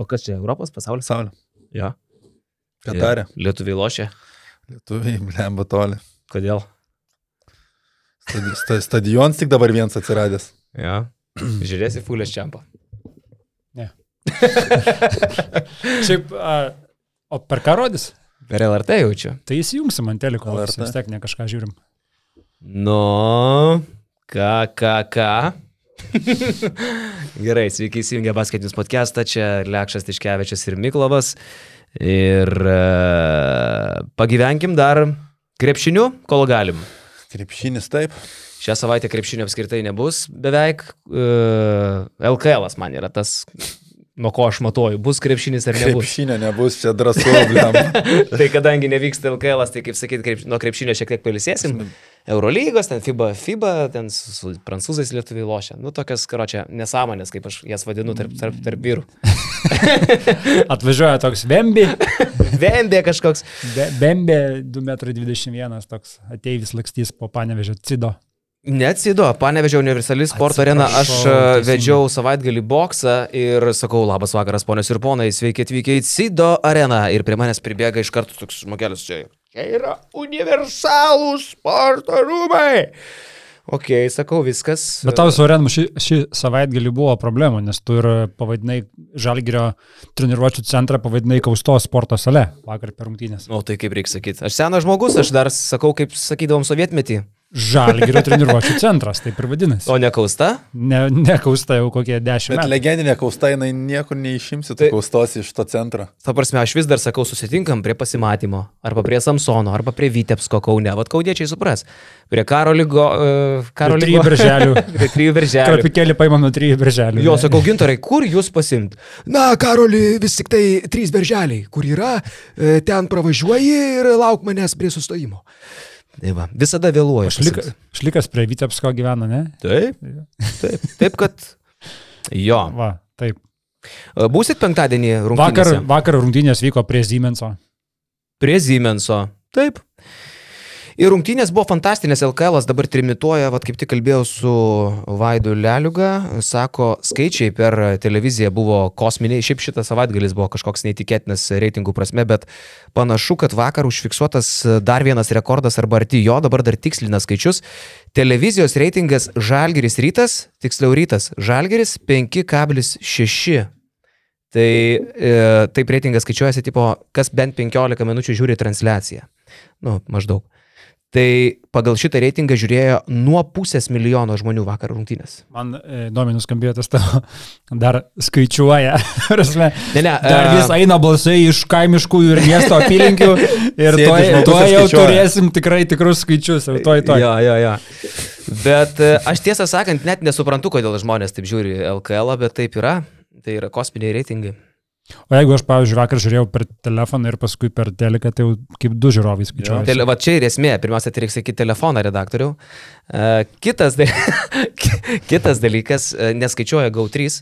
O kas čia, Europos pasaulis? Saulė. Jo. Ką darė? Lietuviai lošia. Lietuviai, blemba toli. Kodėl? Stadi sta stadionas tik dabar vienas atsiradęs. Jo. Žiūrėsi Fulės čiampą. Šiaip, a, o per ką rodys? Per LRT jaučiu. Tai įsijungsim ant teliko, vis tiek ne kažką žiūrim. Nu, ką, ką, ką. Gerai, sveiki įsijungę basketinius podcastą, čia Lekšas Tiškevičius ir Miklovas. Ir uh, pagyvenkim dar krepšiniu, kol galim. Krepšinis taip. Šią savaitę krepšinio apskritai nebus beveik. Uh, LKL man yra tas, nuo ko aš matuoju, bus krepšinis ar nebus. Krepšinio nebus, čia drąsu, tai kadangi nevyksta LKL, tai kaip sakyti, krep, nuo krepšinio šiek tiek palisėsim. Eurolygos, ten FIBA, FIBA, ten su, su prancūzais lietuviai lošia. Nu, tokias, karočią, nesąmonės, kaip aš jas vadinu tarp, tarp, tarp vyrų. Atvažiuoja toks Vembi, Vembė kažkoks. Be- Bembė 2,21 m, toks ateivis lakstys po panevežio Cido. Neatsido, panevežiau universali sporto arena, aš teisingai. vedžiau savaitgalį boksą ir sakau, labas vakaras, ponios ir ponai, sveiki atvykę į Cido areną. Ir prie manęs pribėga iš karto toks žmogelis čia. Čia yra universalūs sporto rūmai. Ok, sakau, viskas. Bet tau su Arenu šį, šį savaitgalį buvo problemų, nes tu ir pavadinai Žalgirio treniruočio centrą, pavadinai Kausto sporto sale vakar per rungtynės. O tai kaip reikia sakyti? Aš senas žmogus, aš dar sakau, kaip sakydavom sovietmetį. Žalgirio treniruočio centras, taip ir vadinasi. O ne kausta? Ne, ne Kausta jau kokie dešimt Bet metų. legendinė kausta, jinai niekur neišimsi Tai- kaustos iš to centro. Ta prasme, aš vis dar sakau, susitinkam prie pasimatymo. Arba prie Samsono, arba prie Vitebsko kaune. Vat kaudiečiai supras. Prie karo lygo. Uh, karo Prie trijų birželių. prie trijų birželių. Krapikėlį paimam nuo trijų birželių. Jo, sakau, gintarai, kur jūs pasimt? Na, Karoli, vis tik tai trys berželiai, kur yra, e, ten pravažiuoji ir lauk manęs prie sustojimo. Tai va, visada vėluoju. Šlika, šlikas prie Vitebsko gyvena, ne? Taip, taip, taip, kad. Jo. Va, taip. Būsit penktadienį Vakar, rungtynėse? vakar rungtynės vyko prie Siemenso. Prie Siemenso. Taip. Ir rungtynės buvo fantastinės, LKL dabar trimituoja, vad kaip tik kalbėjau su Vaidu Leliuga, sako, skaičiai per televiziją buvo kosminiai, šiaip šitas savaitgalis buvo kažkoks neįtikėtinas reitingų prasme, bet panašu, kad vakar užfiksuotas dar vienas rekordas arba arti jo, dabar dar tikslina skaičius. Televizijos reitingas Žalgeris rytas, tiksliau rytas Žalgeris 5,6. Tai e, taip reitingas skaičiuojasi, tipo, kas bent 15 minučių žiūri transliaciją. Nu, maždaug. Tai pagal šitą reitingą žiūrėjo nuo pusės milijono žmonių vakar rungtynės. Man e, įdomiai nuskambėjo tas tavo, dar skaičiuoja. prasme. Ne, ne, Dar e, vis eina balsai iš kaimiškų ir miesto apylinkių ir tuoj tuoj ir jau skaičiuoja. turėsim tikrai tikrus skaičius. Jau tuoj, tuoj. Jo, jo, jo. Bet e, aš tiesą sakant, net nesuprantu, kodėl žmonės taip žiūri LKL, bet taip yra. Tai yra kosminiai reitingai. O jeigu aš, pavyzdžiui, vakar žiūrėjau per telefoną ir paskui per teleką, tai jau kaip du žiūrovai skaičiuoja. Tele, va čia ir esmė. Pirmiausia, tai reikia sakyti telefoną redaktoriau. Uh, kitas, da, kitas dalykas, uh, neskaičiuoja GAU3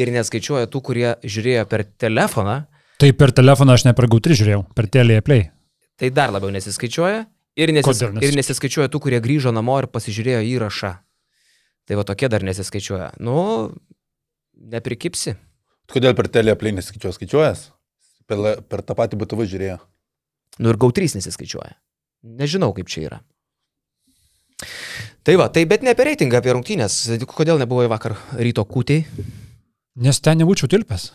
ir neskaičiuoja tų, kurie žiūrėjo per telefoną. Tai per telefoną aš ne per GAU3 žiūrėjau, per Telia Play. Tai dar labiau nesiskaičiuoja. Ir, nesis, Kodėl nesiskaičiuoja? ir nesiskaičiuoja tų, kurie grįžo namo ir pasižiūrėjo įrašą. Tai va tokie dar nesiskaičiuoja. Nu, neprikipsi. Kodėl per teleplay neskaičiuojas? Skaičiuojas? Per, per tą patį BTV žiūrėjo. Nu ir GAU3 nesiskaičiuoja. Nežinau, kaip čia yra. Tai va, tai bet ne apie reitingą, apie rungtynės. Kodėl nebuvo vakar ryto kūtei? Nes ten nebūčiau tilpęs.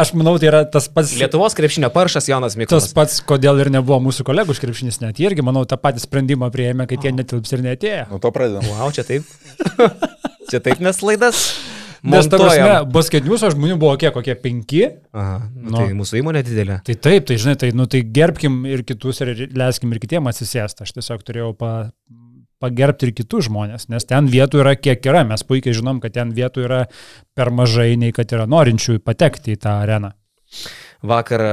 aš manau, tai yra tas pats. Lietuvos krepšinio paršas Jonas Tas Miklas. pats, kodėl ir nebuvo mūsų kolegų iš krepšinis net. Jie irgi, manau, tą patį sprendimą prieėmė, kad jie netilps ir netėjo. Nuo to pradedam. Wow, čia taip. čia taip mes laidas. Nes ta montuojam. prasme, basketinius žmonių buvo kiek, kokie penki. Aha, nu, Nu. tai mūsų įmonė didelė. Tai taip, tai žinai, tai, nu, tai gerbkim ir kitus ir leiskim ir kitiem atsisėsti. Aš tiesiog turėjau pa, pagerbti ir kitus žmonės, nes ten vietų yra kiek yra. Mes puikiai žinom, kad ten vietų yra per mažai, nei kad yra norinčių patekti į tą areną. Vakar e,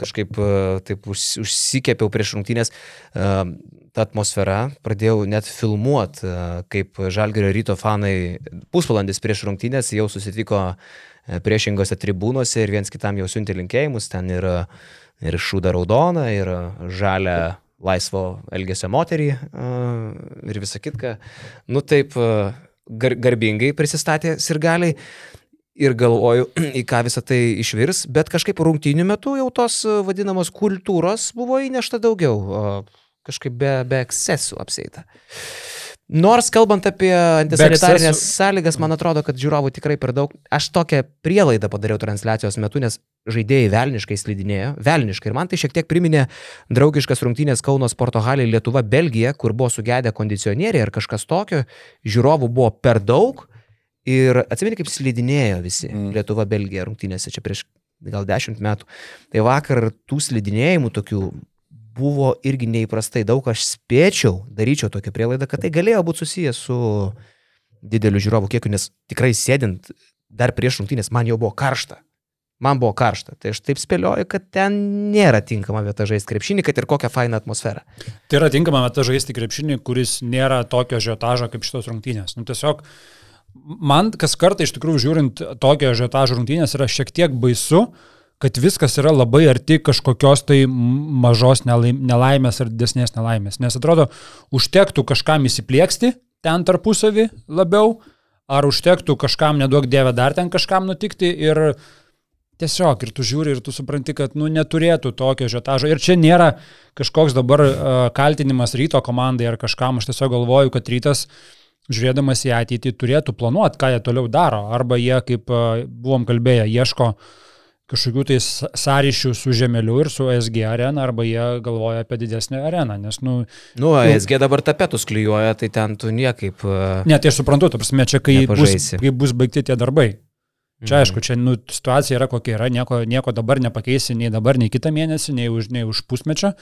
kažkaip e, taip užs- užsikėpiau prieš rungtynės e, tą atmosferą, pradėjau net filmuoti, kaip Žalgerio ryto fanai pusvalandis prieš rungtynės jau susitiko priešingose tribūnose ir viens kitam jau siuntė linkėjimus, ten ir, ir šūda raudona, ir žalia laisvo elgesio moterį ir visa kitka. Nu taip gar, garbingai prisistatė sirgaliai. Ir galvoju, į ką visą tai išvirs, bet kažkaip rungtynių metu jau tos e, vadinamos kultūros buvo įnešta daugiau, kažkaip be, be ekscesų apseita. Nors kalbant apie antisanitarinės ekscesų. sąlygas, man atrodo, kad žiūrovų tikrai per daug. Aš tokią prielaidą padariau transliacijos metu, nes žaidėjai velniškai slidinėjo, velniškai. Ir man tai šiek tiek priminė draugiškas rungtynės Kauno sporto halė Lietuva Belgija, kur buvo sugedę kondicionieriai ar kažkas tokio, žiūrovų buvo per daug. Ir atsimeni, kaip slidinėjo visi Mm. Lietuva Belgija rungtynėse čia prieš gal dešimt metų. Tai vakar tų slidinėjimų tokių buvo irgi neįprastai daug, aš spėčiau, daryčiau tokią prielaidą, kad tai galėjo būti susijęs su dideliu žiūrovų kiekiu, nes tikrai sėdint dar prieš rungtynės man jau buvo karšta. Man buvo karšta. Tai aš taip spėlioju, kad ten nėra tinkama vieta žaisti krepšinį, kad ir kokią fainą atmosferą. Tai yra tinkama vieta žaisti krepšinį, kuris nėra tokio žiotažo kaip šitos rungtynės. Nu, tiesiog man kas kartą iš tikrųjų žiūrint tokio žiotažo rungtynės yra šiek tiek baisu, kad viskas yra labai arti kažkokios tai mažos nelaim- nelaimės ar didesnės nelaimės. Nes atrodo, užtektų kažkam įsiplieksti ten tarpusavį labiau, ar užtektų kažkam neduok dievę dar ten kažkam nutikti ir Tiesiog ir tu žiūri ir tu supranti, kad nu, neturėtų tokio žiotažo. Ir čia nėra kažkoks dabar uh, kaltinimas ryto komandai ar kažkam. Aš tiesiog galvoju, kad rytas, žiūrėdamas į ateitį, turėtų planuoti, ką jie toliau daro. Arba jie, kaip uh, buvom kalbėję, ieško kažkokių tai sąryšių su Žemeliu ir su SG arena, arba jie galvoja apie didesnę areną. Nes, nu, Nu, SG dabar tapetus klyjuoja, tai ten tu niekaip... e, ne, tai aš suprantu, ta prasme, čia kai bus, Nepažaisi. kai bus baigti tie darbai. Čia Mhm. aišku, čia nu, situacija yra kokia yra, nieko, nieko dabar nepakeisi nei dabar, nei kitą mėnesį, nei už, nei už pusmečio.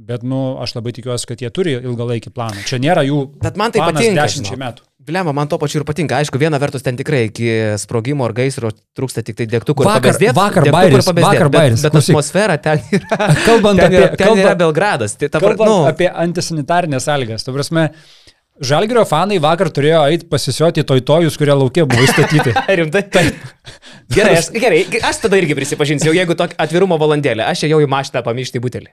Bet, nu, aš labai tikiuosi, kad jie turi ilgalaikį planą. Čia nėra jų Bet man tai patinka. dešimčiai metų. Blemba, man to pačiu ir patinka. Aišku, viena vertus ten tikrai iki sprogimo ar gaisro trūksta tik tai degtukų Vakar- pabezdėt. vakar bairis, vakar bet- bairis, Bet klausyk. atmosfera ten yra. Kalbant ten apie- yra, ten yra kalbant- Belgradas. Tai ta, Kalbant nu, apie antisanitarinės sąlygas. Tu prasme, Žalgirio fanai vakar turėjo eiti pasisioti tojtojus, kurie laukia buvo įstatyti. Rimtai? Taip. Gerai, aš, gerai, aš tada irgi prisipažinsiu, jau jeigu tokia atvirumo valandėlė, aš ėjau į mašiną pamyšti butelį.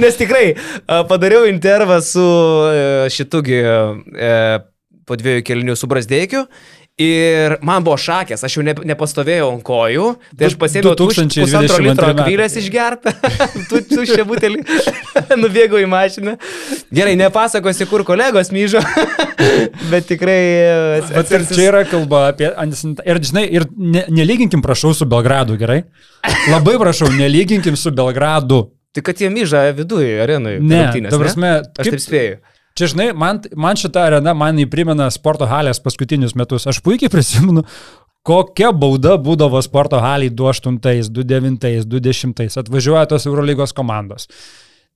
Nes tikrai padariau intervą su e, šitugi e, po dviejų kelnių su Brasdeikiu. Ir man buvo šakės, aš jau ne, nepastovėjau ant kojų, tai aš pasėmiau 2022 pusantro litro metai. akvilės išgertą, tu tuščią butelį, nubėgau į mašiną. Gerai, nepasakosiu, kur kolegos myžo, bet tikrai Bet ir čia yra kalba apie. Ir, žinai, ir ne, nelyginkim, prašau, su Belgradu, gerai? Labai prašau, nelyginkim su Belgradu. Tai kad jie myža viduje, arenui. Ne, ta prasme, Aš kaip- taip spėju. Čia, žinai, man, man šita arena man įprimena sporto halės paskutinius metus. Aš puikiai prisimenu, kokia bauda būdavo sporto haliai 28, 29, 20. Atvažiuoja tos Eurolygos komandos.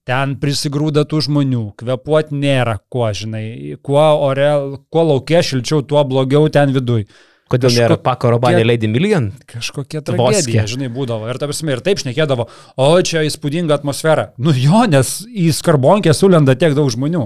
Ten prisigrūda tų žmonių, kvepuot nėra kuo, žinai, kuo ore, kuo laukia šilčiau, tuo blogiau ten viduj. Kodėl Kažko- nėra Pako Robanė Lady Million? Kažkokia tragedija, žinai, būdavo. Ir ta prasme, ir taip šnekėdavo, o čia įspūdinga atmosfera. Nu jo, nes į skarbonkę sulenda tiek daug žmonių.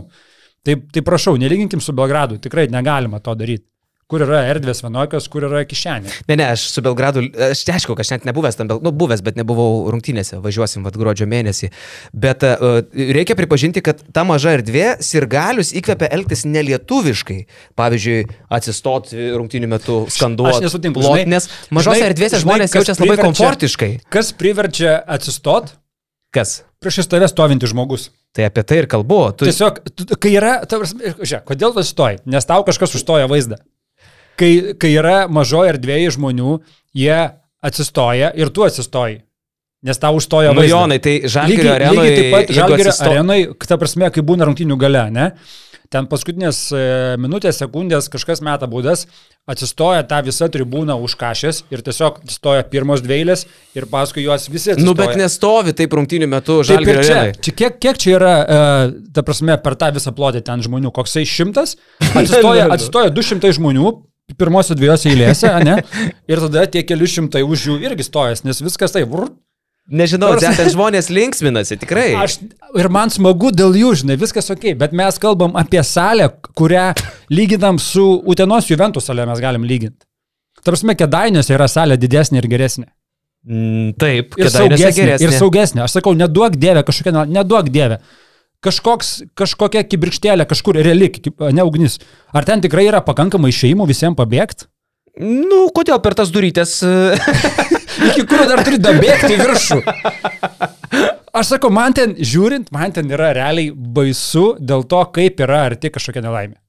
Tai, tai prašau, nelyginkim su Belgradu, tikrai negalima to daryti. Kur yra erdvės vienokios, kur yra kišenė. Ne, ne, aš su Belgradu, aš aišku, kad aš net nebuvęs tam, nu, buvęs, bet nebuvau rungtynėse, važiuosim vad gruodžio mėnesį. Bet uh, reikia pripažinti, kad ta maža erdvė sirgalius įkvepia elgtis nelietuviškai. Pavyzdžiui, atsistoti rungtynių metu, skanduoti. Aš nesutinku, žinai- nes mažose erdvėse žmonės jaučiasi labai komfortiškai. Kas priverčia atsistot Kas? Prieš tave stovinti žmogus? Tai apie tai ir kalbu. Tu... Tiesiog, kai yra, žiūrėk, kodėl tu stoji? Nes tau kažkas užstoja vaizdą. Kai, kai yra mažoje erdvėje žmonių, jie atsistoja ir tu atsistoji. Nes tau užstoja Nu, vaizdą. Jonai, tai Žalgirio lygiai, arenoje, lygiai taip pat jeigu Žalgirio atsisto- arenai, ta prasme, kai būna rungtinių gale, ne? Ten paskutinės e, minutės, sekundės kažkas meta būdas, atsistoja tą visą tribūną už kažės ir tiesiog atsistoja pirmos dvieilės ir paskui juos visi atsistoja. Nu, bet nestovi taip rungtynių metu Žalgirio čia, čia kiek, kiek čia yra, uh, ta prasme, per tą visą plotį ten žmonių, koksai šimtas, atsistoja, atsistoja 200 žmonių, pirmosios dviejose eilėse, ne? Ir tada tie keli šimtai už jų irgi stojas, nes viskas taip. Vrr, Nežinau, Nors- ten žmonės linksminasi, tikrai. Aš, ir man smagu dėl jų, žinai, viskas ok, bet mes kalbam apie salę, kurią lyginam su Utenos Juventus salė mes galim lyginti. Tarsi, kedainiuose yra salė didesnė ir geresnė. Mm, taip, Ir saugesnė, geresnė. ir saugesnė. Aš sakau, neduok dievę kažkokią, neduok dievę. kažkoks, kažkokia kibirkštėlė, kažkur reali, ne ugnis. Ar ten tikrai yra pakankamai šeimų visiems pabėgti? Nu, kodėl per tas durytės? Iki kurio dar turi dabėgti viršų. Aš sakau, man ten žiūrint, man ten yra realiai baisu dėl to, kaip yra arti kažkokia nelaimė.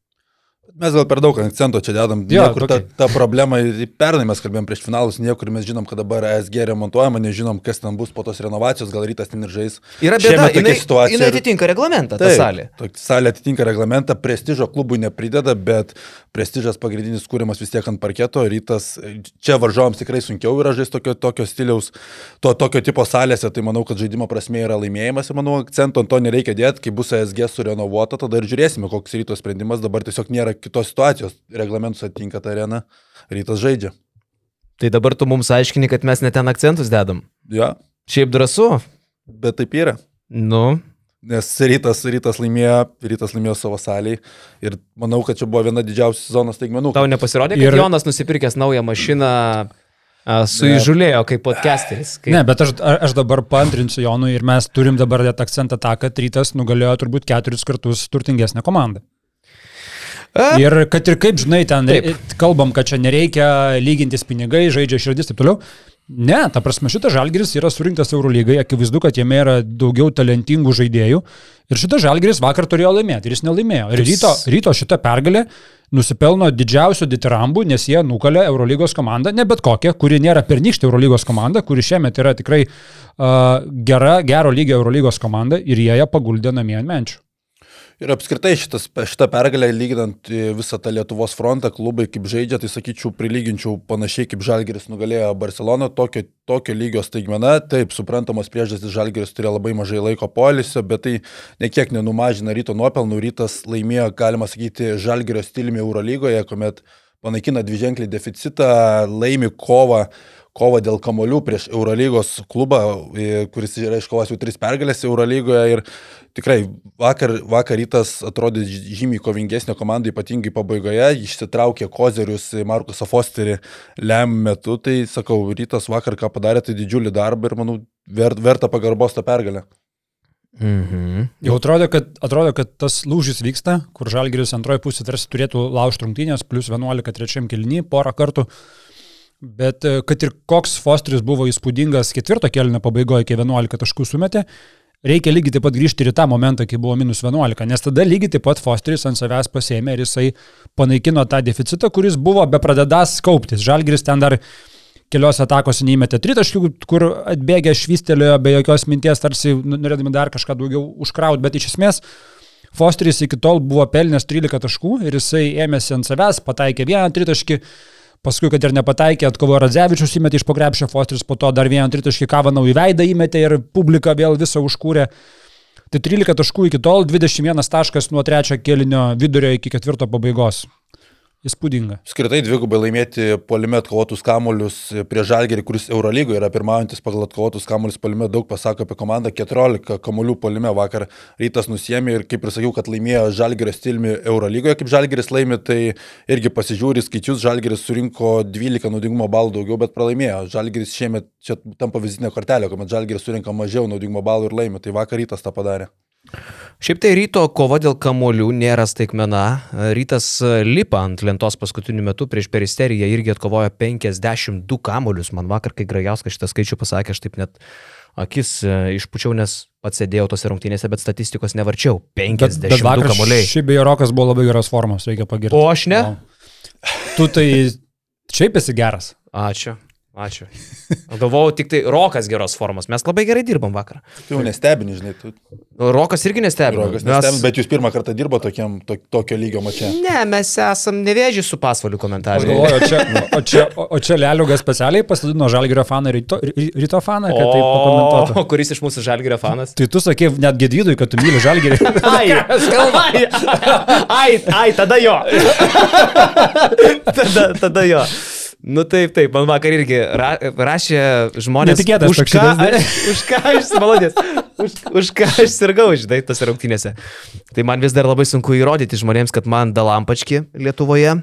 Mes gal per daug akcento čia dedam. Jo, Niekur ta, tokį. ta problema, ir pernai mes kalbėjom prieš finalus, niekur mes žinom, kad dabar SG remontuojama, nežinom, kas ten bus po tos renovacijos, gal rytas ten ir žais. Yra bėda, jinai, situacija jinai ir- atitinka reglamentą, ta Taip, salė. tokia Salė atitinka reglamentą, prestižo klubui neprideda, bet prestižas pagrindinis kūrimas vis tiek ant parketo. Rytas, čia varžovams tikrai sunkiau yra žaisti tokio, tokio stiliaus, to, tokio tipo salėse, tai manau, kad žaidimo prasme yra laimėjimas ir manau, akcento ant to nereikia dėti, kai bus ASG surenovuota, tada ir žiūrėsime, koks ryto sprendimas, dabar tiesiog nėra kitos situacijos, reglamentus atitinka tą areną, rytas žaidžia. Tai dabar tu mums aiškini, kad mes net ten akcentus dedam. Ja, Šiaip drąsu. bet taip yra. Nu, Nes rytas, rytas, laimėjo, rytas laimėjo savo salį ir manau, kad čia buvo viena didžiausių sezono staigmenų. tau nepasirodė, kad Ir-. Jonas nusipirkęs naują mašiną a, suįžulėjo kaip podcasteris. Kaip... Ne, bet aš, aš dabar pantrinsiu Jonui ir mes turim dabar dėti akcentą tą, kad rytas nugalėjo turbūt keturis kartus turtingesnę komandą. Ir kad ir kaip, žinai, ten. Taip. kalbam, kad čia nereikia lygintis pinigai, žaidžia širdis ir taip toliau. Ne, ta prasme, šitas žalgeris yra surinktas Eurolygai, akivaizdu, kad jame yra daugiau talentingų žaidėjų. Ir šitas žalgeris vakar turėjo laimėti ir jis nelaimėjo. Ir ryto, ryto šitą pergalę nusipelno didžiausių ditirambų, nes jie nukalė Eurolygos komandą, ne bet kokią, kuri nėra pernykštė Eurolygos komanda, kuri šiemet yra tikrai uh, gera, gero lygio Eurolygos komanda ir jie ją paguldė namie ant menčių. Ir apskritai šitas, šitą pergalę, lyginant e, visą tą Lietuvos frontą, klubai kaip žaidžia, tai sakyčiau, prilyginčiau panašiai kaip Žalgeris nugalėjo Barceloną, tokio, tokio lygio staigmena. Taip, suprantamos priežastys Žalgeris turėjo labai mažai laiko polisio, bet tai nekiek nenumažina ryto nuopelnų. Rytas laimėjo, galima sakyti, Žalgerio stiliumi Eurolygoje, kuomet panaikina dviženklį deficitą, laimi kovą kovą dėl kamolių prieš Eurolygos klubą, e, kuris yra iškovas jau tris pergalės Eurolygoje ir tikrai vakar, vakar rytas atrodė žymiai kovingesnė komanda, ypatingai pabaigoje, išsitraukė kozerius Markusą Fosterį lem metu, tai sakau, rytas vakar ką padarė, tai didžiulį darbą ir manau ver, verta pagarbos tą pergalę. Mhm. Jau atrodo kad, atrodo, kad tas lūžis vyksta, kur Žalgiris antroji pusė tarsi turėtų laužti rungtynės, plus 11 trečiam kilny porą kartų. Bet e, kad ir koks Fosteris buvo įspūdingas ketvirto kelnio pabaigoje, kai 11 taškų sumetė, reikia lygiai taip pat grįžti ir į tą momentą, kai buvo minus 11, nes tada lygiai taip pat Fosteris ant savęs pasėmė ir jisai panaikino tą deficitą, kuris buvo bepradedas kauptis. Žalgiris ten dar keliose atakose neįmetė tritaškių, kur atbėgę švystelėjo be jokios minties, tarsi norėdami dar kažką daugiau užkrauti, bet iš esmės Fosteris iki tol buvo pelnęs 13 taškų ir jisai ėmėsi ant savęs, pataikė vieną tritaškį, paskui, kad ir nepataikė, atkovojo Radzevičius, įmetė iš pogrepšio Fosteris, po to dar vieną tritaškį Kavanau į veidą įmetė ir publika vėl visą užkūrė. Tai 13 taškų iki tol, 21 taškas nuo trečio kelinio vidurio iki ketvirto pabaigos. Įspūdinga. Skirtai dvigubai laimėti polime atkovotus kamolius prie Žalgerį, kuris Eurolygoje yra pirmaujantis pagal atkovotus kamolius polime, daug pasako apie komandą. 14 kamolių polime vakar rytas nusėmė ir kaip ir sakiau, kad laimėjo Žalgerio stiliumi Eurolygoje, kaip Žalgeris laimė, tai irgi pasižiūri skaičius, Žalgeris surinko 12 naudingumo balų daugiau, bet pralaimėjo. Žalgeris šiemet čia tampa vizitinė kortelė, kuomet Žalgeris surinka mažiau naudingumo balų ir laimė, tai vakar rytas tą padarė. Šiaip tai ryto kova dėl kamolių nėra staigmena. Rytas lipa ant lentos paskutiniu metu prieš peristeriją irgi atkovojo 52 kamolius. Man vakar, kai Grajauskas šitą skaičių pasakė, aš taip net akis e, išpučiau, nes pats sėdėjau tose rungtynėse, bet statistikos nevarčiau. 52 kamoliai. Šiaip beje, Rokas buvo labai geros formos, reikia pagirti. O aš ne? Tu tai šiaip esi geras. Ačiū. Ačiū. Galvojau, tik tai Rokas geros formos. Mes labai gerai dirbam vakar. Tu jau nestebini, žinai, tu. Rokas irgi nestebino. Rokas nestebini, bet jūs pirmą kartą dirbo tokiam, to, tokio lygio mače. Ne, mes esam nevėžį su pasvaliu komentaru. galvoju, o čia, o čia, o čia Leliugas specialiai pasidino Žalgirio faną ryto, ry- ryto faną, kad tai pakomentuotų. O kuris iš mūsų žalgerio fanas? Tai tu sakė net gedydui, kad tu myli Žalgirį. Ai, ai, ai, ai, tada jo. tada, tada jo. Nu taip, taip, man vakar irgi ra, rašė žmonės. Netikėtas už ką, šitas, už ką aš, malodės, už, už ką aš sirgau, žinai, tose rungtynėse. Tai man vis dar labai sunku įrodyti žmonėms, kad man dalampački Lietuvoje.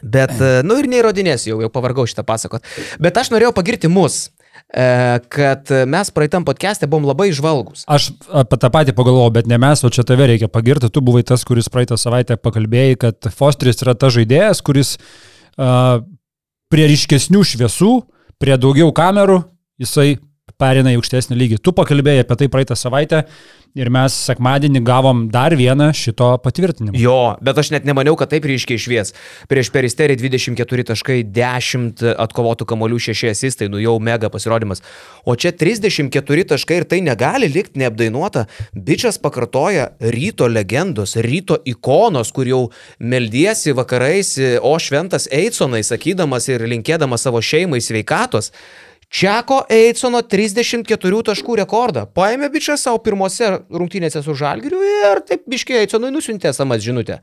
Bet, e, nu ir neįrodinėsiu, jau, jau pavargau šitą pasakot. Bet aš norėjau pagirti mus. kad mes praeitam podcast'e buvom labai žvalgus. Aš apie tą patį pagalvojau, bet ne mes, o čia tave reikia pagirti. Tu buvai tas, kuris praeitą savaitę pakalbėjai, kad Fosteris yra ta žaidėjas, kuris uh, prie ryškesnių šviesų, prie daugiau kamerų, jisai perina į aukštesnį lygį. Tu pakalbėjai apie tai praeitą savaitę ir mes sekmadienį gavom dar vieną šito patvirtinimą. Jo, bet aš net nemaniau, kad taip ryškiai švies. Prieš peristerį 24 taškai, 10 atkovotų kamolių 6 asistai, nu jau mega pasirodymas. O čia 34 taškai ir tai negali likti neapdainuota. Bičias pakartoja ryto legendos, ryto ikonos, kur jau meldiesi vakarais, o šventas Eidsonai, sakydamas ir linkėdamas savo šeimai sveikatos. Čiako Eidsono 34 taškų rekordą. Paėmė bičias savo pirmose rungtynėse su Žalgiriu ir taip biškiai Eidsonui nusintė samas žinutę.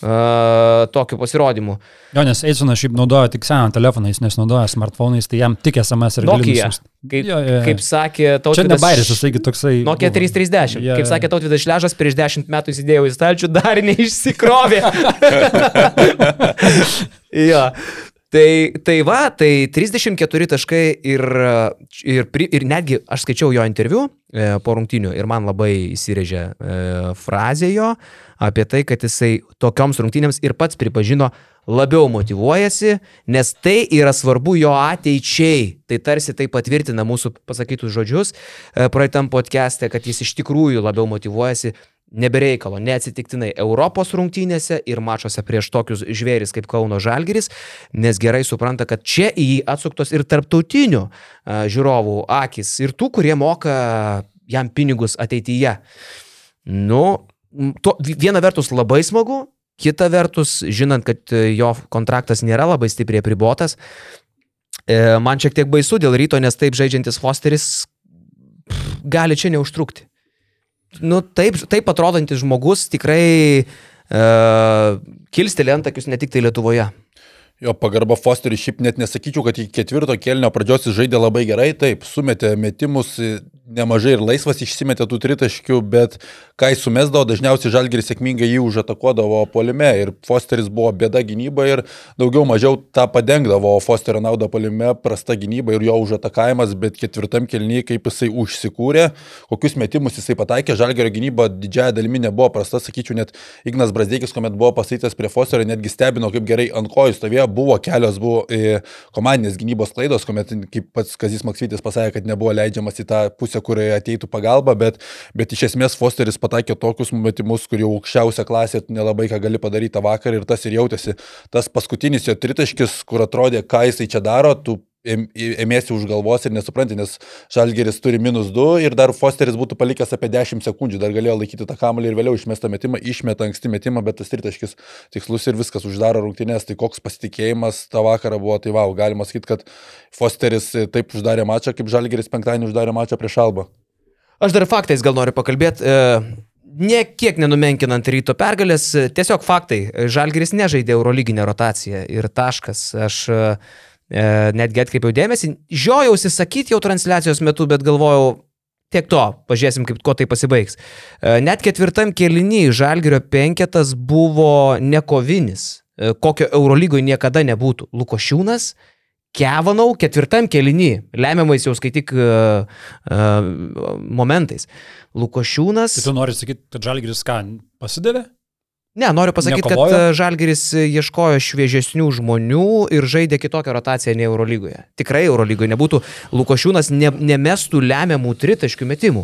Uh, tokiu pasirodymu. Jo, nes Eidsonas šiaip naudoja tik seną telefoną, jis nesinaudoja smartphone'ais, tai jam tik SMS ir Nokia. Kaip, jo, jo. kaip sakė Tautvydas... Čia ne Bairis, jis taigi toksai... Nokia 330. Ja, kaip sakė Tautvydas Šležas, prieš 10 metų įsidėjau į stalčių, dar neišsikrovė. jo. Tai, tai va, tai 34 taškai ir, ir, ir netgi aš skaičiau jo interviu e, po rungtinių ir man labai įsirėžė e, frazė jo apie tai, kad jisai tokioms rungtynėms ir pats pripažino labiau motivuojasi, nes tai yra svarbu jo ateičiai. Tai tarsi tai patvirtina mūsų pasakytus žodžius e, praeitam podcast'e, kad jis iš tikrųjų labiau motivuojasi nebereikalo, neatsitiktinai Europos rungtynėse ir mačiuose prieš tokius žvėris kaip Kauno Žalgeris, nes gerai supranta, kad čia į jį atsuktos ir tarptautinių žiūrovų akis ir tų, kurie moka jam pinigus ateityje. Nu, to, viena vertus labai smagu, kita vertus, žinant, kad jo kontraktas nėra labai stipriai pribotas, e, man šiek tiek baisu dėl ryto, nes taip žaidžiantis Fosteris gali čia neužtrukti nu, taip, taip atrodantis žmogus tikrai uh, kilsteli antakius ne tik tai Lietuvoje. Jo pagarba Fosteriui šiaip net nesakyčiau, kad iki ketvirto kelnio pradžios jis žaidė labai gerai, taip, sumetė metimus, nemažai ir laisvas išsimetė tų tritaškių, bet kai sumesdavo, dažniausiai Žalgiris sėkmingai jį užatakuodavo polime ir Fosteris buvo bėda gynyba ir daugiau mažiau tą padengdavo, o Fosterio nauda polime prasta gynyba ir jo užatakavimas, bet ketvirtam kelnyje, kaip jisai užsikūrė, kokius metimus jisai pataikė, Žalgirio gynyba didžiaja dalimi nebuvo prasta, sakyčiau, net Ignas Brasdeikis, kuomet buvo pasakytas prie Fosterio, netgi stebino, kaip gerai ant kojų stovėjo, buvo kelios buvo e, komandinės gynybos klaidos, kuomet, kaip pats Kazis Maksvitis pasakė, kad nebuvo leidžiamas į tą pusę, kurioje ateitų pagalba, bet, bet iš esmės Fosteris pataikė tokius metimus, kur jau aukščiausia klasė nelabai ką gali padaryti tą vakarą ir tas ir jautėsi. Tas paskutinis jo tritaškis, kur atrodė, ką jisai čia daro, tu ėmėsi už galvos ir nesupranti, nes Žalgeris turi minus 2 ir dar Fosteris būtų palikęs apie 10 sekundžių, dar galėjo laikyti tą kamuolį ir vėliau išmestą metimą, išmeta anksti metimą, bet tas tritaškis tikslus ir viskas uždaro rungtynės, tai koks pasitikėjimas tą vakarą buvo, tai wow, galima sakyti, kad Fosteris taip uždarė mačą, kaip Žalgeris penktadienį uždarė mačą prieš Albą. Aš dar faktais gal noriu pakalbėti. E, Niekiek nenumenkinant ryto pergalės, tiesiog faktai. Žalgeris nežaidė Eurolyginę rotaciją ir taškas. Aš e, e, netgi atkreipiau dėmesį, žiojausi sakyti jau transliacijos metu, bet galvojau, tiek to, pažiūrėsim, kaip kuo tai pasibaigs. E, net ketvirtam keliny Žalgerio penketas buvo nekovinis, e, kokio Eurolygoje niekada nebūtų. Lukošiūnas, Kevanau ketvirtam keliny, lemiamais jau skaityk uh, uh, momentais. Lukošiūnas. Tai tu nori sakyti, kad Žalgiris ką, pasidavė? Ne, noriu pasakyti, Nekovojo? kad Žalgiris ieškojo šviežesnių žmonių ir žaidė kitokią rotaciją nei Eurolygoje. Tikrai Eurolygoje nebūtų, Lukošiūnas ne, nemestų lemiamų tritaškių metimų.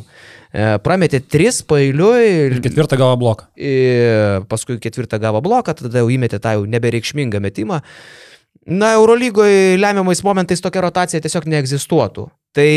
E, prametė tris pailiui. Ir ketvirtą gavo bloką. Ir paskui ketvirtą gavo bloką, tada jau įmetė tą jau nebereikšmingą metimą. E, Na, Eurolygoje lemiamais momentais tokia rotacija tiesiog neegzistuotų. Tai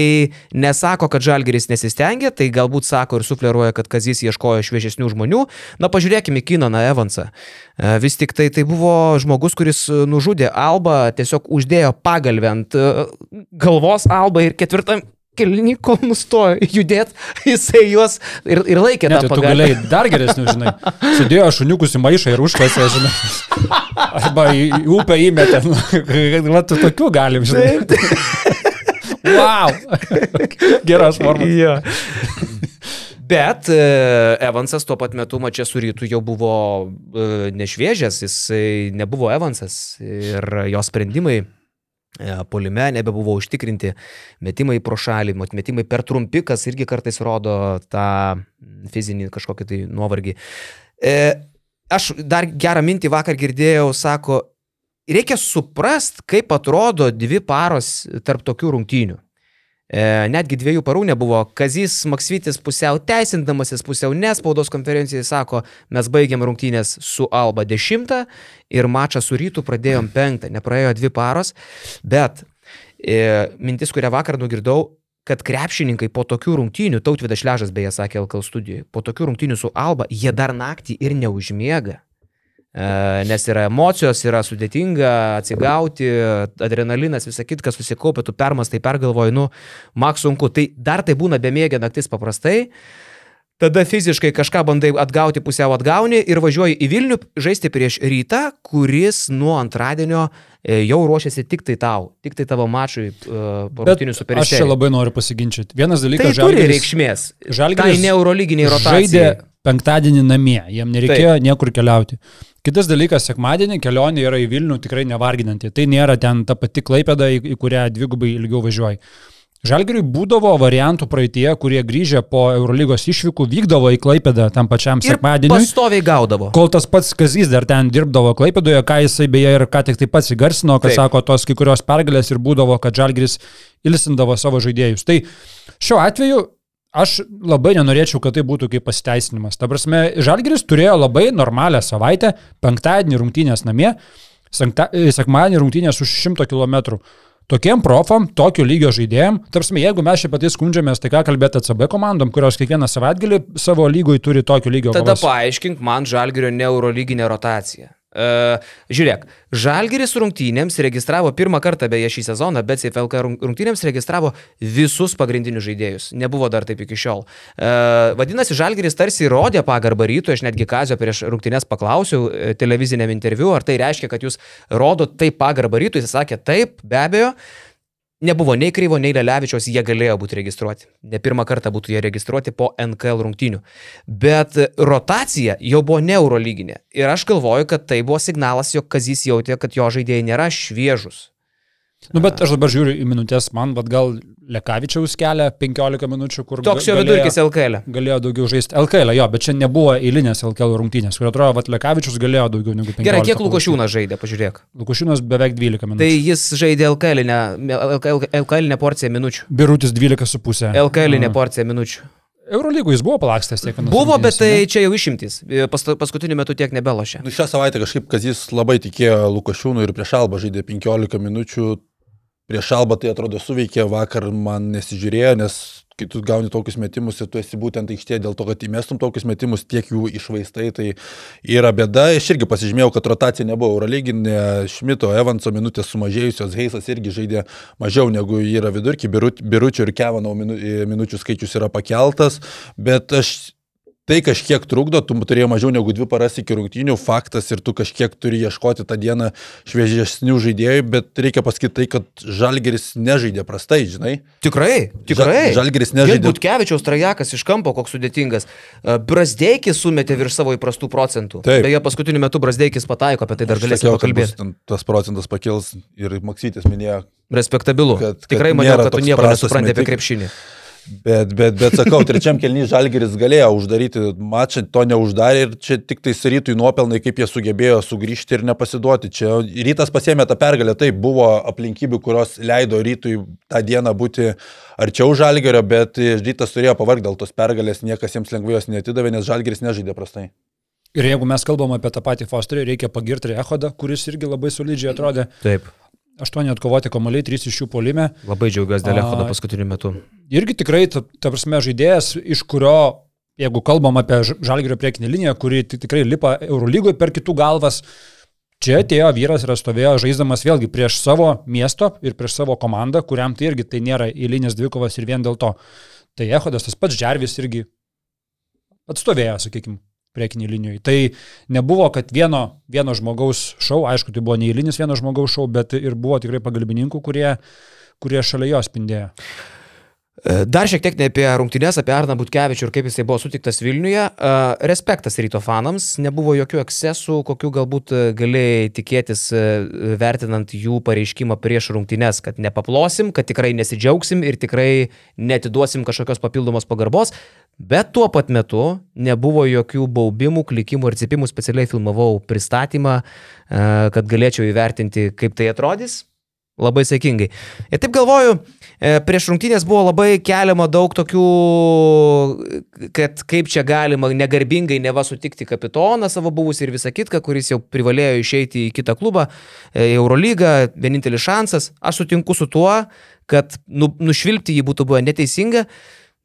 nesako, kad Žalgeris nesistengia, tai galbūt sako ir sufleruoja, kad Kazis ieškojo šviežesnių žmonių. Na, pažiūrėkime Kinaną Evansą. E, vis tik tai tai buvo žmogus, kuris nužudė Albą, tiesiog uždėjo pagalvę ant e, galvos Albą ir ketvirtam kelnį, kol nustojo judėti, jisai juos ir, ir laikė ne, tai. Tu galėjai dar geresnių, žinai. Sudėjo šuniukus į maišą ir užkasė, žinai. Arba į upę įmetė. Va, tu tokių galim, žinai. Wow! Geras formas. Ja. Bet e, Evansas tuo pat metu mačia su rytu jau buvo e, nešviežęs, jisai nebuvo Evansas ir jo sprendimai e, polime, nebebuvo užtikrinti metimai pro šalį, metimai per trumpi, kas irgi kartais rodo tą fizinį kažkokį tai nuovargį. E, aš dar gerą mintį vakar girdėjau, sako, reikia suprast, kaip atrodo dvi paros tarp tokių rungtynių. E, netgi dviejų parų nebuvo. Kazys Maksvitis pusiau teisindamasis, pusiau nespaudos konferencijai sako, mes baigėm rungtynės su Alba 10 ir mačą su Rytu pradėjom 5, nepraėjo dvi paros, bet e, mintis, kurią vakar nugirdau, kad krepšininkai po tokių rungtynių, Tautvidas Šležas beje sakė LKL studijoje, po tokių rungtynių su Alba, jie dar naktį ir neužmiega. E, nes yra emocijos, yra sudėtinga atsigauti, adrenalinas, visą kitką susikaupia, tu permastai, pergalvoji, nu, mak sunku. Tai dar tai būna bemėgė naktis paprastai. Tada fiziškai kažką bandai atgauti, pusiau atgauni ir važiuoji į Vilnių žaisti prieš rytą, kuris nuo antradienio e, jau ruošiasi tik tai tau, tik tai tavo mačui uh, parungtinių su perėjimu. Aš čia labai noriu pasiginčyti. Vienas dalykas, tai turi reikšmės. Žalgiris tai neurolyginiai rotacijai. Žaidė penktadienį namie, jiem nereikėjo Taip. niekur keliauti. Kitas dalykas, sekmadienį kelionė yra į Vilnių tikrai nevarginanti. Tai nėra ten ta pati klaipėda, į, į kurią dvigubai ilgiau važiuoji. Žalgiriui būdavo variantų praeitie, kurie grįžę po Eurolygos išvykų vykdavo į Klaipėdą tam pačiam sekmadienį. Pastoviai gaudavo. Kol tas pats Kazys dar ten dirbdavo Klaipėdoje, ką jisai beje ir ką tik taip pats įgarsino, kad Taip. sako, tos kai kurios pergalės ir būdavo, kad Žalgiris ilsindavo savo žaidėjus. Tai šiuo atveju Aš labai nenorėčiau, kad tai būtų kaip pasiteisinimas. Ta prasme, Žalgiris turėjo labai normalią savaitę, penktadienį rungtynės namie, sekmadienį rungtynės už 100 km. Tokiem profam, tokio lygio žaidėjim, tarsi jeigu mes šiaip patys skundžiamės, tai ką kalbėti ACB komandom, kurios kiekvieną savaitgalį savo lygoj turi tokio lygio. Tada kovas. paaiškink man žalgerio neurolyginę rotaciją. Uh, žiūrėk, Žalgeris rungtynėms registravo pirmą kartą beje šį sezoną, bet CFLK rungtynėms registravo visus pagrindinius žaidėjus. Nebuvo dar taip iki šiol. Uh, vadinasi, Žalgeris tarsi įrodė pagarbą rytui, aš netgi Kazio prieš rungtynės paklausiau e, televiziniam interviu, ar tai reiškia, kad jūs rodot taip pagarbą rytui, jis sakė taip, be abejo. Uh, Nebuvo nei Kryvo, nei Lelevičiaus, jie galėjo būti registruoti. Ne pirmą kartą būtų jie registruoti po NKL rungtynių. Bet rotacija jau buvo neurolyginė. Ir aš galvoju, kad tai buvo signalas, jog Kazys jautė, kad jo žaidėjai nėra šviežus. Nu, bet aš dabar žiūriu į minutės, man bet gal Lekavičiaus kelią 15 minučių, kur... Toks jo vidurkis LKL. E. Galėjo daugiau žaisti LKL, e, jo, bet čia nebuvo eilinės LKL rungtynės, kur atrodo, kad Lekavičius galėjo daugiau negu 15. Gerai, kiek Lukošiūnas žaidė, pažiūrėk. Lukošiūnas beveik 12 minučių. Tai jis žaidė LKL, ne, LKL, LKL ne porciją minučių. Birutis 12,5. LKL ne porciją minučių. Eurolygų jis buvo palakstęs tiek. Buvo, bet tai čia jau išimtis. Pas, paskutiniu metu tiek nebelošė. Nu, šią savaitę kažkaip Kazis labai tikėjo Lukošiūnų ir prieš Alba žaidė 15 minučių prieš Alba tai atrodo suveikė, vakar man nesižiūrėjo, nes kai tu gauni tokius metimus ir tu esi būtent aikštėje dėl to, kad įmestum tokius metimus, tiek jų išvaistai, tai yra bėda. Aš irgi pasižymėjau, kad rotacija nebuvo Eurolyginė, Šmito, Evanso minutės sumažėjusios, Heisas irgi žaidė mažiau negu yra vidurki, Biručio ir Kevano minučių skaičius yra pakeltas, bet aš tai kažkiek trukdo, tu turėjai mažiau negu dvi paras iki rungtynių, faktas ir tu kažkiek turi ieškoti tą dieną šviežesnių žaidėjų, bet reikia pasakyti tai, kad Žalgeris nežaidė prastai, žinai. Tikrai, tikrai. Žal, žalgeris nežaidė. Butkevičiaus trajekas iš kampo, koks sudėtingas. E, Brasdeikis sumetė virš savo įprastų procentų. Taip. Beje, paskutiniu metu Brasdeikis pataiko, apie tai dar galėsime pakalbėti. Tas procentas pakils ir Maksytis minėjo. Respektabilu. Kad, kad Tikrai maniau, kad tu nieko nesupranti apie krepšinį. Bet, bet, bet sakau, trečiam kelnį Žalgeris galėjo uždaryti mačą, to neuždarė ir čia tik tai rytui nuopelnai, kaip jie sugebėjo sugrįžti ir nepasiduoti. Čia rytas pasėmė tą pergalę, taip buvo aplinkybių, kurios leido rytui tą dieną būti arčiau Žalgerio, bet rytas turėjo pavargti dėl tos pergalės, niekas jiems lengvai jos netidavė, nes Žalgeris nežaidė prastai. Ir jeigu mes kalbam apie tą patį Fosterį, reikia pagirti Ehodą, kuris irgi labai solidžiai atrodė. Taip. Aštuoni atkovoti komaliai, trys iš jų polime. Labai džiaugiuosi dėl Echodo paskutiniu metu. Irgi tikrai, ta, ta prasme, žaidėjas, iš kurio, jeigu kalbam apie Žalgirio priekinę liniją, kuri tikrai lipa Eurolygoje per kitų galvas, čia atėjo vyras ir stovėjo žaisdamas vėlgi prieš savo miesto ir prieš savo komandą, kuriam tai irgi tai nėra eilinės dvikovas ir vien dėl to. Tai Echodas, tas pats Džervis irgi atstovėjo, sakykime priekinį linijoje. Tai nebuvo, kad vieno, vieno žmogaus šau, aišku, tai buvo neįlinis vieno žmogaus šau, bet ir buvo tikrai pagalbininkų, kurie, kurie šalia jo spindėjo. E, Dar šiek tiek ne apie rungtynės, apie Arną Butkevičių ir kaip jisai buvo sutiktas Vilniuje. E, Respektas ryto fanams, nebuvo jokių ekscesų, kokių galbūt e, galėjai tikėtis vertinant jų pareiškimą prieš rungtynės, kad nepaplosim, kad tikrai nesidžiaugsim ir tikrai netiduosim kažkokios papildomos pagarbos. Bet tuo pat metu nebuvo jokių baubimų, klikimų ir cipimų, specialiai filmavau pristatymą, kad galėčiau įvertinti, kaip tai atrodys. Labai sėkmingai. Ir taip galvoju, e, prieš rungtynės buvo labai keliama daug tokių, kad kaip čia galima negarbingai neva sutikti kapitoną savo buvusį ir visą kitką, kuris jau privalėjo išeiti į kitą klubą, e, į Eurolygą, vienintelis šansas. Aš sutinku su tuo, kad nu, nušvilpti jį būtų buvę neteisinga.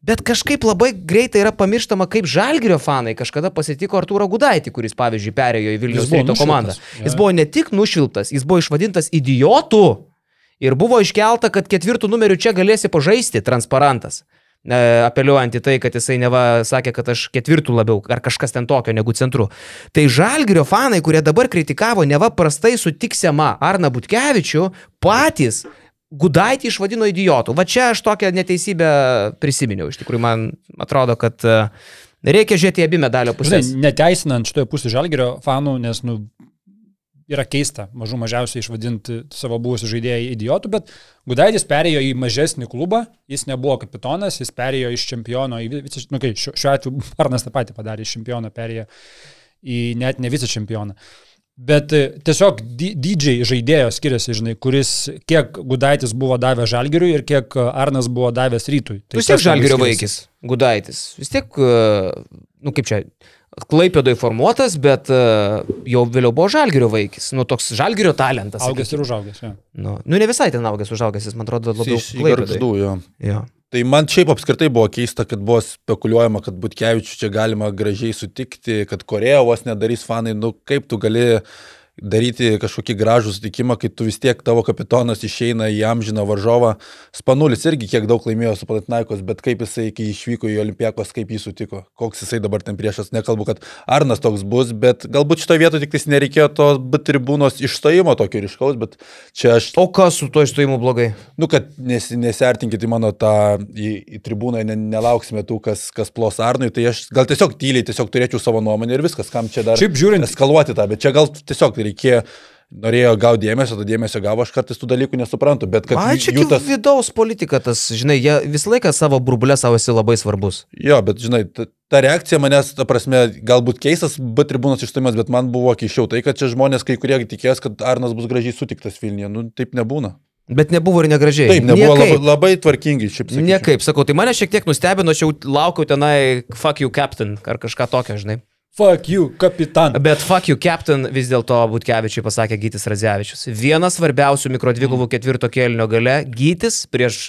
Bet kažkaip labai greitai yra pamirštama, kaip Žalgirio fanai kažkada pasitiko Artūrą Gudaitį, kuris, pavyzdžiui, perėjo į Vilnius ryto komandą. Jis buvo ne tik nušvilptas, jis buvo išvadintas idiotu ir buvo iškelta, kad ketvirtų numerių čia galėsi pažaisti transparantas. E, apeliuojant į tai, kad jisai neva sakė, kad aš ketvirtų labiau, ar kažkas ten tokio negu centru. Tai Žalgirio fanai, kurie dabar kritikavo neva prastai sutiksiamą Arną Butkevičių, patys Gudaitį išvadino idiotų. Va čia aš tokią neteisybę prisiminiau. Iš tikrųjų, man atrodo, kad e, reikia žiūrėti abi medalio pusės. Žinai, neteisinant šitoje pusėje žalgerio fanų, nes, nu, yra keista, mažų mažiausiai išvadinti savo buvusių žaidėjų idiotų, bet Gudaitis perėjo į mažesnį klubą, jis nebuvo kapitonas, jis perėjo iš čempiono į nu, kai, šiuo, šiuo atveju Arnas tą patį padarė, iš čempiono perėjo į net ne vice čempioną. Bet e, tiesiog dydžiai žaidėjo skiriasi, žinai, kuris kiek Gudaitis buvo davęs Žalgiriui ir kiek Arnas buvo davęs Rytui. Tai vis tiek Žalgirio vaikis, Gudaitis. Vis tiek, e, nu kaip čia, Klaipėdoj formuotas, bet e, jau vėliau buvo Žalgirio vaikis. Nu toks Žalgirio talentas. Augęs ir užaugęs. Ja. Nu, nu ne visai ten augęs, užaugęs, jis man atrodo labiau įgargždų, jo. Jo. Tai man šiaip apskritai buvo keista, kad buvo spekuliuojama, kad Butkevičių čia galima gražiai sutikti, kad Korejos nedarys fanai, nu kaip tu gali daryti kažkokį gražų sutikimą, kai tu vis tiek tavo kapitonas išeina į amžiną varžovą. Spanulis irgi kiek daug laimėjo su Palatnaikos, bet kaip jisai, kai išvyko į Olimpiakos, kaip jį sutiko, koks jisai dabar ten priešas, nekalbu, kad Arnas toks bus, bet galbūt šitoje vietoje tik tais nereikėjo to tribūnos išstojimo tokio ryškaus, bet čia aš O kas su to išstojimu blogai? Nu, kad nes, nesiartinkit į mano tą į, į tribūną, ne, nelauksime tų, kas, kas plos Arnui, tai aš gal tiesiog tyliai, tiesiog turėčiau savo nuomonę ir viskas, kam čia dar Šiaip žiūrint- eskaluoti tą, bet čia gal tiesiog reikėjo, norėjo gauti dėmesio, to dėmesio gavo, aš kartais tų dalykų nesuprantu, bet kad Man čia jų tas... vidaus politika, tas, žinai, jie visą laiką savo burbulę savo esi labai svarbus. Jo, bet žinai, ta, ta reakcija manęs, ta prasme, galbūt keistas B tribūnos išstojimas, bet man buvo keiščiau tai, kad čia žmonės kai kurie tikės, kad Arnas bus gražiai sutiktas Vilniuje, nu taip nebūna. Bet nebuvo ir negražiai. Taip, nebuvo Niekaip. labai, labai tvarkingai, šiaip sakyčiau. Niekaip, sakau, tai mane šiek tiek nustebino, aš jau laukiau tenai fuck you captain ar kažką tokio, žinai. Fuck you, kapitan. Bet fuck you captain vis dėlto Butkevičiui pasakė Gytis Radzevičius. Vienas svarbiausių mikrodvigulų ketvirto kėlinio gale - Gytis prieš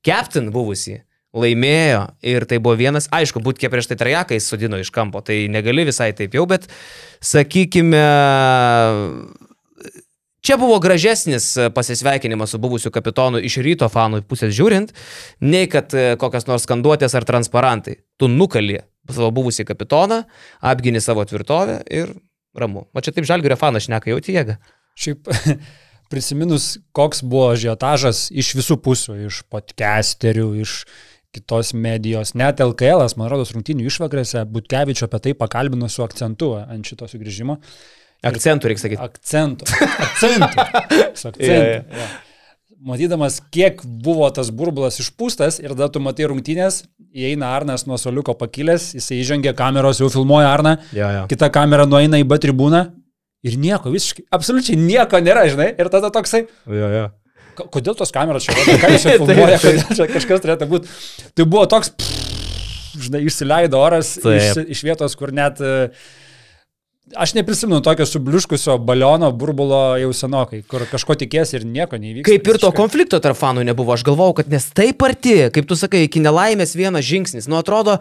captain buvusi. Laimėjo ir tai buvo vienas, aišku, būtkė prieš tai trajeką įsodino iš kampo, tai negali visai taip jau, bet sakykime, Čia buvo gražesnis pasisveikinimas su buvusiu kapitonu iš ryto fanų pusės žiūrint, nei kad kokios nors skanduotės ar transparantai. Tu nukali savo buvusį kapitoną, apgini savo tvirtovę ir ramu. O čia taip žalgirio fanas šneka jauti jėgą. Šiaip prisiminus, koks buvo žiotažas iš visų pusių, iš podcasterių, iš kitos medijos, net LKL, man rodos, rungtinių išvakarėse, Butkevičio apie tai pakalbino su akcentu ant šito sugrįžimo. Akcentų reikia sakyti. Akcentų. Akcentų. Jo, jo. Ja. Matydamas, kiek buvo tas burbulas išpūstas ir tada tu matai rungtynės, įeina Arnas nuo soliuko pakilęs, jisai įžengia kameros, jau filmuoja Arną, Jo, jo. kita kamera nueina į B tribūną ir nieko, visiškai, absoliučiai nieko nėra, žinai, ir tada toksai, jo. "Ko- kodėl tos kameros čia, ką jis čia filmuoja, kodėl čia kažkas turėtų būti. Tai buvo toks, žinai, išsileido oras iš, iš vietos, kur net... e, Aš neprisimenu tokio subliuškusio baliono burbulo jau senokai, kur kažko tikės ir nieko neįvyks. Kaip ir to konflikto tarp fanų nebuvo, aš galvojau, kad nes taip arti, kaip tu sakai, iki nelaimės vienas žingsnis, nu atrodo,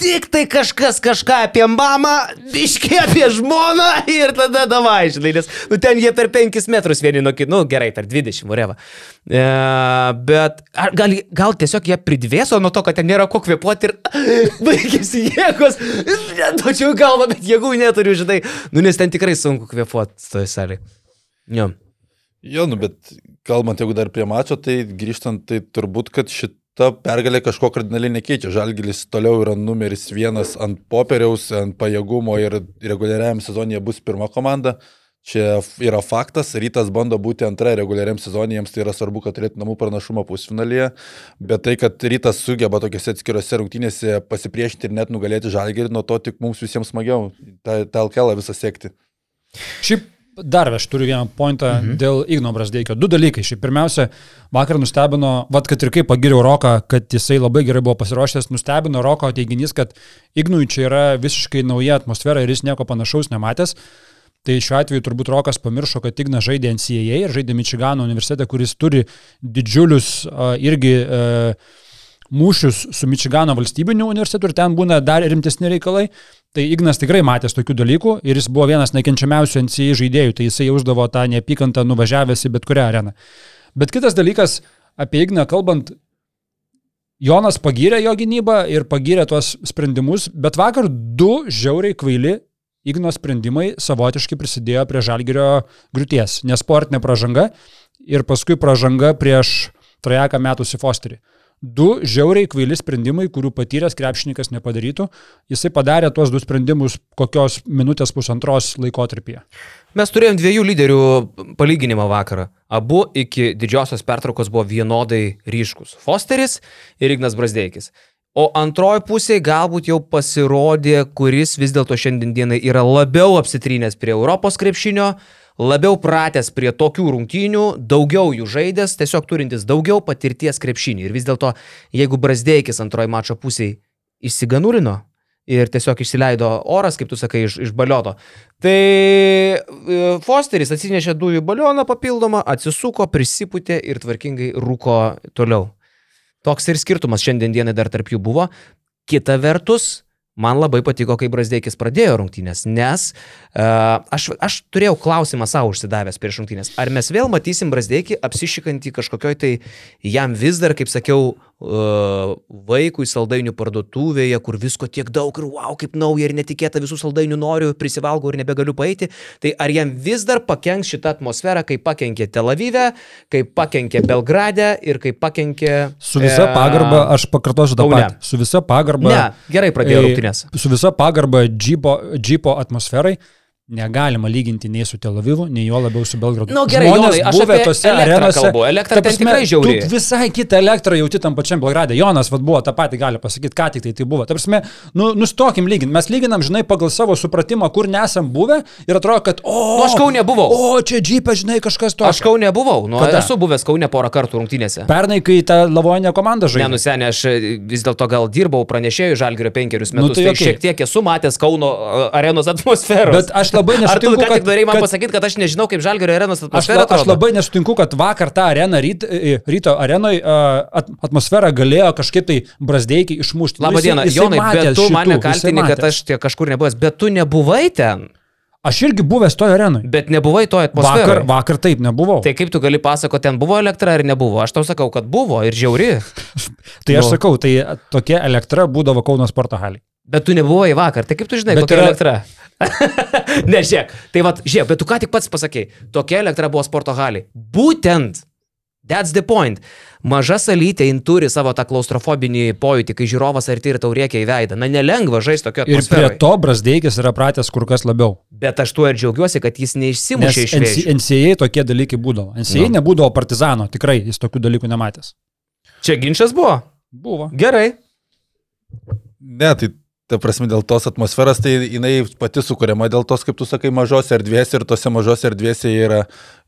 tik tai kažkas kažką apie mamą, biški apie žmoną ir tada davai, žinai, nes, nu ten jie per 5 metrus vieni nuo kitų, nu gerai, per 20, voreva. E, bet ar gal, gal tiesiog jie pridvėso nuo to, kad ten nėra ko kvepuoti ir baigėsi jėgos, neduočiau galvą, bet jėgų neturiu, žinai, nu nes ten tikrai sunku kvepuoti toje salėje. Jo. Jo, nu, bet kalbant, jeigu dar prie mačo, tai grįžtant, tai turbūt, kad šit, ta pergalė kažko kardinaliai nekeičia. Žalgiris toliau yra numeris vienas ant popieriaus, ant pajėgumo ir reguliariajam sezonėje bus pirma komanda. Čia yra faktas, rytas bando būti antra reguliariam sezonė, jiems tai yra svarbu, kad turėtų namų pranašumą pusfinalyje, bet tai, kad rytas sugeba tokiuose atskiriuose rungtynėse pasipriešinti ir net nugalėti žalgerį, nuo to tik mums visiems smagiau tą, LKL visą sekti. Šiaip dar aš turiu vieną pointą mhm. dėl Igno Brasdeikio. Du dalykai. Šiaip pirmiausia, vakar nustebino, vad kad ir kaip pagiriau Roką, kad jisai labai gerai buvo pasiruošęs, nustebino Roko teiginys, kad Ignui čia yra visiškai nauja atmosfera ir jis nieko panašaus nematęs. Tai šiuo atveju turbūt Rokas pamiršo, kad Ignas žaidė NCAA ir žaidė Mičigano universitete, kuris turi didžiulius uh, irgi uh, mūšius su Mičigano valstybiniu universitetu ir ten būna dar rimtesni reikalai. Tai Ignas tikrai matęs tokių dalykų ir jis buvo vienas nekenčiamiausių NCAA žaidėjų, tai jisai jausdavo tą neapykantą nuvažiavęs į bet kurią areną. Bet kitas dalykas, apie Igną kalbant, Jonas pagyrė jo gynybą ir pagyrė tuos sprendimus, bet vakar du žiauriai kvaili Igno sprendimai savotiškai prisidėjo prie žalgerio griūties, nesportinė pažanga ir paskui pažanga prieš trajeką metus į Fosterį. Du žiauriai kvaili sprendimai, kurių patyręs krepšininkas nepadarytų. Jisai padarė tuos du sprendimus kokios minutės pusantros laikotarpyje. Mes turėjom dviejų lyderių palyginimą vakarą. Abu iki didžiosios pertraukos buvo vienodai ryškus. Fosteris ir Ignas Brasdeikis. O antroji pusė galbūt jau pasirodė, kuris vis dėlto šiandienai yra labiau apsitrynęs prie Europos krepšinio, labiau pratęs prie tokių rungtynių, daugiau jų žaidęs, tiesiog turintis daugiau patirties krepšinį. Ir vis dėlto, jeigu Brasdeikis antroji mačo pusėje išsiganurino ir tiesiog išsileido oras, kaip tu sakai, iš, iš balioto, tai e, Fosteris atsinešė dujų balioną papildomą, atsisuko, prisipūtė ir tvarkingai rūko toliau. Toks ir skirtumas šiandien dienai dar tarp jų buvo. Kita vertus, Man labai patiko, kai Brasdeikis pradėjo rungtynės, nes uh, aš, aš turėjau klausimą savo užsidavęs prieš rungtynės. Ar mes vėl matysim Brasdeikį apsišykantį kažkokioj tai jam vis dar, kaip sakiau, vaikui saldainių parduotuvėje, kur visko tiek daug ir wow, kaip nauja ir netikėta, visų saldainių noriu, prisivalgau ir nebegaliu paeiti. Tai ar jam vis dar pakenks šitą atmosferą, kaip pakenkė Tel Avive, kaip pakenkė Belgrade ir kaip pakenkė... Su visa e, pagarba, aš pakartosiu tą patį. Su visa pagarba. Ne, gerai pradėjo rungtynės rungtynės. Su visa pagarba džipo, džipo atmosferai, negalima lyginti nei su Tel Avivu, nei jo labiau su Belgradu. Na nu, gerai, Jonai, aš buvę tose arenose. Kalbu. Elektra ta prasme, tikrai žiauri. Tu visai kitą elektrą jauti tam pačiam Belgradė. Jonas vad buvo tą patį gali pasakyti, ką tik tai tai buvo. Ta prasme, nu, nustokim lyginti. Mes lyginam, žinai, pagal savo supratimą, kur nesam buvę ir atrodo, kad, o... Nu, aš Kaune buvau. O, čia džipė, žinai, kažkas to. Aš Kaune buvau. Nu, Kada? esu buvęs Kaune porą kartų rungtynėse. Pernai, kai ta lavonė komanda žaidė. Nenusenė, aš vis dėlto gal dirbau pranešėjų Žalgirio penkerius metus. Nu, tai, tai okay. šiek tiek esu matęs Kauno arenos atmosferą. Bet aš labai nesutinku, kad tik norėjai man kad, pasakyti, kad aš nežinau, kaip Žalgerio arenos atmosfera. Aš, la, aš labai nesutinku, kad vakar tą areną, ryt, ryto arenoje at, atmosferą galėjo kažkaip tai brazdeikiai išmušti. Labą dieną, Jonai, bet tu mane kaltini, kad aš kažkur nebuvęs, bet tu nebuvai ten. Aš irgi buvęs toje arenoje. Bet nebuvai toje atmosferoje. Vakar, vakar taip nebuvau. Tai kaip tu gali pasakoti, ten buvo elektra ar nebuvo? Aš tau sakau, kad buvo ir žiauri. tai aš nu. sakau, tai tokia elektra būdavo Kauno sporto haliai. Bet tu nebuvai vakar, tai kaip tu žinai, bet kokia yra... elektra? ne, žiūrėk, tai vad, žiūrėk, bet tu ką tik pats pasakėjai, tokia elektra buvo sporto haliai. Būtent, that's the point. Maža salytė jin turi savo tą klaustrofobinį pojūtį, kai žiūrovas arti ir tau reikia į veidą. Na, nelengva žaisti tokio atmosferos. Ir prie to Brasdeikis yra pratęs kur kas labiau. Bet aš tuo ir džiaugiuosi, kad jis neišsimušė iš vėžių. NCA tokie dalykai būdavo. NCA no. nebūdavo partizano, tikrai jis tokių dalykų nematęs. Čia ginčas buvo? Buvo. Gerai. Ne, tai Ta prasme, dėl tos atmosferos, tai jinai pati sukūriama dėl tos, kaip tu sakai, mažos erdvės ir tose mažose erdvėse yra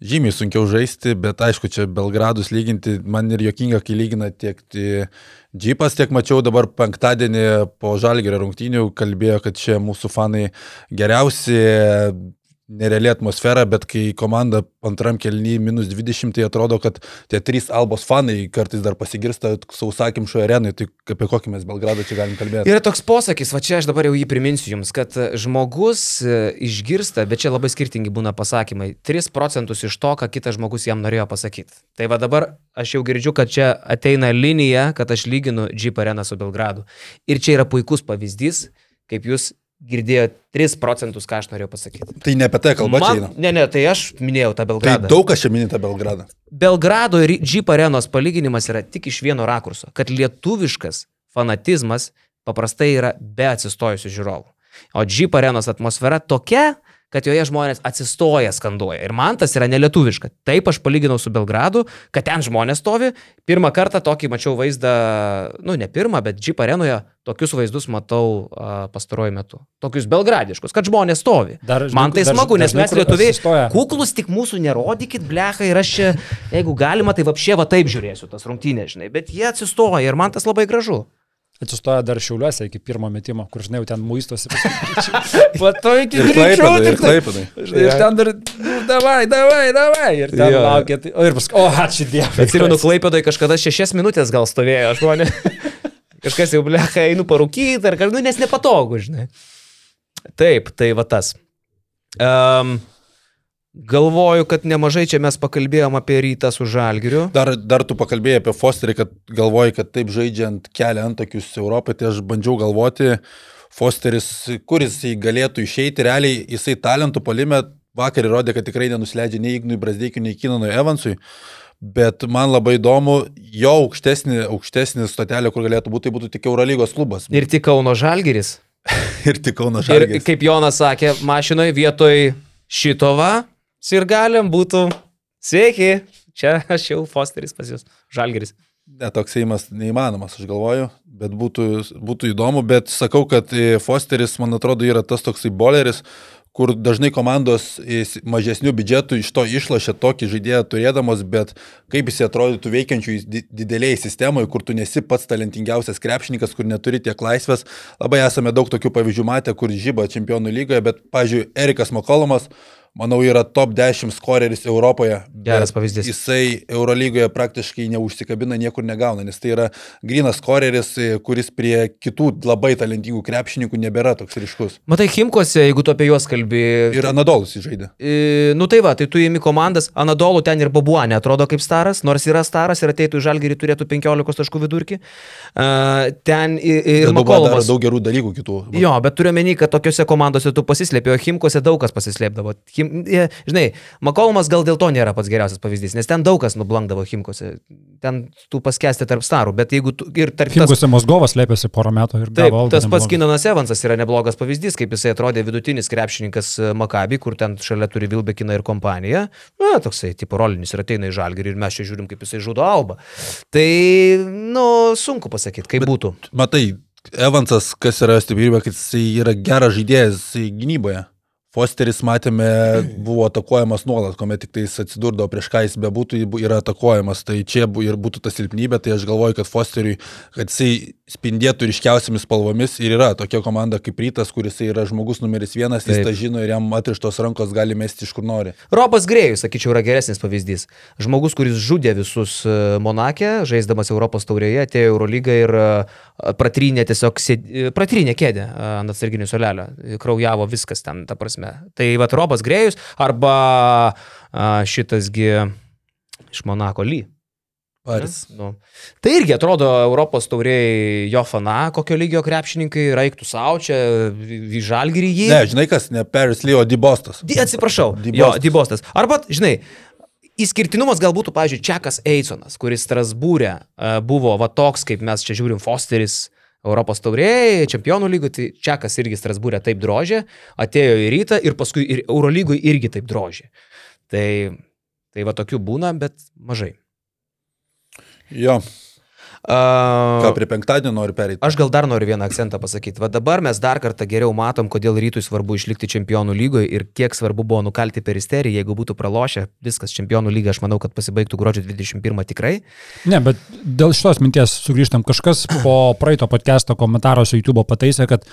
žymiai sunkiau žaisti, bet aišku, čia Belgradus lyginti, man ir jokinga, kai lygina tiek džipas, tiek mačiau dabar penktadienį po Žalgerio rungtynių, kalbėjo, kad čia mūsų fanai geriausi, nereali atmosfera, bet kai komanda antram kelnyje minus 20, tai atrodo, kad tie trys albos fanai kartais dar pasigirsta sausakimšo arenui, tai apie kokį mes Belgradą čia galim kalbėti. Yra toks posakis, va čia aš dabar jau jį priminsiu jums, kad žmogus e, išgirsta, bet čia labai skirtingi būna pasakymai, 3 procentus iš to, ką kitas žmogus jam norėjo pasakyti. Tai va dabar aš jau girdžiu, kad čia ateina linija, kad aš lyginu Jeep areną su Belgradu. Ir čia yra puikus pavyzdys, kaip jūs girdėjo 3 procentus, ką aš norėjau pasakyti. Tai ne apie tai kalba čia eina. ne, ne, tai aš minėjau tą Tai Belgradą. daug kas čia mini tą Belgradą. Belgrado ir Jeep arenos palyginimas yra tik iš vieno rakurso, kad lietuviškas fanatizmas paprastai yra be atsistojusių žiūrovų. O Jeep arenos atmosfera tokia, kad joje žmonės atsistoja skanduoja. Ir man tas yra nelietuviška. Taip aš palyginau su Belgradu, kad ten žmonės stovi. Pirmą kartą tokį mačiau vaizdą, nu ne pirmą, bet Jeep arenoje tokius vaizdus matau uh, pastaruoju metu. Tokius belgradiškus, kad žmonės stovi. Dar, Man tai dar- smagu, nes dažnai mes lietuviai kuklus, tik mūsų nerodykit, blecha, ir aš čia, jeigu galima, tai apšė va taip žiūrėsiu tas rungtynės, žinai, bet jie atsistoja ir man tas labai gražu. Atsistoja dar šiauliuose iki pirmo metimo, kur žinai, jau ten muistosi. Pato iki Ir greičiau. Ir tai. Žinai, Ir ten dar, nu, davai, davai, davai. Ir ten Jo. laukia. Tai, o ir paskui, o, ačiū Dievui. Atsimenu, Klaipėdai kažkada šešias minutės gal stovėjo žmonės. Kažkas jau blecha, einu parūkyti ar kažkas, nu, nes nepatogu, žinai. Taip, tai va tas. Um, galvoju, kad nemažai čia mes pakalbėjom apie rytą su Žalgiriu. Dar, dar tu pakalbėjai apie Fosterį, kad galvoji, kad taip žaidžiant kelia antakius Europai, tai aš bandžiau galvoti, Fosteris, kuris jisai galėtų išeiti, realiai jisai talentų palime vakar įrodė, kad tikrai nenusileidžia nei Ignui Brasdeikiui, nei Kinanui Evansui. Bet man labai įdomu, jo aukštesnė, aukštesnė stotelė, kur galėtų būti, tai būtų tik Eurolygos klubas. Ir tik Kauno Žalgiris. ir tik Kauno Ir Žalgiris. kaip Jonas sakė, mašinoje vietoj šito va, ir galim būtų. Sveiki, čia aš jau Fosteris pas jūs, Žalgiris. Ne, toks įimas neįmanomas, aš galvoju, bet būtų, būtų įdomu, bet sakau, kad e, Fosteris, man atrodo, yra tas toksai boleris, kur dažnai komandos e, mažesnių biudžetų iš to išlošia tokį žaidėją turėdamos, bet kaip jis atrodytų veikiančių di- didelėje sistemoje, kur tu nesi pats talentingiausias krepšininkas, kur neturi tiek laisvės. Labai esame daug tokių pavyzdžių matę, kur žyba čempionų lygoje, bet, pavyzdžiui, Erikas Makolomas, manau, yra top 10 skoreris Europoje. Geras pavyzdys. Jisai Eurolygoje praktiškai neužsikabina, niekur negauna, nes tai yra grinas koreris, e, kuris prie kitų labai talentingų krepšininkų nebėra toks ryškus. Matai, Himkose, jeigu tu apie juos kalbi. Ir Anadolus įžaidė. E, nu tai va, tai tu įimi komandas, Anadolų ten ir Babuanė atrodo kaip staras, nors yra staras ir ateitų į Žalgirį turėtų 15 taškų vidurkį. Uh, ten ir Makolomas. daug gerų dalykų kitų. Jo, bet turiu menį, kad tokiuose komandose tu pasislėpi, o Himkose daug kas pasislėpdavo. Him, jie- žinai, Makolomas gal dėl to nėra pats geriausias pavyzdys, nes ten daug kas nublankdavo Himkose. Ten tu paskesti tarp starų, bet jeigu tu ir tarp tas- Fingose Mosgovas lėpėsi porą metų ir Taip, algą tas pats. Kinanas Evansas yra neblogas pavyzdys, kaip jisai atrodė vidutinis krepšininkas e, Makabi, kur ten šalia turi Vilbekiną ir kompaniją. Na, toksai tipo rolinis ir ateina į žalgerį ir mes čia žiūrim, kaip jisai žudo alba. Tai, nu, sunku pasakyti, kaip Bet... būtų. Matai, Evansas, kas yra stiprybė, kad jisai yra geras žaidėjas gynyboje. Fosteris, matėme, buvo atakuojamas nuolat, kuomet tik tais atsidurdavo prieš ką jis bebūtų, jis yra atakuojamas. Tai čia ir būtų ta silpnybė, tai aš galvoju, kad Fosteriui, kad jisai spindėtų ryškiausiamis spalvomis ir yra tokia komanda kaip Rytas, kuris yra žmogus numeris vienas, jis Taip. tą žino ir jam atrištos rankos gali mesti iš kur nori. Robas Grėjus, sakyčiau, yra geresnis pavyzdys. Žmogus, kuris žudė visus e, Monake, žaisdamas Europos taurėje, atėjo Eurolygą ir e, pratrynė tiesiog, sėd... e, pratrynė kėdę ant atsarginių solelio. Kraujavo viskas ten, ta prasme. Tai va, Robas Grėjus arba šitasgi iš Monako Ly. Paris. Nu. Tai irgi atrodo Europos tauriai jo fana, kokio lygio krepšininkai, raiktų savo čia, į žalgyrį jį. Ne, žinai kas, ne Paris Lee, o Dibostas. Di, atsiprašau, Dibostas. jo, Dibostas. Arba, žinai, Įskirtinumas gal būtų, pavyzdžiui, Čekas Eisonas, kuris Strasbūrė buvo va toks, kaip mes čia žiūrim, Fosteris Europos taurėjai, čempionų lygų, tai Čekas irgi Strasbūrė taip drožė, atėjo į rytą ir paskui ir Eurolygui irgi taip drožė. Tai, tai va tokių būna, bet mažai. Jo, Uh, ką prie penktadienio nori pereiti. Aš gal dar noriu vieną akcentą pasakyti. Va dabar mes dar kartą geriau matom, kodėl rytui svarbu išlikti čempionų lygoje ir kiek svarbu buvo nukalti peristerį, jeigu būtų pralošę viskas čempionų lyga, aš manau, kad pasibaigtų gruodžio 21 tikrai. Ne, bet dėl šitos minties sugrįžtam. Kažkas po praeito podcast'o komentaruose YouTube pataisė, kad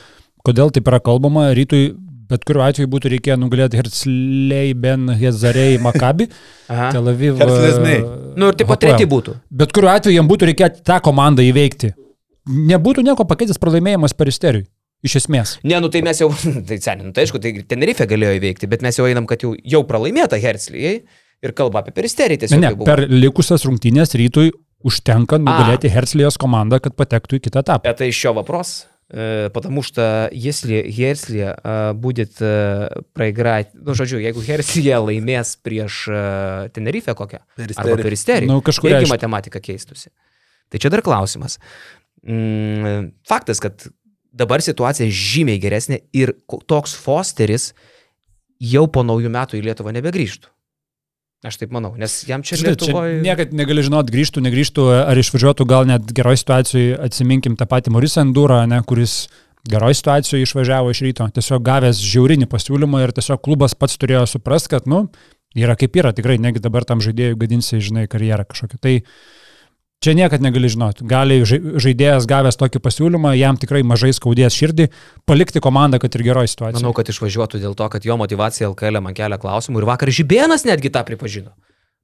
kodėl taip yra kalbama, rytui bet kuriuo atveju būtų reikėję nugalėti Herzlei Ben Hezarei Makabi. Tel Aviv. Herzlesniai. Nu ir tipo Hapoel. treti būtų. Bet kuriuo atveju jam būtų reikėję tą komandą įveikti. Nebūtų nieko pakeitęs pralaimėjimas peristeriui. Iš esmės. Ne, nu tai mes jau, tai seniai, nu tai aišku, tai Tenerife galėjo įveikti, bet mes jau einam, kad jau, jau pralaimėta Herzlijai ir kalba apie peristerį Ne, tiesiog. ne, buvo. per likusias rungtynės rytui užtenka nugalėti Herzlijos komandą, kad patektų į kitą etapą. Bet tai iš šio vapros э, потому что если Херслė э, будет э, проиграть, ну, žodžiu, jeigu Herslė laimės prieš э, Tenerife kokią, arba Peristerį. Peristerį, Nu, kažkuria irgi iš- matematika keistusi. Tai čia dar klausimas. Mm, faktas, kad dabar situacija žymiai geresnė ir ko- toks Fosteris jau po naujų metų į Lietuvą nebegrįžtų. Aš taip manau, nes jam čia Žinai, čia Lietuvoje... niekad negali žinot, grįžtų, negrįžtų, ar išvažiuotų, gal net geroj situacijoje, atsiminkim tą patį Morisą Endurą, ne, kuris geroj situacijoje išvažiavo iš ryto, tiesiog gavęs žiaurinį pasiūlymą ir tiesiog klubas pats turėjo suprast, kad, nu, yra kaip yra, tikrai, negi dabar tam žaidėjui gadinsi, žinai, karjerą kažkokią. Tai čia niekad negali žinoti. Gali žai- žaidėjas gavęs tokį pasiūlymą, jam tikrai mažai skaudės širdį, palikti komandą, kad ir geroj situacijoje. Manau, kad išvažiuotų dėl to, kad jo motivacija LKL man kelia klausimų ir vakar Žibėnas netgi tą pripažino.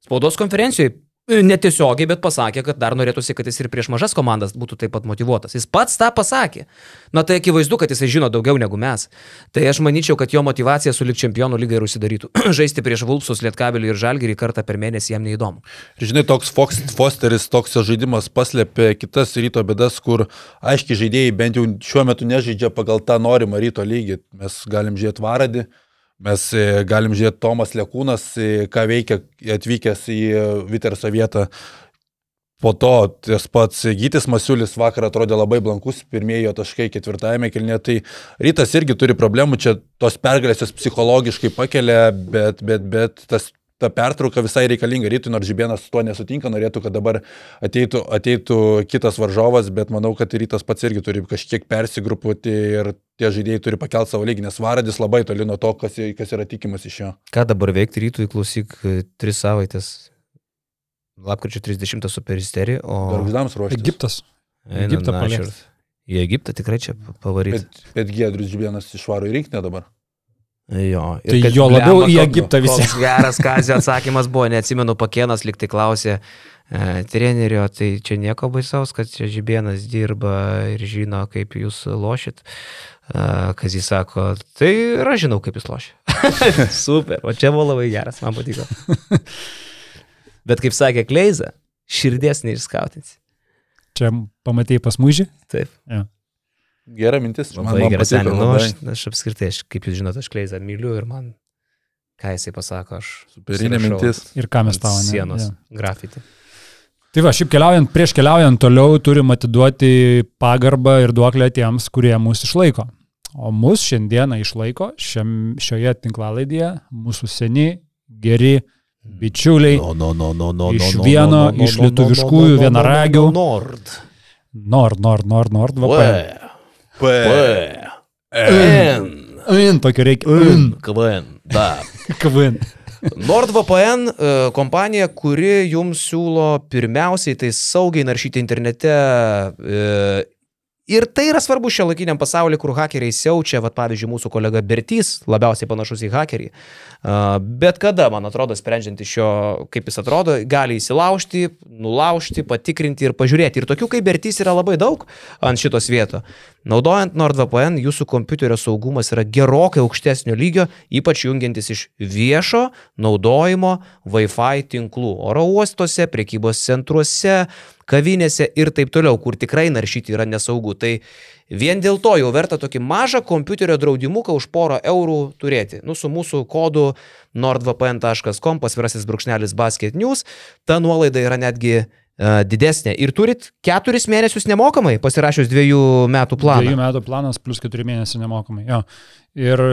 Spaudos konferencijoje netiesiogiai, bet pasakė, kad dar norėtųsi, kad jis ir prieš mažas komandas būtų taip pat motivuotas. Jis pats tą pasakė. Na tai akivaizdu, kad jisai žino daugiau negu mes. Tai aš manyčiau, kad jo motivacija su lik čempionų lygai ir užsidarytų. Žaisti prieš Vulpsus, Lietkabelį ir Žalgirį kartą per mėnesį jam neįdomu. Žinai, toks Fox, Fosteris, toks žaidimas paslėpė kitas ryto bėdas, kur aiškiai žaidėjai bent jau šiuo metu nežaidžia pagal tą norimą ryto lygį. Mes galim žiūrėti Varadį, mes e, galim žiūrėti Tomas Lekūnas, e, ką veikia atvykęs į e, Viterso vietą. Po to tas pats Gytis Masiulis vakar atrodė labai blankus, pirmieji jo taškai ketvirtajame kilnė, tai rytas irgi turi problemų, čia tos pergalės jos psichologiškai pakelia, bet, bet, bet tas ta pertrauka visai reikalinga rytui, nors Žibėnas su tuo nesutinka, norėtų, kad dabar ateitų, ateitų kitas varžovas, bet manau, kad rytas pats irgi turi kažkiek persigrupuoti ir tie žaidėjai turi pakelti savo lygį, nes Varadis labai toli nuo to, kas, kas yra tikimas iš jo. Ką dabar veikti rytui, klausyk, tris savaitės. Lapkričio 30 su peristerį, o... Garždams ruoštis. Egiptas. Egiptą paliest. Į Egiptą tikrai čia pavaryti. Bet, bet Giedrius Žibėnas išvaro į rinkinį dabar. Jo. Tai kad jo labiau blemba, į Egiptą visi. Geras kazio atsakymas buvo, neatsimenu, Pakėnas liktai klausė e, trenerio, tai čia nieko baisaus, kad čia Žibėnas dirba ir žino, kaip jūs lošit. E, Kazis sako, tai ir aš žinau, kaip jūs lošit. Super, o čia buvo labai geras, man patiko. Bet kaip sakė Kleiza, širdies neišskautinsi. Čia pamatėjai pas mužį? Taip. Gera mintis. Man, Labai man geras seniai. Nu, aš, aš apskritai, aš, kaip jūs žinote, aš Kleizą myliu ir man, ką jisai pasako, aš... Superinė mintis. Ir ką mes ant tavo Sienos, grafiti. Tai va, šiaip keliaujant, prieš keliaujant toliau turim atiduoti pagarbą ir duoklę tiems, kurie mus išlaiko. O mus šiandieną išlaiko šiam, šioje tinklalaidėje mūsų seni, geri bičiuliai. No, no, no, no, no, Iš no, no, vieno no, no, iš no, no, lietuviškųjų vienaragių. no, Nord. Nord, Nord, Nord, Nord, VPN. P. N. In, tokio reikia. In, KVN. Da. kvin. NordVPN e, kompanija, kuri jums siūlo pirmiausiai tai saugiai naršyti internete. e, Ir tai yra svarbu šio laikiniam pasauliu, kur hakeriai siaučia, va pavyzdžiui, mūsų kolega Bertys, labiausiai panašus į hakerį. Bet kada, man atrodo, sprendžiant iš jo, kaip jis atrodo, gali įsilaužti, nulaužti, patikrinti ir pažiūrėti. Ir tokių kaip Bertys yra labai daug ant šitos vietos. Naudojant NordVPN, jūsų kompiuterio saugumas yra gerokai aukštesnio lygio, ypač jungiantis iš viešo naudojimo Wi-Fi tinklų oro uostuose, prekybos centruose, kavinėse ir taip toliau, kur tikrai naršyti yra nesaugu. Tai vien dėl to jau verta tokį mažą kompiuterio draudimuką už porą eurų turėti. Nu, su mūsų kodu nordvpn.com pasvirasis brūkšnelis basket news, ta nuolaida yra netgi uh, didesnė. Ir turit keturis mėnesius nemokamai, pasirašius dviejų metų planą. Dviejų metų planas plus keturi mėnesiai nemokamai. Jo. Ir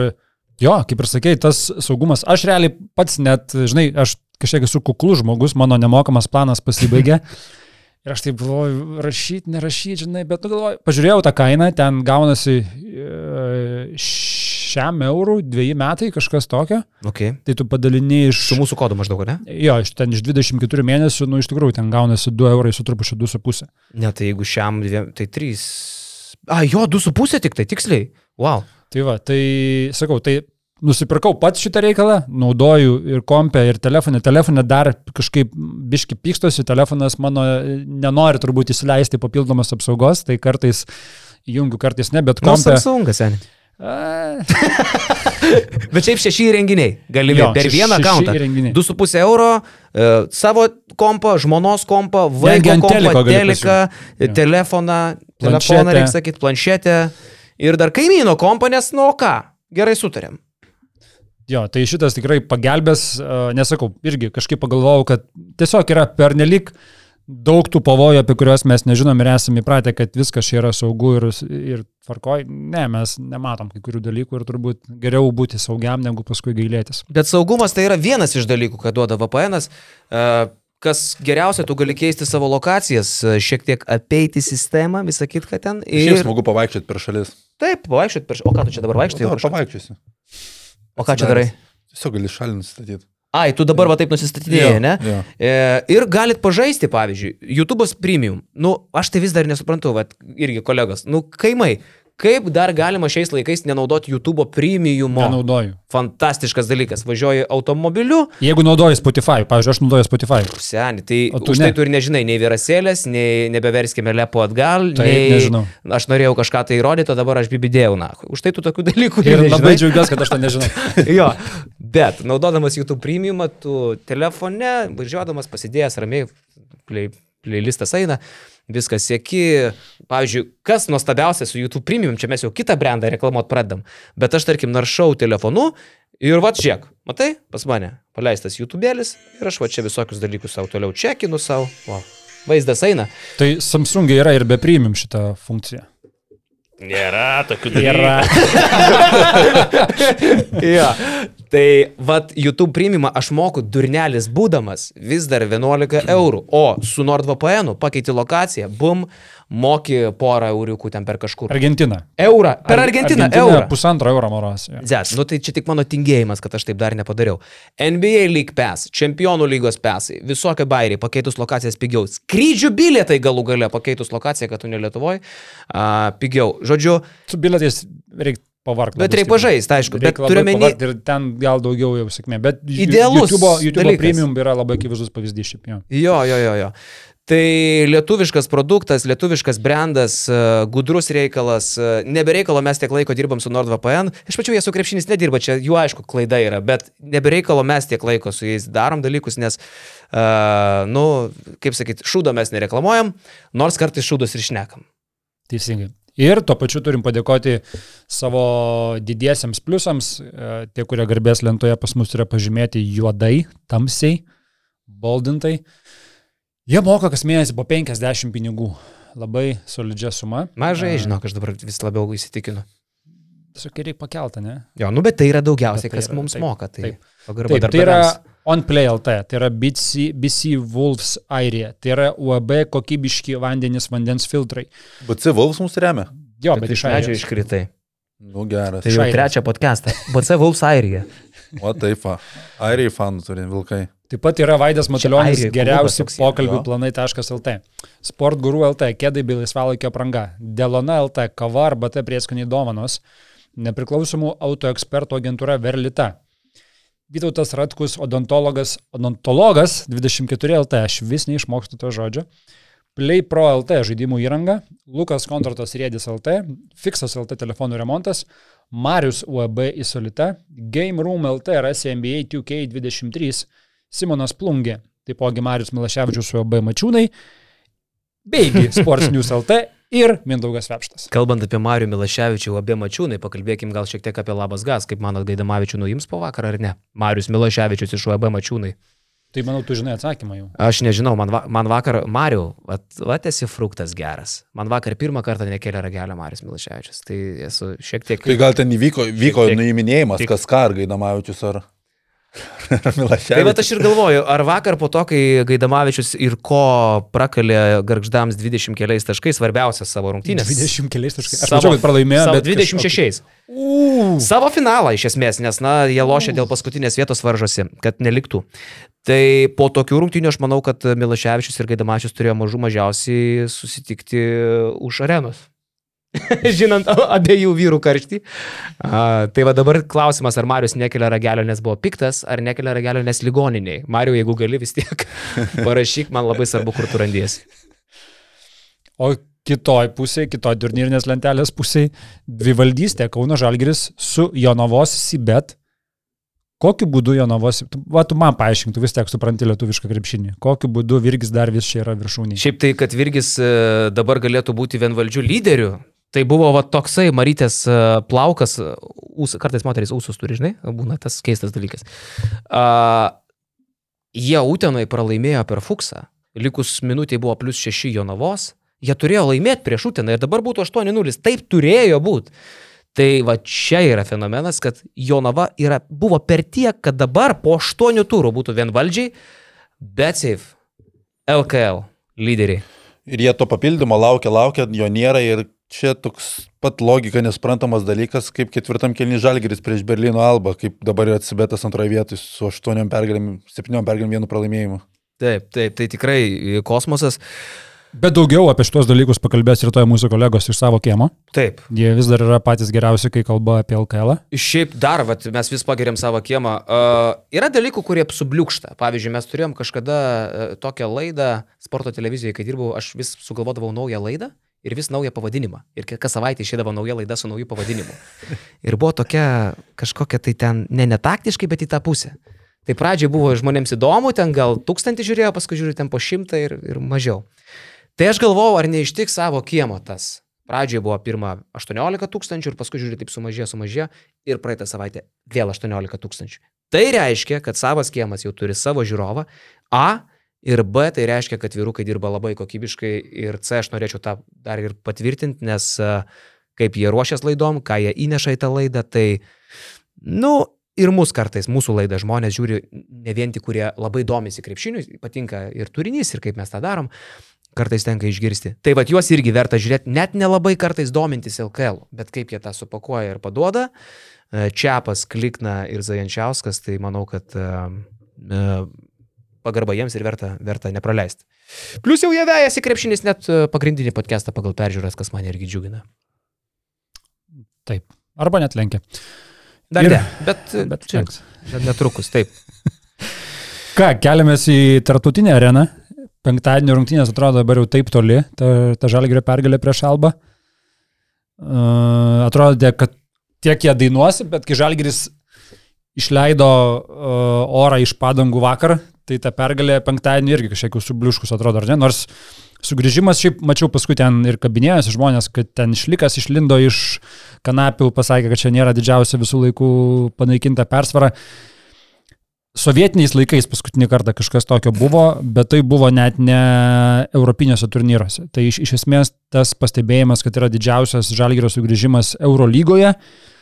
jo, kaip ir sakei, tas saugumas, aš realiai pats net, žinai, aš kažkiek esu kuklus žmogus, mano nemokamas planas pasibaigė. Ir aš taip galvoju, rašyti, nerašyti, žinai, bet nu, galvoju, pažiūrėjau tą kainą, ten gaunasi e, šiam eurų dviejį metai, kažkas tokio. Okay. Tai tu padalini iš... Su mūsų kodu maždaug, ne? Jo, iš ten iš 24 mėnesių, nu iš tikrųjų, ten gaunasi 2 eurai su trupučiu 2,5. Ne, tai jeigu šiam dviem, tai trys. A, jo, du su pusė tik tai, tiksliai. Wow. Tai va, tai sakau, tai nusipirkau pats šitą reikalą, naudoju ir kompę, ir telefoną. Telefoną dar kažkaip biški pykstosi, telefonas mano nenori turbūt įsileisti papildomos apsaugos, tai kartais įjungiu, kartais ne, bet Nu, kompę. Samsungas, seniai. Bet šiaip šeši įrenginiai galimi Jo, per vieną įrenginiai. 2,5 euro, e, savo kompą, žmonos kompą, vaiko kompą. Jo. telefoną, telefoną, reikia sakyti, planšetę ir dar kaimyno kompanės, nu o ką, gerai sutarėm. Jo, tai šitas tikrai pagelbės, e, nesakau, irgi kažkaip pagalvojau, kad tiesiog yra pernelik daug tų pavojų, apie kuriuos mes nežinom ir esame įpratę, kad viskas čia yra saugu ir, ir tvarkoj. Ne, mes nematom kai kurių dalykų ir turbūt geriau būti saugiam, negu paskui gailėtis. Bet saugumas tai yra vienas iš dalykų, ką duoda VPN. -as. E, Kas geriausia, tu gali keisti savo lokacijas, e, šiek tiek apeiti sistemą, visą kitką ten. Ir Ir smagu pavaikščioti per šalis. taip, vaikščiot per... O ką tu čia dabar vaikštai? Tai pavaikščiosiu. O ką čia darai? Tiesiog gali šalį nustatyti. Ai, tu dabar va taip nusistatydėjai, ne? Jo. E, ir galit pažaisti, pavyzdžiui, YouTube'as premium. Nu, aš tai vis dar nesuprantu, va, irgi kolegos. Nu, kaimai, kaip dar galima šiais laikais nenaudoti YouTube'o premiumo? Nenaudoju. Fantastiškas dalykas. Važiuoji automobiliu, Jeigu naudoji Spotify, pavyzdžiui, aš naudoju Spotify. seniai, tai O tu už tai ne. tu ir nežinai nei virasėlės, nei nebeverskime lepo atgal, Taip, nei... nežinau. Aš norėjau kažką tai įrodyti, o dabar aš bibidėjau, na. Už tai tu tokių dalykų Ir nežinai. labai džiaugiuosi, kad aš to nežinau. jo, bet naudodamas YouTube premiumą, tu telefone, važiuodamas pasidėjęs ramiai, play, playlistas eina, viskas sėki. Pavyzdžiui, kas nuostabiausia su YouTube premium, čia mes jau kitą brandą reklamuot pradedam, bet aš tarkim naršau telefonu ir va žiūrėk, matai, pas mane paleistas YouTube'elis ir aš va čia visokius dalykus savo toliau čekinu savo. Wow. Vaizdas eina. Tai Samsung yra ir be premium šitą funkciją. Nėra tokių Yra. jo. Tai vad YouTube premiumą aš moku durnelis būdamas vis dar 11 eurų, o su NordVPN pakeiti lokaciją, bum, moki porą euriukų ten per kažkur. Argentina. Eurą. Per Argentiną eurą. Pusantro euro moros. jo. Zet, nu tai čia tik mano tingėjimas, kad aš taip dar nepadariau. NBA League Pass, Čempionų lygos pasai, visokie bairiai, pakeitus lokacijas pigiau. Skrydžių bilietai galų gale pakeitus lokaciją, kad tu ne Lietuvoje, uh, pigiau. Žodžiu, Su bilietais reikia pavarkti. Bet reik pažaist, aišku, bet Reikia omeny- pavargt ir ten gal daugiau jau sėkmė. Bet Idealus YouTube, YouTube dalykas. premium yra labai akivaizdus pavyzdys šiaip jau. Jo, jo, jo, jo. Tai lietuviškas produktas, lietuviškas brandas, e, gudrus reikalas, e, nebereikalo mes tiek laiko dirbam su NordVPN. Iš pačių jie su krepšinis nedirba, čia jų aišku klaida yra, bet nebereikalo mes tiek laiko su jais darom dalykus, nes, uh, nu, kaip sakyti, šūdo mes nereklamuojam, nors kartais šūdus ir šnekam. Teisingai. Ir tuo pačiu turim padėkoti savo didiesiems pliusams, e, tie, kurie garbės lentoje pas mus yra pažymėti juodai, tamsiai, boldintai. Jie moka kas mėnesį po 50 pinigų. Labai solidžia suma. Mažai, A, žinok, aš dabar vis labiau įsitikinu. Tiesiog reikia pakeltą, ne? Jo, nu, bet tai yra daugiausiai, Bet tai kas yra- mums taip, moka. Tai, taip. Taip, tai yra darbdaviams. OnPlay LT, tai yra BC, BC Wolves Airija, tai yra UAB kokybiški vandenys, vandens filtrai. BC Wolves mus remia. Jo, Bet bet iš medžio. Tai iškritai. Nu geras. Tai jau trečią podcastą. BC Wolves Airija. O taip. Airijai fanų turi vilkai. Taip pat yra Vaidas Matulionis Airijoj geriausi pokalbių planai.lt. Sport guru LT, kėdai bei laisvalaikio apranga. Delona LT, kava arba tai prieskoniai dovanos. Nepriklausomų autoekspertų agentūra Verlita. Vytautas Ratkus, odontologas, odontologas 24 LT, aš vis neišmokstu to žodžio. Play Pro LT žaidimų įranga, Lukas Kontratas Rėdis LT, Fixas LT telefonų remontas, Marius UAB Isolita, Game Room LT ir SMBA 2K23, Simonas Plungė, taipogi Marius Milaševičius UAB Mačiūnai, beigi Sports News LT ir Mindaugas Vepštas. Kalbant apie Marių Milaševičių, abie mačiūnai, pakalbėkim gal šiek tiek apie Labas Gas, kaip manot, Gaidamavičių nuims po vakar ar ne? Marius Milaševičius iš UAB mačiūnai. Tai manau, tu žinai atsakymą jau. Aš nežinau, man, va, man vakar, Mariu, vat esi fruktas geras. Man vakar pirmą kartą nekėlė ragelio Marius Milaševičius. Tai esu šiek tiek... Tai gal ten įvyko, vyko tiek- nuiminėjimas, tiek- kas ką, ar Gaidamavičius, ar... Tai va aš ir galvoju, ar vakar po to, kai Gaidamavičius ir ko prakalė garždams 20 keliais taškais, svarbiausias savo rungtynės. 20 keliais taškais. Aš mačiau, kad pralaimėjo, bet 26. Uuu. Savo finalą iš esmės, nes, na, jie lošia dėl paskutinės vietos varžosi, kad neliktų. Tai po tokių rungtynių aš manau, kad Milaševičius ir Gaidamačius turėjo mažų mažiausiai susitikti už arenos. Žinant abiejų vyrų karštį. A, tai va dabar klausimas, ar Marius nekelia ragelio, nes buvo piktas, ar nekelia ragelio, nes ligoniniai. Mariu, jeigu gali vis tiek, parašyk, man labai svarbu, kur tu randiesi. O kitoj pusėje, kitoj turnyrinės lentelės pusėje, dvivaldystė Kauno Žalgiris su Jonavos Sibet Kokiu būdu Jonavos, tu- va tu man paaiškink, tu vis tiek supranti lietuvišką krepšinį. Kokiu būdu Virgis dar vis čia yra viršūnė. Šiaip tai, kad Virgis e, dabar galėtų būti vienvaldžių lyderių, tai buvo va, toksai Marytės e, plaukas, e, ūs, kartais moteris ūsus turi, žinai, būna tas keistas dalykas. Uh, jie Utenai pralaimėjo per Fuksą, likus minutė buvo plus 6 Jonavos, jie turėjo laimėti prieš Uteną ir dabar būtų 8-0, taip turėjo būti. Tai va čia yra fenomenas, kad Jonava yra, buvo per tiek, kad dabar po 8 turų būtų vienvaldžiai, bet safe LKL lyderiai. Ir jie to papildymo laukia, laukia, jo nėra ir čia toks pat logika nesprantamas dalykas, kaip ketvirtam kelniui Žalgeris prieš Berlyno Alba, kaip dabar yra atsibetas antroje vietoje su aštuoniom pergalėm, septyniom pergalėm vienu pralaimėjimu. Taip, taip, tai tikrai kosmosas. Bet daugiau apie šitos dalykus pakalbės ir toje mūsų kolegos iš savo kiemo. Taip. Jie vis dar yra patys geriausi, kai kalba apie LKL. Šiaip dar, vat, mes vis pageriam savo kiemą. Uh, yra dalykų, kurie subliūkšta. Pavyzdžiui, mes turėjom kažkada uh, tokią laidą sporto televizijoje, kai dirbau, aš vis sugalvodavau naują laidą ir vis naują pavadinimą. Ir kas savaitę išėdavo nauja laida su nauju pavadinimu. Ir buvo tokia kažkokia tai ten, ne netaktiškai, bet į tą pusę. Tai pradžiai buvo žmonėms įdomu, ten gal tūkstantį žiūrėjo, paskui žiūri ten po šimtą ir, ir mažiau. Tai aš galvojau, ar neištik savo kiemo tas. Pradžioje buvo pirma 18 tūkstančių ir paskui žiūri taip sumažėjo, sumažėjo ir praeitą savaitę vėl 18 tūkstančių. Tai reiškia, kad savas kiemas jau turi savo žiūrovą. A ir B tai reiškia, kad vyrukai dirba labai kokybiškai ir C aš norėčiau tą dar ir patvirtinti, nes a, kaip jie ruošias laidom, ką jie įneša į tą laidą, tai, nu, ir mus kartais, mūsų laidą žmonės žiūri ne vien tik, kurie labai domisi krepšiniu, patinka ir turinys, ir kaip mes tą darom, kartais tenka išgirsti. Tai vad juos irgi verta žiūrėti, net nelabai kartais domintis LKL, bet kaip jie tą supakuoja ir paduoda. E, Čiapas, Klikna ir Zajančiauskas, tai manau, kad e, e, pagarba jiems ir verta, verta nepraleisti. Plius jau jie vejasi krepšinis net e, pagrindinį podcastą pagal peržiūras, kas mane irgi džiugina. Taip. Arba net lenkia. Dar Ir- ne, bet, Bet bet čia bet netrukus, taip. Ką, keliamės į tartutinę areną. Penktadienio rungtynės atrodo dabar jau taip toli, ta, ta žalgerio pergalė prieš Alba. Uh, atrodė, kad tiek jie dainuosi, bet kai žalgeris išleido uh, orą iš padangų vakar, tai ta pergalė penktadienį irgi kažkiek subliuškus atrodo, ar ne? Nors sugrįžimas, šiaip mačiau paskui ten ir kabinėjosi žmonės, kad ten išlikas išlindo iš kanapių, pasakė, kad čia nėra didžiausia visų laikų panaikinta persvara. Sovietiniais laikais paskutinį kartą kažkas tokio buvo, bet tai buvo net ne europiniuose turnyruose. Tai iš, iš esmės tas pastebėjimas, kad yra didžiausias žalgyrio sugrįžimas Eurolygoje, e,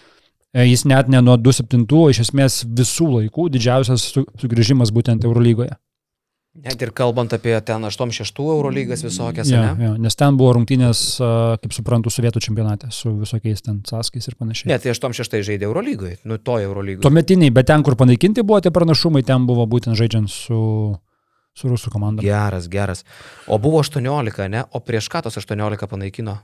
jis net ne nuo 27, o iš esmės visų laikų didžiausias su, sugrįžimas būtent Eurolygoje. Net ir kalbant apie ten 86 Eurolygas visokias, Ja, ne? ja, nes ten buvo rungtynės, a, kaip suprantu, sovietų čempionate su visokiais ten saskais ir panašiai. Ne, tai 86 žaidė Eurolygoje, nu to Eurolygoje. Tuometiniai, bet ten, kur panaikinti buvo tie pranašumai, ten buvo būtent žaidžiant su, su rusų komanda. Geras, geras. O buvo 18, ne? O prieš ką tos 18 panaikino?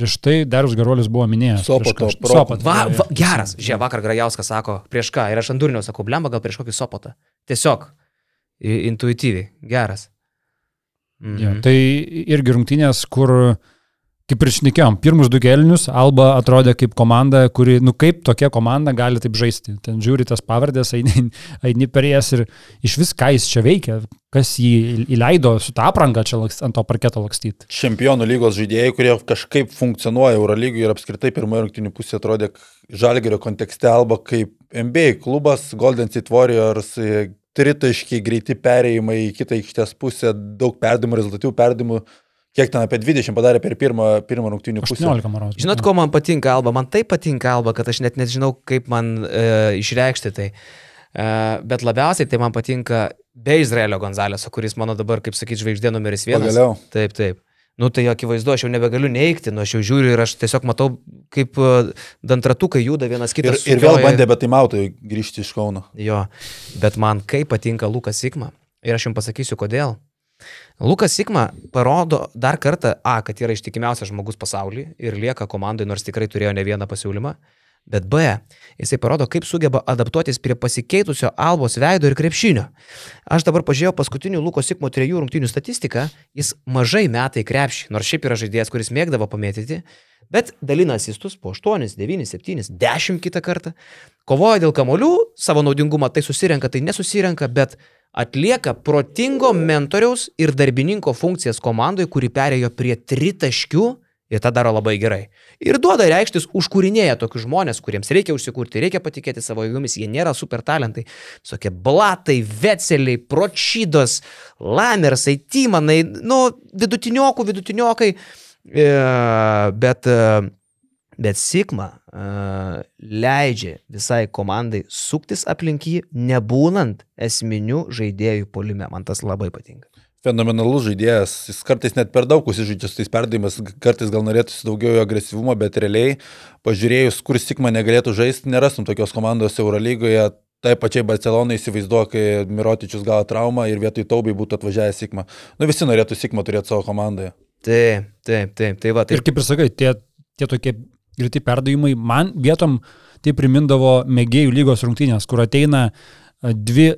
Prieš tai Darius Garolis buvo minėjęs. Sopoto, prieš kaž- pro- Sopot, Va, va, geras. Žiūrėk, vakar Grajauskas sako, prieš ką? Ir aš ant durnių sakau, blemba gal prieš kokį sopotą. Tiesiog. Intuityviai. Geras. Mhm. Jo, tai irgi rungtynės, kur, kaip ir šnekėjom, pirmus du kelnius Alba atrodė kaip komanda, kuri, nu kaip tokia komanda gali taip žaisti. Ten žiūri tas pavardės, eini, eini per jas ir iš vis ką jis čia veikia, kas jį įleido su tą aprangą čia laks- ant to parketo lakstyti. Čempionų lygos žaidėjai, kurie kažkaip funkcionuoja Eurolygoje ir apskritai pirmoje rungtynių pusėje atrodė Žalgerio kontekste alba kaip NBA klubas, Golden State Warriors, tritaškiai, greiti perėjimai į kitą aikštės pusę, daug perdimų, rezultatyvų perdimų. Kiek ten apie 20 padarė per pirmą, pirmą rungtynių pusę. 18 maros. Žinot, ko man patinka Alba? Man taip patinka Alba, kad aš net nežinau, kaip man e, išreikšti tai. E, bet labiausiai tai man patinka be Izraelio Gonzaleso, kuris mano dabar, kaip sakyti, žvaigždė numeris vienas. Pagaliau. Taip, taip. Nu tai akivaizdu, aš jau nebegaliu neikti, nu aš jau žiūriu ir aš tiesiog matau, kaip e, dantratukai juda vienas Ir, kitas. ir vėl sukioja. bandė be taimautojų grįžti iš Kauno. Jo, bet man kaip patinka Lukas Sigma. Ir aš jums pasakysiu, kodėl. Lukas Sigma parodo dar kartą, A, kad yra ištikimiausias žmogus pasaulyje ir lieka komandai, nors tikrai turėjo ne vieną pasiūlymą. Bet B, jisai parodo, kaip sugeba adaptuotis prie pasikeitusio Albos veido ir krepšinio. Aš dabar pažiūrėjau paskutinių Luko Sikmo trejų rungtynių statistiką, jis mažai metai krepšį, nors šiaip yra žaidėjas, kuris mėgdavo pamėtyti, Bet dalina asistus po 8, 9, 7, 10 kitą kartą. Kovoja dėl kamolių, savo naudingumą tai susirenka, tai nesusirenka, bet atlieka protingo mentoriaus ir darbininko funkcijas komandoje, kuri perėjo prie tritaškių ir tą daro labai gerai. Ir duoda reikštis, užkūrinėja tokius žmonės, kuriems reikia užsikurti, reikia patikėti savo jėgomis, jie nėra super talentai. Visokie blatai, veceliai, pročydos, lamersai, tymanai, nu, vidutiniokų, vidutiniokai. E, bet, e, bet Sigma e, leidžia visai komandai suktis aplink jį, nebūnant esminių žaidėjų polime. Man tas labai patinka. Fenomenalus žaidėjas, jis kartais net per daug užsižaidžia su tais perdavimas, kartais gal norėtųsi daugiau agresyvumo, bet realiai, pažiūrėjus, kur Sigma negalėtų žaisti, nerastum tokios komandos Eurolygoje, Tai pačiai Barcelonai įsivaizduoja, kai Mirotičius gavo traumą ir vietoj taubai būtų atvažiavęs Sigma. Nu visi norėtų Sigma turėti savo komandoje. Taip, taip, taip. Tai va, taip. Ir kaip ir sakai, tie, tie tokie greiti perdavimai man vietom tai primindavo mėgėjų lygos rungtynės, kur ateina dvi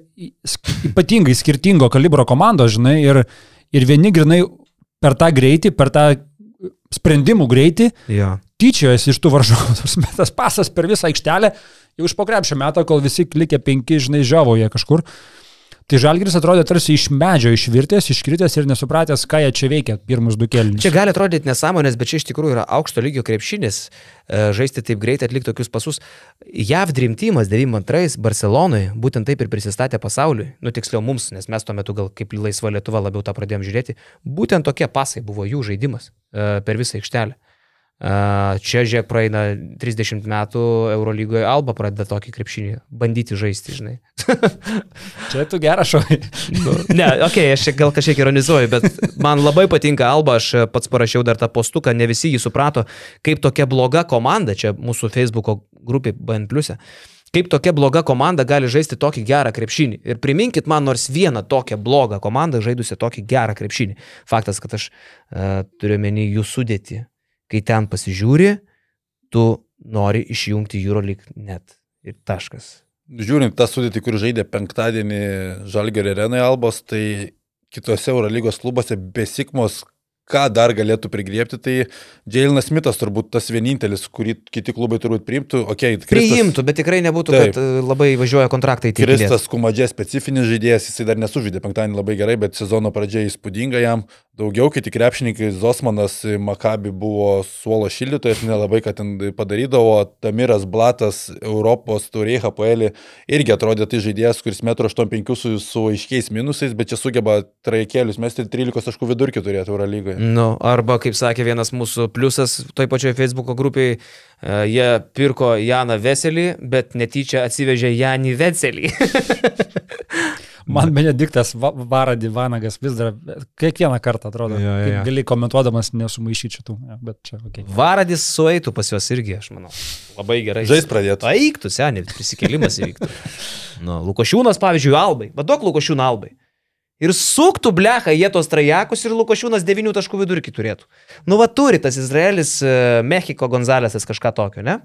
ypatingai skirtingo kalibro komandos, žinai, ir, ir vieni grinai per tą greitį, per tą sprendimų greitį, ja. tyčiojasi iš tų varžovų. Tas pasas per visą aikštelę, jau iš pokrepšio metą, kol visi klikė penki, žinai, žiavoje kažkur. Tai Žalgiris atrodė tarsi iš medžio išvirtęs, iškritęs ir nesupratęs, ką jie čia veikia pirmus du kelius. Čia gali atrodyti nesąmonės, bet čia iš tikrųjų yra aukšto lygio krepšinis, e, žaisti taip greitai, atlikti tokius pasus. JAV Dream Teamas 92 Barcelonoje būtent taip ir prisistatė pasauliui, nu tiksliau mums, nes mes tuo metu gal kaip laisva Lietuva labiau tą pradėjom žiūrėti. Būtent tokie pasai buvo jų žaidimas e, per visą aikštelę. Čia, žiūrėk, praeina 30 metų Eurolygoje Alba pradeda tokį krepšinį bandyti žaisti, žinai. Čia tu gerą šovį. nu, ne, okei, okay, aš gal kažkiek ironizuoju, bet man labai patinka Alba, aš pats parašiau dar tą postuką, ne visi jį suprato, kaip tokia bloga komanda, čia mūsų Facebook'o grupė BN Plus. Kaip tokia bloga komanda gali žaisti tokį gerą krepšinį. Ir priminkit man nors vieną tokią blogą komandą žaidusią tokį gerą krepšinį. Faktas, kad aš uh, turiu menį jų sudėti kai ten pasižiūri, tu nori išjungti Euroleague net. Ir taškas. Žiūrint tą sudėtį, kur žaidė penktadienį Žalgerio arenai Albos, tai kitose Eurolygos klubuose besikmos ką dar galėtų prigriepti, tai Jailinas Smithas turbūt tas vienintelis, kurį kiti klubai turbūt priimtų. Okay, Kristas, Priimtų, bet tikrai nebūtų, taip, kad e, labai važiuoja kontraktai. Kristas Kumadžė specifinis žaidėjas, jisai dar nesužaidė penktadienį labai gerai, bet sezono pradžia įspūdinga jam. Daugiau kiti krepšininkai, Zosmanas Makabi buvo suolo šildytojas, nelabai ką ten padarydavo, Tamiras Blatas, Europos turė HPL irgi atrodė tai žaidėjas, kuris 1,85 m su, su aiškiais minusais, bet čia sugeba trajekėlius mesti 13 taškų vidurkį turėti Eurolygoje. Nu, arba, kaip sakė vienas mūsų pliusas, toj pačioj Facebook grupiai, uh, jie pirko Janą Veselį, bet netyčia atsivežė Janį Veselį. Man Benediktas Varadi Vanagas vis dar kiekvieną kartą atrodo, ja, ja, ja. gali komentuodamas nesumaišyti šitų, ja, bet čia ok. Varadis sueitų pas juos irgi, aš manau. Labai gerai. Žais pradėtų. Aiktų, seniai, prisikėlimas įvyktų. Nu, Lukošiūnas, pavyzdžiui, Albai. Vaduok Lukošiūną Albai. Ir suktų blecha jie tos trajekus ir Lukošiūnas 9 taškų vidurkį turėtų. Nu, va turi tas Izraelis, e, Mexiko Gonzalesas kažką tokio, ne?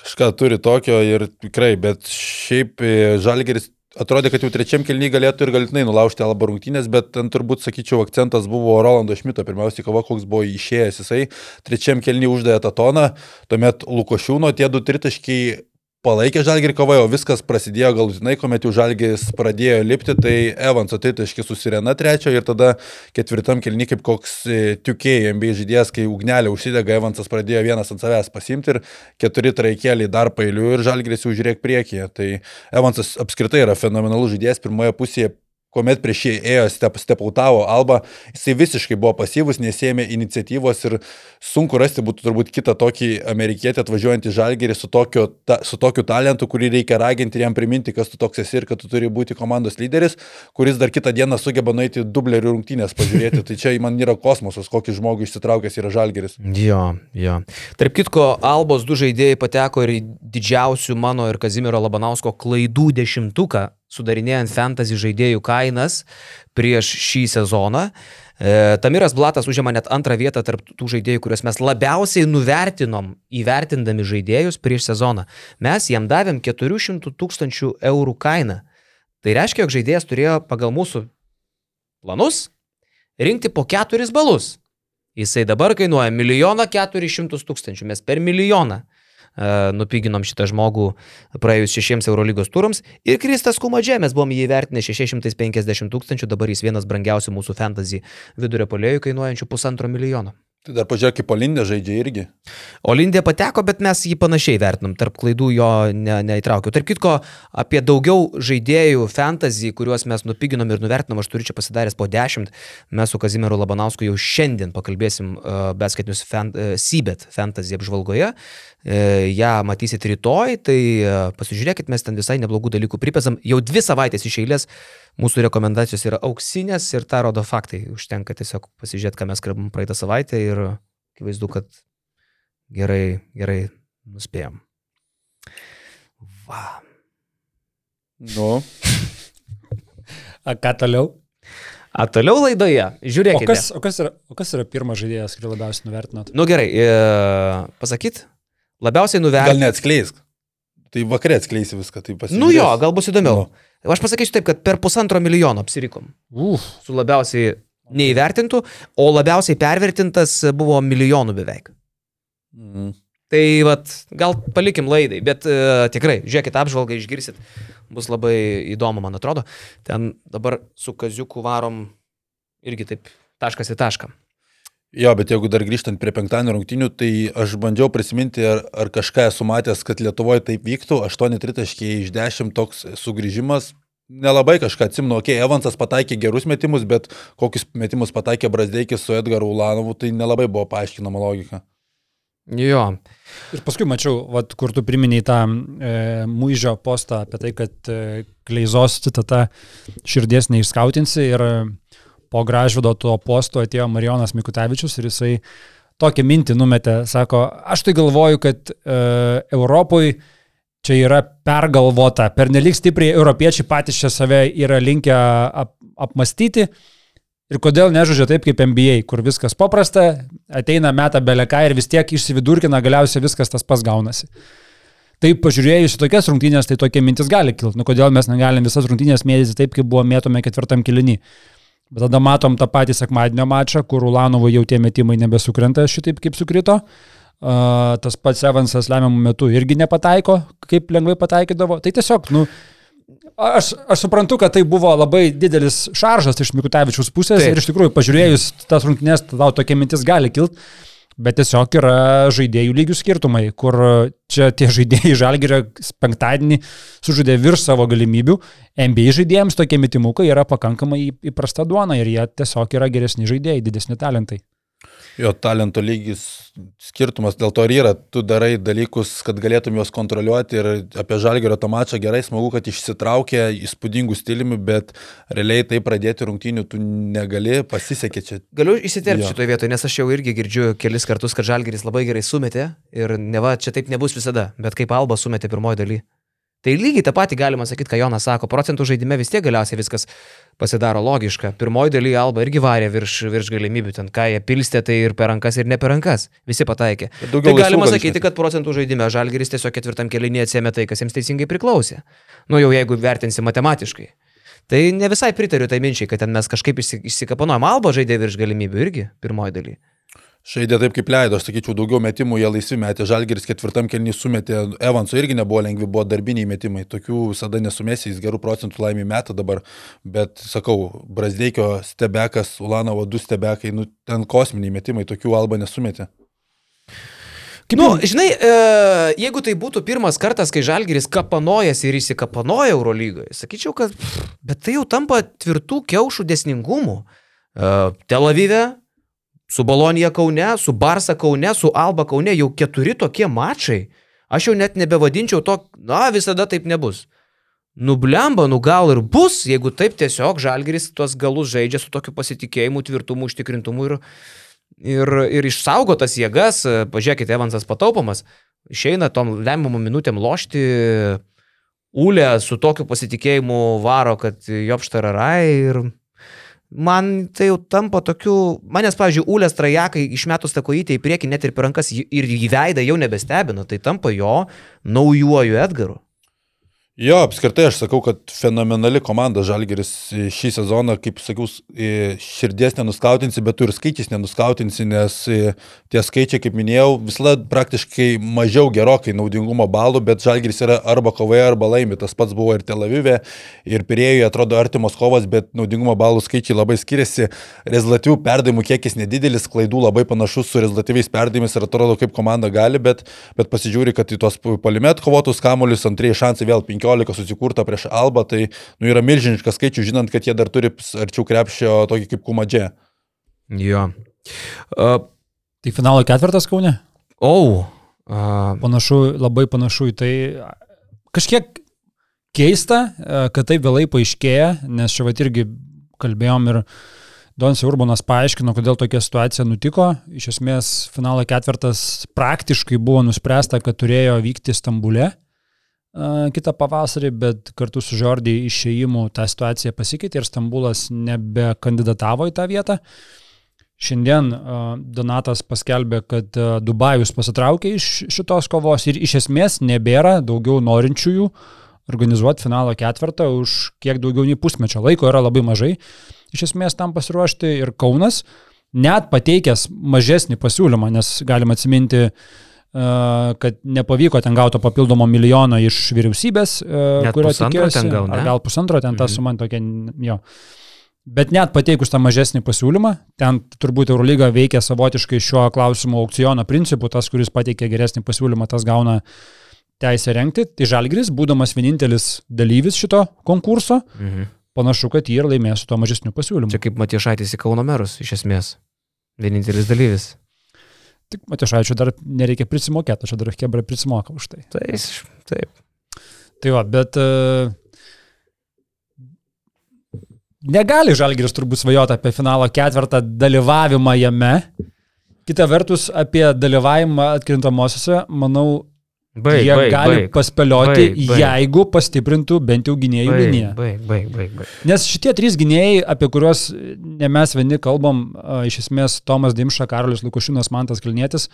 Kažką turi tokio ir tikrai, bet šiaip e, Žalgeris atrodė, kad jau trečiam kelnyje galėtų ir galutinai nulaužti Alba rungtynės, bet ten turbūt, sakyčiau, akcentas buvo Rolando Šmito, pirmiausiai kova, koks buvo išėjęs jisai, trečiam kelnyje uždavė tą toną, tuomet Lukošiūno tie du tritaškiai palaikė Žalgirį kovoje, o viskas prasidėjo galutinai, kuomet jau Žalgiris pradėjo lipti, tai Evanso tritaškis susirena trečio ir tada ketvirtam kelny kaip koks e, tiukėjai MB žaidėjas, kai ugnelė užsidega, Evansas pradėjo vienas ant savęs pasimti ir keturi traikėliai dar pailių ir Žalgiris jau žiūrėk priekyje. Tai Evansas apskritai yra fenomenalus žaidėjas, pirmoje pusėje kuomet prieš jį ėjo step, stepautavo Alba, jisai visiškai buvo pasyvus, nesėmė iniciatyvos ir sunku rasti būtų turbūt kitą tokį amerikietį atvažiuojantį žalgerį su, tokio, ta, su tokiu talentu, kurį reikia raginti ir jam priminti, kas tu toks esi ir kad tu turi būti komandos lyderis, kuris dar kitą dieną sugeba nueiti dublerių rungtynės pažiūrėti. tai čia man yra kosmosas, kokį žmogų išsitraukęs yra žalgeris. Jo, jo. Tarp kitko, Albos du žaidėjai pateko ir didžiausių mano ir Kazimiero Labanausko klaidų dešimtuką sudarinėjant fantasy žaidėjų kainas prieš šį sezoną. E, Tamiras Blatas užima net antrą vietą tarp tų žaidėjų, kuriuos mes labiausiai nuvertinom įvertindami žaidėjus prieš sezoną. Mes jam davėm 400 tūkstančių eurų kainą. Tai reiškia, jog žaidėjas turėjo pagal mūsų planus rinkti po 4 balus. Jisai dabar kainuoja milijoną keturis šimtus tūkstančių. Mes per milijoną nupiginom šitą žmogų praėjus šešiems Eurolygos turams. Ir Kristas Kumadžė, mes buvom jį įvertinę 650 tūkstančių, dabar jis vienas brangiausių mūsų fantasy vidurio polėjų kainuojančių pusantro milijono. Tai dar pažiūrėk, kaip Olindė žaidžia irgi. Olindė pateko, bet mes jį panašiai vertinam, tarp klaidų jo ne, neįtraukiau. Tarp kitko, apie daugiau žaidėjų fantasy, kuriuos mes nupiginom ir nuvertinom, aš turiu čia pasidaręs po 10, mes su Kazimieru Labanausku jau šiandien pakalbėsim uh, Basketinius fan, uh, Sybet fantasy apžvalgoje. Uh, ja matysit rytoj, tai uh, pasižiūrėkit, mes ten visai neblogų dalykų pripesam. Jau dvi savaitės iš eilės mūsų rekomendacijos yra auksinės ir tą rodo faktai. Užtenka tiesiog pasižiūrėti, ką mes kalbam praeitą savaitę ir akivaizdu, kad gerai, gerai nuspėjom. Va. Nu, A, ką toliau? A toliau laidoje, O žiūrėkite. kas, o, kas yra, o kas yra pirmas žaidėjas, kurį labiausiai nuvertinot? Nu gerai, e, pasakyt, labiausiai gal nuvertinti. neatskleisk. Tai vakare atskleisi viską, tai pasižiūrėsi. Nu jo, gal bus įdomiau. Nu. Aš pasakysiu taip, kad per pusantro milijono apsirikom. Uf, Su labiausiai neįvertintų, o labiausiai pervertintas buvo milijonų beveik. Mhm. Tai vat, gal palikim laidai, bet uh, tikrai, žiūrėkit apžvalgą, išgirsit, bus labai įdomu, man atrodo. Ten dabar su kaziuku varom irgi taip taškas į tašką. Jo, bet jeigu dar grįžtant prie penktadienio rungtinių, tai aš bandžiau prisiminti, ar, ar kažką esu matęs, kad Lietuvoje taip vyktų. 8 tritaškiai iš 10 toks sugrįžimas. Nelabai kažką atsimnu, okei, okay, Evansas pataikė gerus metimus, bet kokius metimus pataikė Brasdeikis su Edgaru Ulanovu, tai nelabai buvo paaiškinama logika. Jo. Ir paskui mačiau, vat, kur tu priminėjai tą e, Muižio postą apie tai, kad e, Kleizos citata širdies neišskautinsi ir po gražvido to posto atėjo Marijonas Mikutavičius ir jisai tokią mintį numetė, sako, aš tai galvoju, kad e, Europoje čia yra pergalvota, pernelik stipriai europiečiai patys čia save yra linkę ap, apmastyti. Ir kodėl nežaidžia taip kaip NBA, kur viskas paprasta, ateina meta beleką ir vis tiek išsividurkina, galiausiai viskas tas pas gaunasi. Tai pažiūrėjus į tokias rungtynės, tai tokia mintis gali kilti. Nu kodėl mes negalim visas rungtynės mėtyti taip, kaip buvo mėtome ketvirtam kilinį. Bet tada matom tą patį sekmadienio mačą, kur Ulanovo jau tie metimai nebesukrenta šitaip, kaip sukrito. Uh, tas pats Evansas lemiamų metų irgi nepataiko, kaip lengvai pataikydavo. Tai tiesiog, nu, Aš, aš suprantu, kad tai buvo labai didelis šaržas iš Mikutavičiaus pusės Taip. Ir iš tikrųjų pažiūrėjus tas rungtynės, tau tokia mintis gali kilti, bet tiesiog yra žaidėjų lygių skirtumai, kur čia tie žaidėjai žalgerio penktadienį sužaidė virš savo galimybių, NBA žaidėjams tokie metimukai yra pakankamai įprasta duona ir jie tiesiog yra geresni žaidėjai, didesni talentai. Jo talento lygis skirtumas dėl to ir yra, tu darai dalykus, kad galėtum juos kontroliuoti ir apie Žalgerio tą mačą gerai, smagu, kad išsitraukė įspūdingų stiliumi, bet realiai tai pradėti rungtynių tu negali, pasisekė čia. Galiu įsiterpti šitoje vietoje, nes aš jau irgi girdžiu kelis kartus, kad Žalgeris labai gerai sumetė ir ne va, čia taip nebus visada, bet kaip Alba sumetė pirmoji daly. Tai lygiai tą patį galima sakyti, ką Jonas sako, procentų žaidime vis tiek galiausiai viskas pasidaro logiška. Pirmoji daly Alba irgi varė virš, virš galimybių, ten ką jie pilstė, tai ir per rankas, ir ne per rankas. Visi pataikė. Tai daugiau laisvų galima gali sakyti, išmesti. kad procentų žaidime Žalgeris tiesiog ketvirtam kelinį atsėmė tai, kas jiems teisingai priklausė. Nu jau jeigu vertinsi matematiškai. Tai ne visai pritariu tai minčiai, kad ten mes kažkaip išsi- išsikapanojom. Alba žaidė virš galimybių irgi pirmoji daly. Žaidė taip kaip leido, aš sakyčiau, daugiau metimų jie laisvi metė, Žalgeris ketvirtam kelnį sumetė, Evanso irgi nebuvo lengvi, buvo darbiniai metimai, tokių visada nesumėsi, jis gerų procentų laimį metą dabar, bet sakau, Brasdeikio stebekas, Ulanovo du stebekai, nu ten kosminiai metimai, tokių alba nesumetė. Kaip nu, žinai, e, jeigu tai būtų pirmas kartas, kai Žalgeris kapanojasi ir įsikapanoja Eurolygoje, sakyčiau, kad bet tai jau tampa tvirtų keušų desningumų. E, Tel Avive, su Bolonija Kaune, su Barsa Kaune, su Alba Kaune jau keturi tokie mačai. Aš jau net nebevadinčiau to, na, visada taip nebus. Nublemba, nu gal ir bus, jeigu taip tiesiog Žalgeris tuos galus žaidžia su tokiu pasitikėjimu, tvirtumu, užtikrintumu ir, ir, ir išsaugo tas jėgas. Pažiūrėkite, Evansas pataupomas, išeina tom lemiamom minutėm lošti. Ulė su tokiu pasitikėjimu varo, kad jopštararai ir man tai jau tampa tokiu, manęs, pavyzdžiui, Ulės trajekai išmetus tą kojytę į priekį net ir per rankas ir į veidą jau nebestebina, tai tampa jo naujuoju Edgaru. Jo, apskritai aš sakau, kad fenomenali komanda Žalgeris šį sezoną, kaip sakiau, širdies nenuskautinsi, bet tu ir skaičiais nenuskautinsi, nes tie skaičiai, kaip minėjau, visada praktiškai mažiau gerokai naudingumo balų, bet Žalgeris yra arba kovoje, arba laimi. Tas pats buvo ir Tel Avive, ir Pirėjoje atrodo artimos kovas, bet naudingumo balų skaičiai labai skiriasi. Rezultatyvių perdavimų kiekis nedidelis, klaidų labai panašus su rezultatyviais perdavimais ir atrodo, kaip komanda gali, bet, bet pasižiūri, kad į tos palimet kovotus kamuolius antrieji šansai vėl 5. 15 susikurta prieš Alba, tai nu, yra milžiniškas skaičius, žinant, kad jie dar turi arčiau krepšio tokį kaip Kumadžė. Jo. Uh, tai finalo ketvirtas Kaune? O. Oh. Uh, panašu, labai panašu į tai. Kažkiek keista, kad taip vėlai paaiškėja, nes čia va irgi kalbėjom ir Donis Urbanas paaiškino, kodėl tokia situacija nutiko. Iš esmės, finalo ketvirtas praktiškai buvo nuspręsta, kad turėjo vykti Stambule kitą pavasarį, bet kartu su Žordį išėjimu ta situacija pasikeitė ir Stambulas nebekandidatavo į tą vietą. Šiandien Donatas paskelbė, kad Dubajus pasitraukė iš šitos kovos ir iš esmės nebėra daugiau norinčiųjų organizuoti finalo ketvirtą už kiek daugiau nei pusmečio. Laiko yra labai mažai. Iš esmės tam pasiruošti ir Kaunas, net pateikęs mažesnį pasiūlymą, nes galim atsiminti uh, kad nepavyko ten gauti papildomo milijono iš vyriausybės, net kurio tikėjosi. Gal, ar gal pusantro ten ta mhm. suma tokia, jo. Bet net pateikus tą mažesnį pasiūlymą, ten turbūt Eurolyga veikia savotiškai šiuo klausimu aukciono principu, tas, kuris pateikia geresnį pasiūlymą, tas gauna teisę renkti. Tai Žalgris, būdamas vienintelis dalyvis šito konkurso, mhm. panašu, kad jį ir laimės su to mažesniu pasiūlymu. Čia kaip Matiešaitis į Kauno merus, iš esmės. Vienintelis dalyvis. Tik Matišaičiu dar nereikia prisimokėti, aš dar Hebra prisimoka už tai. Taip, taip. Tai va, bet uh, negali Žalgiris turbūt svajoti apie finalo ketvirtą dalyvavimą jame. Kita vertus, apie dalyvavimą atkrintamosiose, manau, Baig, jie baig, gali baig, paspėlioti, baig, baig. jeigu pastiprintų bent jau gynėjų liniją. Baig, baig, baig, baig. Nes šitie trys gynėjai, apie kuriuos ne mes vieni kalbam, iš esmės Tomas Dimša, Karolis Lukušinas, Mantas Kilnietis,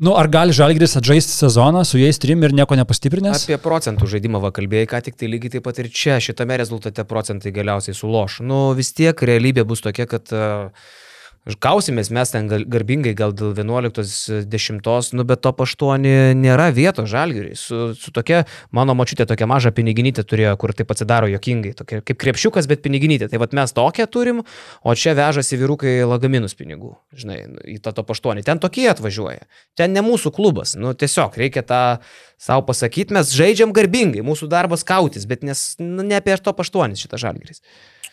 Nu, ar gali Žalgris atžaisti sezoną su jais trim ir nieko nepastiprinęs? Apie procentų žaidimą vakalbėjai, ką tik tai lygiai taip pat ir čia, šitame rezultate procentai galiausiai suloš. Nu, vis tiek realybė bus tokia, kad uh, Kausimės mes ten garbingai gal dėl 11-10, nu bet top 8 nėra vietos žalgiriui. Su, su tokia, mano močiutė tokia maža piniginytė turėjo, kur taip atsidaro jokingai, tokia kaip krepšiukas, bet piniginytė. Tai vad mes tokią turim, o čia vežasi vyrukai lagaminus pinigų, žinai, į tą top 8. Ten tokie atvažiuoja. Ten ne mūsų klubas. Nu tiesiog reikia tą savo pasakyti, mes žaidžiam garbingai, mūsų darbas kautis, bet nes, nu, ne apie top 8 šitą žalgiris.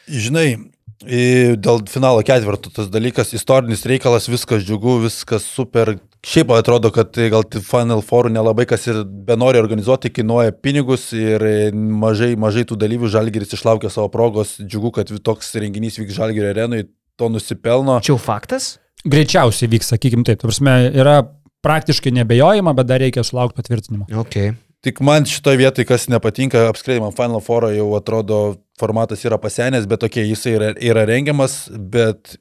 Žinai, Dėl finalo ketvirto tas dalykas, istorinis reikalas, viskas džiugu, viskas super. Šiaip atrodo, kad gal Final Four nelabai kas ir benori organizuoti, kainuoja pinigus ir mažai, mažai tų dalyvių Žalgiris išlaukė savo progos. Džiugu, kad toks renginys vyks Žalgirio arenui, to nusipelno. Čia jau faktas? Greičiausiai vyks, sakykim taip. Prasme, yra praktiškai nebejojama, bet dar reikia sulaukti patvirtinimo. Okay. Tik man šitoje vietoje, kas nepatinka, apskritai man Final Four jau atrodo formatas yra pasenęs, bet tokie jisai yra, yra rengiamas, bet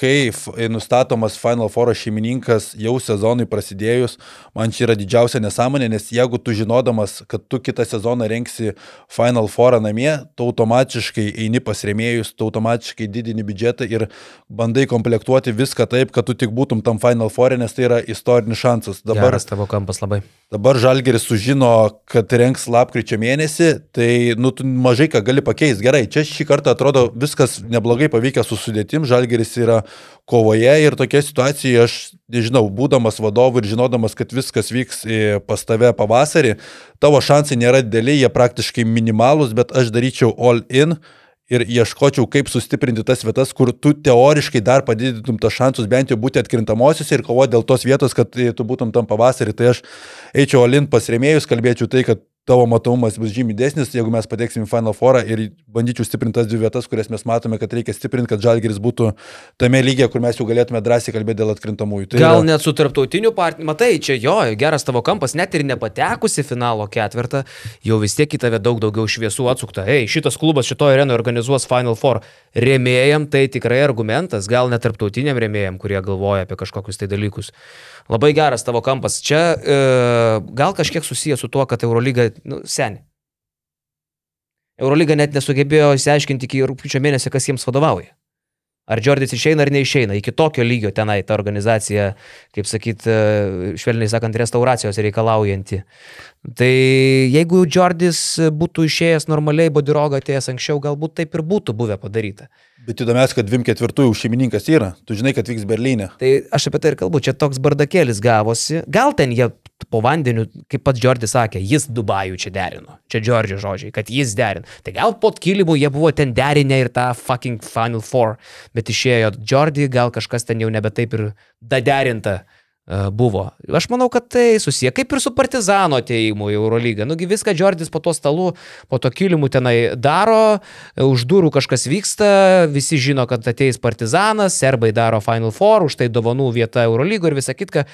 kai nustatomas Final Four šeimininkas jau sezonui prasidėjus, man čia yra didžiausia nesąmonė, nes jeigu tu žinodamas, kad tu kitą sezoną renksi Final Four namie, tu automatiškai eini pas rėmėjus, tu automatiškai didini biudžetą ir bandai komplektuoti viską taip, kad tu tik būtum tam Final Four, nes tai yra istorinis šansas. Dabar Geras tavo kampas labai. Dabar Žalgeris sužino, kad renks lapkričio mėnesį, tai nu, tu mažai ką gali pakeisti. Gerai, čia šį kartą atrodo viskas neblogai pavykę su sudėtim, Žalgeris yra kovoje ir tokia situacija, aš nežinau, būdamas vadovu ir žinodamas, kad viskas vyks pas tave pavasarį, tavo šansai nėra dideli, jie praktiškai minimalūs, bet aš daryčiau all in ir ieškočiau, kaip sustiprinti tas vietas, kur tu teoriškai dar padidintum tos šansus bent jau būti atkrintamosiose ir kovoti dėl tos vietos, kad tu būtum tam pavasarį. Tai aš eičiau Olin pas rėmėjus, kalbėčiau tai, kad tavo matomumas bus žymiai didesnis, jeigu mes pateksim į Final Four ir bandyčiau stiprinti tas dvi vietas, kurias mes matome, kad reikia stiprinti, kad Žalgiris būtų tame lygiai, kur mes jau galėtume drąsiai kalbėti dėl atkrintamųjų. Tai Gal yra... net su tarptautiniu partneriu, matai, čia jo, geras tavo kampas, net ir nepatekusi finalo ketvirtą, jau vis tiek į tave daug daugiau šviesų atsukta. Ei, šitas klubas šitoje arenoje organizuos Final Four. Rėmėjam tai tikrai argumentas, gal net tarptautiniam rėmėjam, kurie galvoja apie kažkokius tai dalykus. Labai geras tavo kampas. Čia e, gal kažkiek susijęs su tuo, kad Eurolyga nu, seniai. Eurolyga net nesugebėjo įsiaiškinti iki rūpiučio mėnesio, kas jiems vadovauja. Ar Jordis išeina ar neišeina. Iki tokio lygio tenai ta organizacija, kaip sakyt, e, švelniai sakant, restauracijos reikalaujanti. Tai jeigu Jordis būtų išėjęs normaliai, Bodiroga atėjęs anksčiau, galbūt taip ir būtų buvę padaryta. Bet įdomiausia, kad 24 šeimininkas yra. Tu žinai, kad vyks Berlyne. Tai aš apie tai ir kalbu, čia toks bardakėlis gavosi. Gal ten jie po vandeniu, kaip pats Džordis sakė, jis Dubajų čia derino. Čia Džordžio žodžiai, kad jis derino. Tai gal po kilimu jie buvo ten derinę ir tą fucking Final Four, bet išėjo Džordį, gal kažkas ten jau nebe taip ir daderinta buvo. Aš manau, kad tai susiję kaip ir su Partizano ateimu į Eurolygą. Nugi viską Džordis po to stalu, po to kilimu tenai daro, e, už durų kažkas vyksta, visi žino, kad ateis Partizanas, serbai daro Final Four, už tai dovanų vieta Eurolygo ir visa kitka.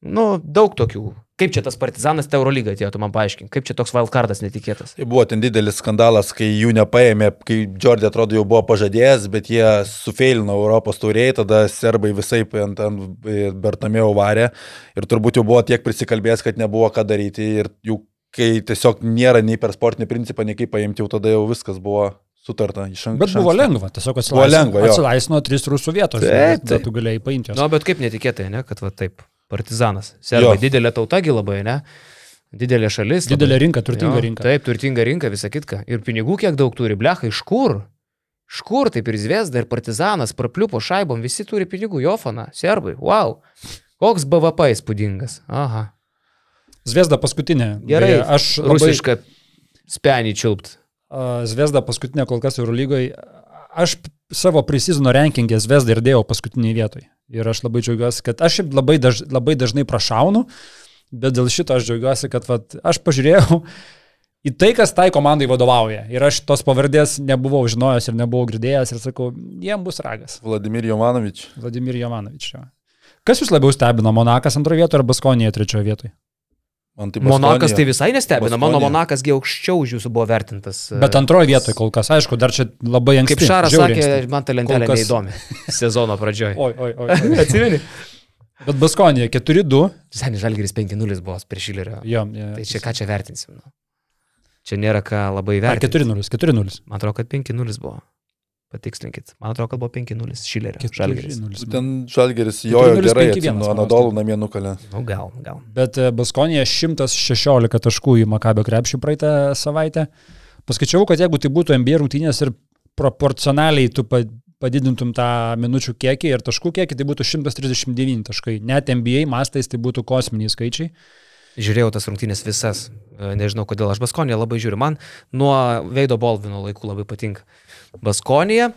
Nu, daug tokių. Kaip čia tas partizanas te Eurolygą atėjo, tu man paaiškink, kaip čia toks wildcardas netikėtas. Tai buvo ten didelis skandalas, kai jų nepaėmė, kai Jordi atrodo jau buvo pažadėjęs, bet jie sufeilino Europos tauriai, tada serbai visai ant, ant Bertamėjo varė ir turbūt jau buvo tiek prisikalbėjęs, kad nebuvo ką daryti ir jų, kai tiesiog nėra nei per sportinį principą, nei kaip paimti, jau tada jau viskas buvo sutarta iš anksto. Bet buvo lengva, tiesiog atsilaisvino, atsilaisvino tris rusų vietos. Taip, taip. Tu galėjai paimti. Na, nu, bet kaip netikėtai, ne, kad va taip. Partizanas. Serbai didelė tautagi labai, ne? Didelė šalis. Didelė labai. rinka, turtinga jo, rinka. Taip, turtinga rinka, visa kitka. Ir pinigų kiek daug turi, blecha, iš kur? Iš kur taip ir Zviesda, ir Partizanas, prapliupo šaibom, visi turi pinigų, Jofana, serbai, wow. Koks BVP įspūdingas. Aha. Zviesda paskutinė. Gerai, Beje, aš labai... rusišką spenį čiulpt. Zviesda paskutinė kol kas Eurolygoje. Aš savo prisizino rankingę Zviesdą ir dėjau paskutinį vietoj. Ir aš labai džiaugiuosi, kad aš labai, daž, labai dažnai prašaunu, bet dėl šito aš džiaugiuosi, kad vat, aš pažiūrėjau į tai, kas tai komandai vadovauja. Ir aš tos pavardės nebuvau žinojęs ir nebuvau girdėjęs ir sakau, jiem bus ragas. Vladimir Jovanovič. Vladimir Jovanovič. Jo. Kas jūs labiau stebino, Monakas antroje vietoje ar Baskonėje trečioje vietoje? Tai Monakas tai visai nestebina, Baskonija. mano Monakas gi aukščiau už jūsų buvo vertintas. Bet antroje vietoje kol kas, aišku, dar čia labai anksti. Kaip Šaras sakė, anksti. man ta lentelė kas... neįdomi sezono pradžioje. Oi, oi, oi. oi. Atsimeni? Bet Baskonija 4-2. Seniai Žalgiris 5-0 buvo prieš Šilerio. Jo, jo. Tai čia ką čia vertinsim? Nu? Čia nėra ką labai vertinti. 4-0, 4-0. Man atrodo, kad 5-0 buvo. Patikslinkit. Man atrodo, kad buvo 5-0 Šilerio. Žalgeris. Ten Žalgeris jojo gerai, nuo Anadolų namie nukalė. Nu, gal, gal. Bet e, Baskonija 116 taškų į Makabio krepšį praeitą savaitę. Paskaičiavau, kad jeigu tai būtų NBA rungtynės ir proporcionaliai tu padidintum tą minučių kiekį ir taškų kiekį, tai būtų 139 taškai. Net NBA mastais tai būtų kosminiai skaičiai. Žiūrėjau tas rungtynės visas, e, nežinau kodėl, aš Baskonė labai žiūriu, man nuo Veido Bolvino laikų labai patinka. Baskonija.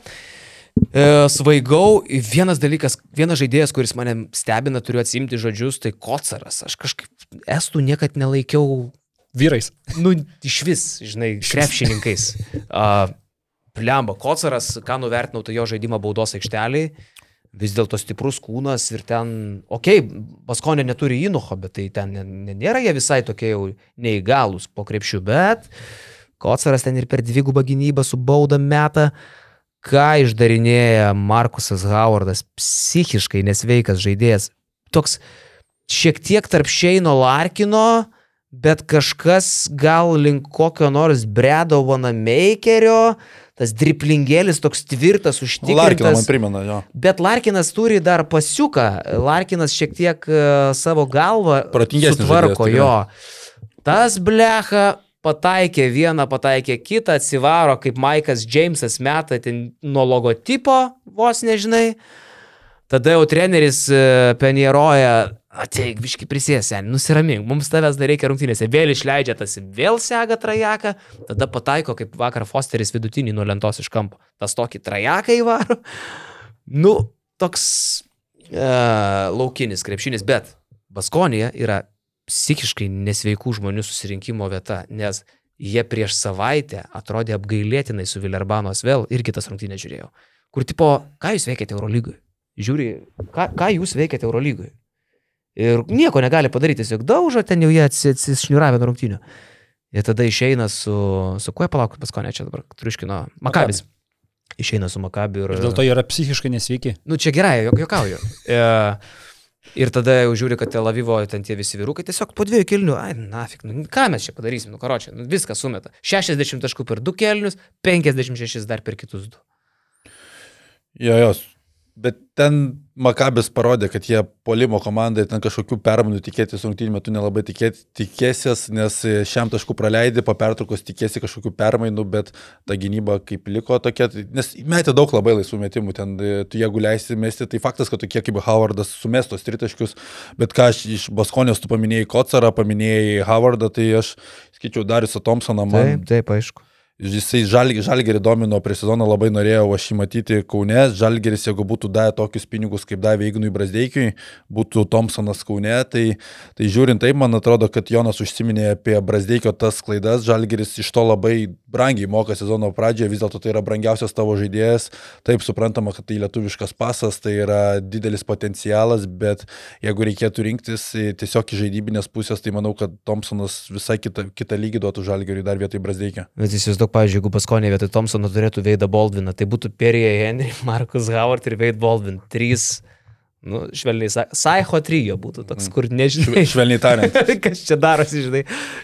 E, svaigau, vienas dalykas, vienas žaidėjas, kuris mane stebina, turiu atsimti žodžius, tai Kocaras. Aš kažkaip estų niekad nelaikiau vyrais. Nu, iš vis, žinai, krepšininkais. Uh, Plemba, Kocaras, ką nuvertinau, tai jo žaidimą baudos aikšteliai. Vis dėlto stiprus kūnas ir ten, okei, okay, Baskonė neturi įnuho, bet tai ten nėra jie visai tokie jau neįgalus po krepšių, bet uh, Kocaras ten ir per dvigubą gynybą su bauda metą. Ką išdarinėja Markusas Howardas, psichiškai nesveikas žaidėjas. Toks šiek tiek tarp Šeino Larkino, bet kažkas gal link kokio nors Bredo Vanamakerio, tas driplingėlis toks tvirtas, užtikrintas. Larkinas man primena, jo. Bet Larkinas turi dar pasiuką. Larkinas šiek tiek uh, savo galvą sutvarko jo. Tas blecha pataikė vieną, pataikė kitą, atsivaro kaip Maikas Džeimsas meta ten nuo logotipo, vos nežinai. Tada jau treneris e, Penieroja, ateik, viški prisėsė, nusiramink, mums tavęs dar reikia rungtynėse, vėl išleidžia tas, vėl sega trajeką, tada pataiko, kaip vakar Fosteris vidutinį nuo lentos iš kampo, tas tokį trajeką įvaro. Nu, toks uh, laukinis krepšinis, bet Baskonija yra psichiškai nesveikų žmonių susirinkimo vieta, nes jie prieš savaitę atrodė apgailėtinai su Vilerbanos vėl ir kitas rungtynės žiūrėjau. Kur tipo, ką jūs veikiate Eurolygoje? Žiūri, ką, ką jūs veikiate Eurolygoje? Ir nieko negali padaryti, tiesiog daužo, ten jau jie atsišniuravę nuo rungtynių. Ir tada išeina su, su kuo palauk, paskonė čia dabar, triuškino, Makabis. Išeina su Makabiu ir... ir dėl to jie yra psichiškai nesveiki. Nu čia gerai, jokauju. E, Ir tada jau žiūri, kad Tel Avivo ten tie visi vyrukai tiesiog po dviejų kilnių, ai, nafik, nu, ką mes čia padarysim, nu, karočią, nu, viską sumeta. 60 taškų per du kelnius, 56 dar per kitus du. Jo, jos. Bet ten Makabis parodė, kad jie polimo komandai ten kažkokių permainų tikėtis rungtynių metu nelabai tikėti, tikėsies, nes šiam tašku praleidai, po pertraukos tikėsi kažkokių permainų, bet ta gynyba kaip liko tokia, tai- nes metė daug labai laisvų metimų, ten tu jeigu leisi mesti, tai faktas, kad tokie kaip Howardas sumestos tritaškius, bet ką aš iš Baskonijos tu paminėjai Kocarą, paminėjai Howardą, tai aš skaičiau Darisą Thompsoną. Man... Taip, taip, aišku. Jisai žalgerį, žalgerį domino prie sezono, labai norėjau aš jį matyti Kaune. Žalgeris, jeigu būtų davę tokius pinigus, kaip davė Ignui Brasdeikiui, būtų Thompsonas Kaune. Tai, tai žiūrint taip, man atrodo, kad Jonas užsiminė apie Brasdeikio tas klaidas. Žalgeris iš to labai brangiai moka sezono pradžioje, vis dėlto tai yra brangiausias tavo žaidėjas. Taip suprantama, kad tai lietuviškas pasas, tai yra didelis potencialas, bet jeigu reikėtų rinktis tiesiog iš žaidybinės pusės, tai manau, kad Thompsonas visai kitą, kitą lygį duotų Žalgeriui dar vietoj Brasdeikio. Bet įsivaizduok, pavyzdžiui, jeigu Paskonė vietoj Thompsono turėtų Veidą Baldviną, tai būtų Perija Henry, Markus Howard ir Veid Baldwin. Trys, nu, švelniai, sa- Saiho trijo būtų toks, kur nežinai. Švelniai tariant. Kas čia darosi, žinai.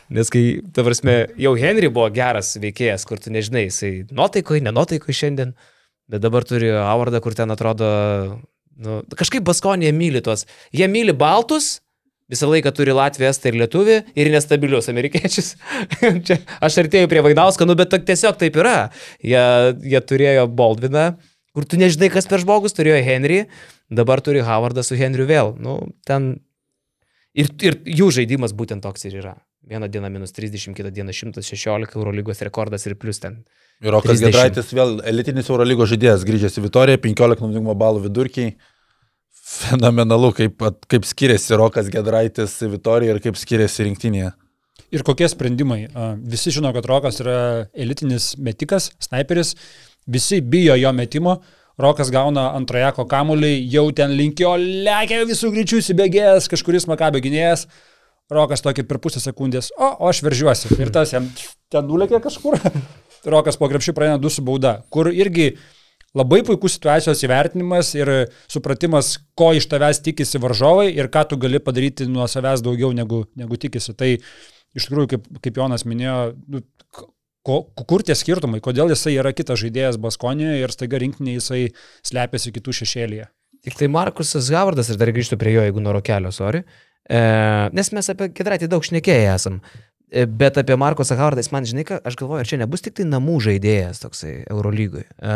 Nes kai, ta prasme, jau Henry buvo geras veikėjas, kur tu nežinai, jisai nuotaikoje, nenotaikoje šiandien, bet dabar turi Howardą, kur ten atrodo, nu, kažkaip Baskonė myli tuos. Jie myli baltus, visą laiką turi Latviją, Estą ir Lietuvį ir nestabilius amerikiečius. Čia, aš artėjau prie Vaidausko, nu, bet tiesiog taip yra. Jie, jie turėjo Baldviną, kur tu nežinai, kas per žmogus, turėjo Henry, dabar turi Howardą su Henriu vėl. Nu, ten Ir, ir jų žaidimas būtent toks ir yra. Vieną dieną minus 30, kitą dieną 116 Eurolygos rekordas ir plus ten. Ir Rokas 30. Gedraitis vėl elitinis Eurolygos žaidėjas, grįžęs į Vitoriją, 15 naudingumo balų vidurkiai. Fenomenalu, kaip, kaip skiriasi Rokas Gedraitis Vitorijoje ir kaip skiriasi rinktinėje. Ir kokie sprendimai? Visi žino, kad Rokas yra elitinis metikas, sniperis, visi bijo jo metimo. Rokas gauna antrojako kamuolį, jau ten linkio, lekia visų greičių įsibėgėjęs, kažkuris makabė gynėjas. Rokas tokį per pusę sekundės, o, o aš veržiuosi. Ir tas jam ten nulėkė kažkur. Rokas po krepšį praeina du su bauda, kur irgi labai puikus situacijos įvertinimas ir supratimas, ko iš tavęs tikisi varžovai ir ką tu gali padaryti nuo savęs daugiau negu, negu tikisi. Tai iš tikrųjų, kaip, kaip Jonas minėjo, nu, ko, kur tie skirtumai, kodėl jisai yra kitas žaidėjas Baskonijoje ir staiga rinkinį jisai slepiasi kitų šešėlyje. Tik tai Markusas Howardas, ir dar grįžtu prie jo, jeigu noro kelio, sorry. E, nes mes apie Kedraitį daug šnekėję esam. E, bet apie Markusą Howardą, jis man žinai, ką, aš galvoju, ar čia nebus tik tai namų žaidėjas toksai Eurolygui. E,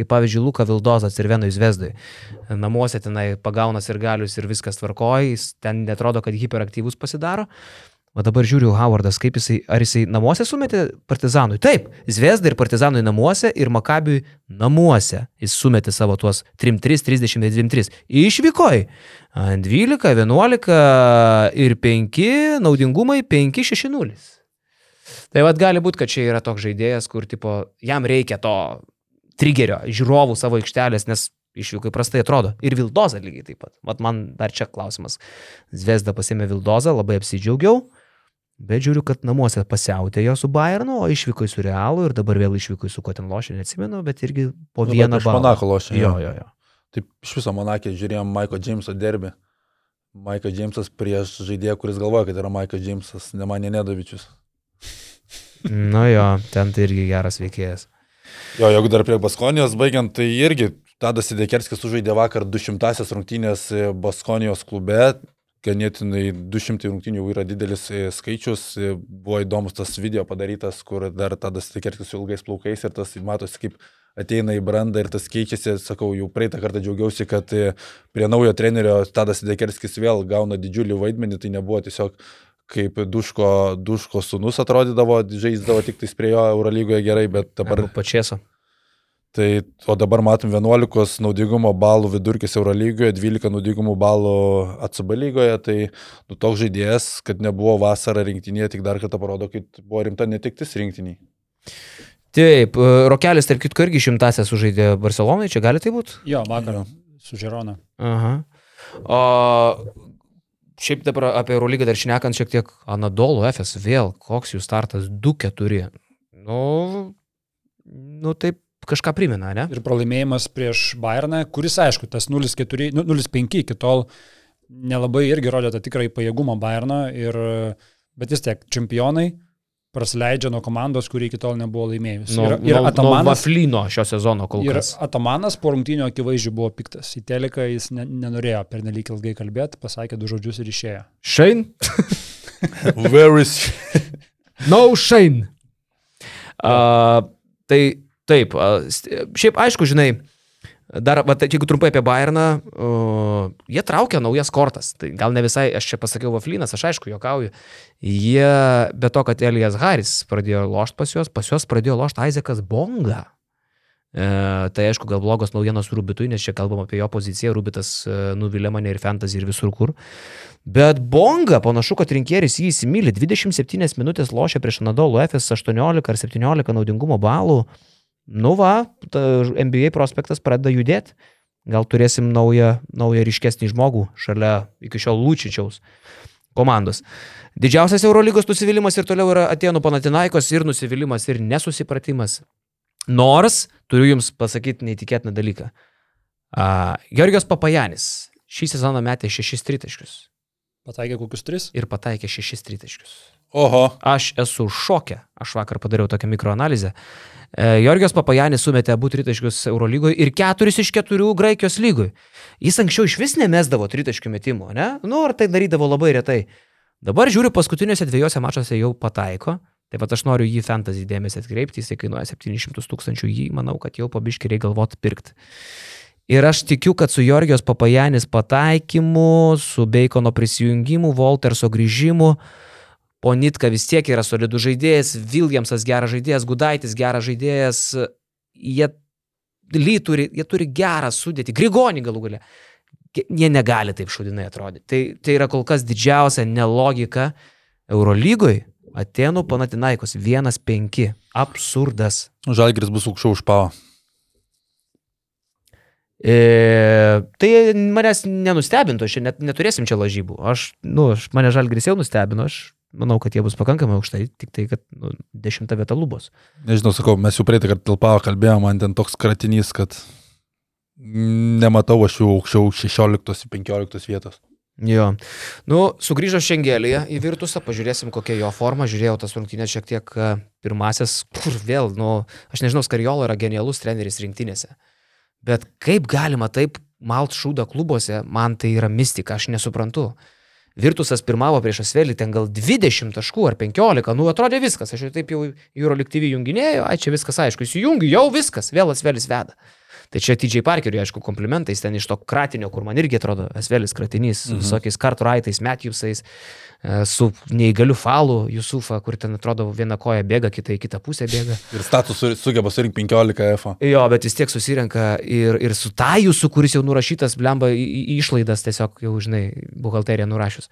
kaip pavyzdžiui, Luka Vildozas ir Venui Zvezdui. Namuose tenai pagaunas ir galius ir viskas tvarkoja, jis ten netrodo, kad hiperaktyvus pasidaro. O dabar žiūriu Howardas, kaip jisai, ar jisai namuose sumetė partizanui. Taip, Zviesda ir partizanui namuose ir Makabiui namuose. Jis sumetė savo tuos 3-3, 30, 23. Išvykoj. 12, 11 ir 5, naudingumai 5, 6, 0. Tai vad gali būti, kad čia yra toks žaidėjas, kur tipo, jam reikia to trigerio, žiūrovų savo aikštelės, nes išvykai prastai atrodo. Ir Vildoza lygiai taip pat. Vat man dar čia klausimas. Zvezda pasėmė Vildozą, labai apsidžiaugiau. Bet žiūriu, kad namuose pasiautė jo su Bayernu, o išvyko su Realu ir dabar vėl išvyko su Koten Lošė, neatsimenu, bet irgi po Dabar vieną balą. Monako lošė, Jo, jo. jo. Taip iš viso Monakė žiūrėjom Maiko Džeimso derbį. Maikas Džeimsas prieš žaidėją, kuris galvoja, kad yra Maikas Džeimsas, ne Manė Nedovičius. Nu jo, ten tai irgi geras veikėjas. Jo, jeigu dar prie Baskonijos baigiant, tai irgi Tadas Sidekerskis sužaidė vakar 200-asias rungtynės e, Baskonijos klube. Ganėtinai 200 rungtynių yra didelis e, skaičius. E, Buvo įdomus tas video padarytas, kur dar Tadas Sidekerskis su ilgais plaukais ir tas matosi kaip ateina į brandą ir tas keičiasi. Sakau, jau praeitą kartą džiaugiausi, kad prie naujo trenerio Tadas Sidekerskis vėl gauna didžiulį vaidmenį. Tai nebuvo tiesiog kaip duško, duško sunus atrodydavo, žaisdavo tik tais prie jo Eurolygoje gerai, bet dabar... Arba pačieso. Tai, o dabar matom 11 naudingumo balų vidurkis Eurolygoje, 12 naudingumo balų ACB lygoje, tai nu, toks žaidėjas, kad nebuvo vasarą rinktinėje, tik dar kartą parodo, kad buvo rimta netiktis rinktiniai. Taip, e, Rokelis, tarp kitko, irgi šimtąsią sužaidė Barcelonai, čia gali tai būti? Jo, vakar su Žirona. Aha. O šiaip dabar apie Eurolygą dar šnekant šiek tiek Anadolu FS vėl, koks jų startas 2-4. Nu, nu taip kažką primena, ne? Ir pralaimėjimas prieš Bayerną, kuris, aišku, tas 0-4, nu, 0-5 iki tol nelabai irgi rodė tą tikrąjį pajėgumą Bayerno, ir, bet vis tiek čempionai prasileidžia nuo komandos, kuri iki tol nebuvo laimėjusi. Nuo, ir, ir nuo, nuo Atamanas, Vaflyno šio sezono kol ir kas. Atamanas po rungtynio akivaizdžiai buvo piktas. Į teleką jis ne, nenorėjo pernelyg ilgai kalbėti, pasakė du žodžius ir išėjo. Shane? Where is... No Shane. Uh, tai taip, uh, šiaip aišku, žinai, Dar, va, tai jeigu trumpai apie Bayerną, uh, jie traukia naujas kortas. Tai gal ne visai, aš čia pasakiau Vaflynas, aš aišku, jokauju. Jie, be to, kad Elijas Haris pradėjo lošti pas juos, pas juos pradėjo lošti Isaacas Bonga. E, tai aišku, gal blogos naujienos Rubitui, nes čia kalbam apie jo poziciją, Rubitas e, nuvilė mane ir fantasy ir visur kur. Bet Bonga, panašu, kad rinkėris jį įsimylė, 27 minutės lošė prieš Nadolų FS 18 ar 17 naudingumo balų. Nu va, NBA prospektas pradeda judėti. Gal turėsim naują, naują ryškesnį žmogų šalia iki šiol Lūčičiaus komandos. Didžiausias Eurolygos nusivylimas ir toliau yra Atenų Panatinaikos ir nusivylimas ir nesusipratimas. Nors turiu Jums pasakyti neįtikėtiną dalyką. Uh, Georgijos Papajanis šį sezoną metė šešis tritaškius. Pataikė kokius tris? Ir pataikė šešis tritaškius. Oho. Aš esu šokė. Aš vakar padariau tokią mikroanalizę. E, Jorgijos Papajanis sumetė abu tritaškius Eurolygoje ir keturis iš keturių Graikijos lygoje. Jis anksčiau iš vis nemesdavo tritaškių metimo, ne? Nu, ar tai darydavo labai retai. Dabar žiūriu, paskutiniuose dviejose mačiuose jau pataiko. Taip pat aš noriu jį fantasy dėmesį atkreipti, jisai kainuoja 700 tūkstančių, jį manau, kad jau pabiškiriai galvot pirkti. Ir aš tikiu, kad su Jorgijos Papajanis pataikymu, su Beikono prisijungimu, Volterso grįžimu, Ponitka vis tiek yra solidus žaidėjas, Viljamsas geras žaidėjas, Gudaitis geras žaidėjas, jie, ly turi, jie turi gerą sudėtį, Grigonį galų galę. Jie negali taip šudinai atrodyti. Tai, tai yra kol kas didžiausia nelogika Eurolygoje. Atenų Panatinaikos 1-5. Absurdas. Žalgris bus aukščiau už pavą. E, tai manęs nenustebintų, aš net, neturėsim čia lažybų. Aš, nu, aš, mane Žalgris jau nustebino, aš manau, kad jie bus pakankamai aukštai, tik tai, kad nu, dešimta vieta lubos. Nežinau, sakau, mes jau praeitą kartą tilpavo kalbėjome, man ten toks kratinys, kad nematau aš jų aukščiau 16-15 vietos. Jo. Nu, sugrįžo Šengelėje į Virtusą, pažiūrėsim, kokia jo forma. Žiūrėjau tas rungtynės šiek tiek e, pirmasis, kur vėl, nu, aš nežinau, Skariolo yra genialus treneris rinktinėse. Bet kaip galima taip malt šūdą klubuose, man tai yra mistika, aš nesuprantu. Virtusas pirmavo prieš Asvelį ten gal 20 taškų ar 15, nu atrodė viskas, aš jau taip jau Euroliktyvį junginėjau, ai čia viskas aišku, įsijungiu, jau viskas, vėl Asvelis veda. Tai čia TJ Parkeriui, aišku, komplimentais ten iš to kratinio, kur man irgi atrodo Asvelis kratinys, mhm. visokiais Cartwrightais, Matthewsais, e, su neįgaliu falu Jusufą, kur ten atrodo viena koja bėga, kita į kitą pusę bėga. Ir status sugeba surinkti 15 F. Jo, bet vis tiek susirenka ir, ir su Tajusu, kuris jau nurašytas, blemba išlaidas, tiesiog jau, žinai, buhalterija nurašius.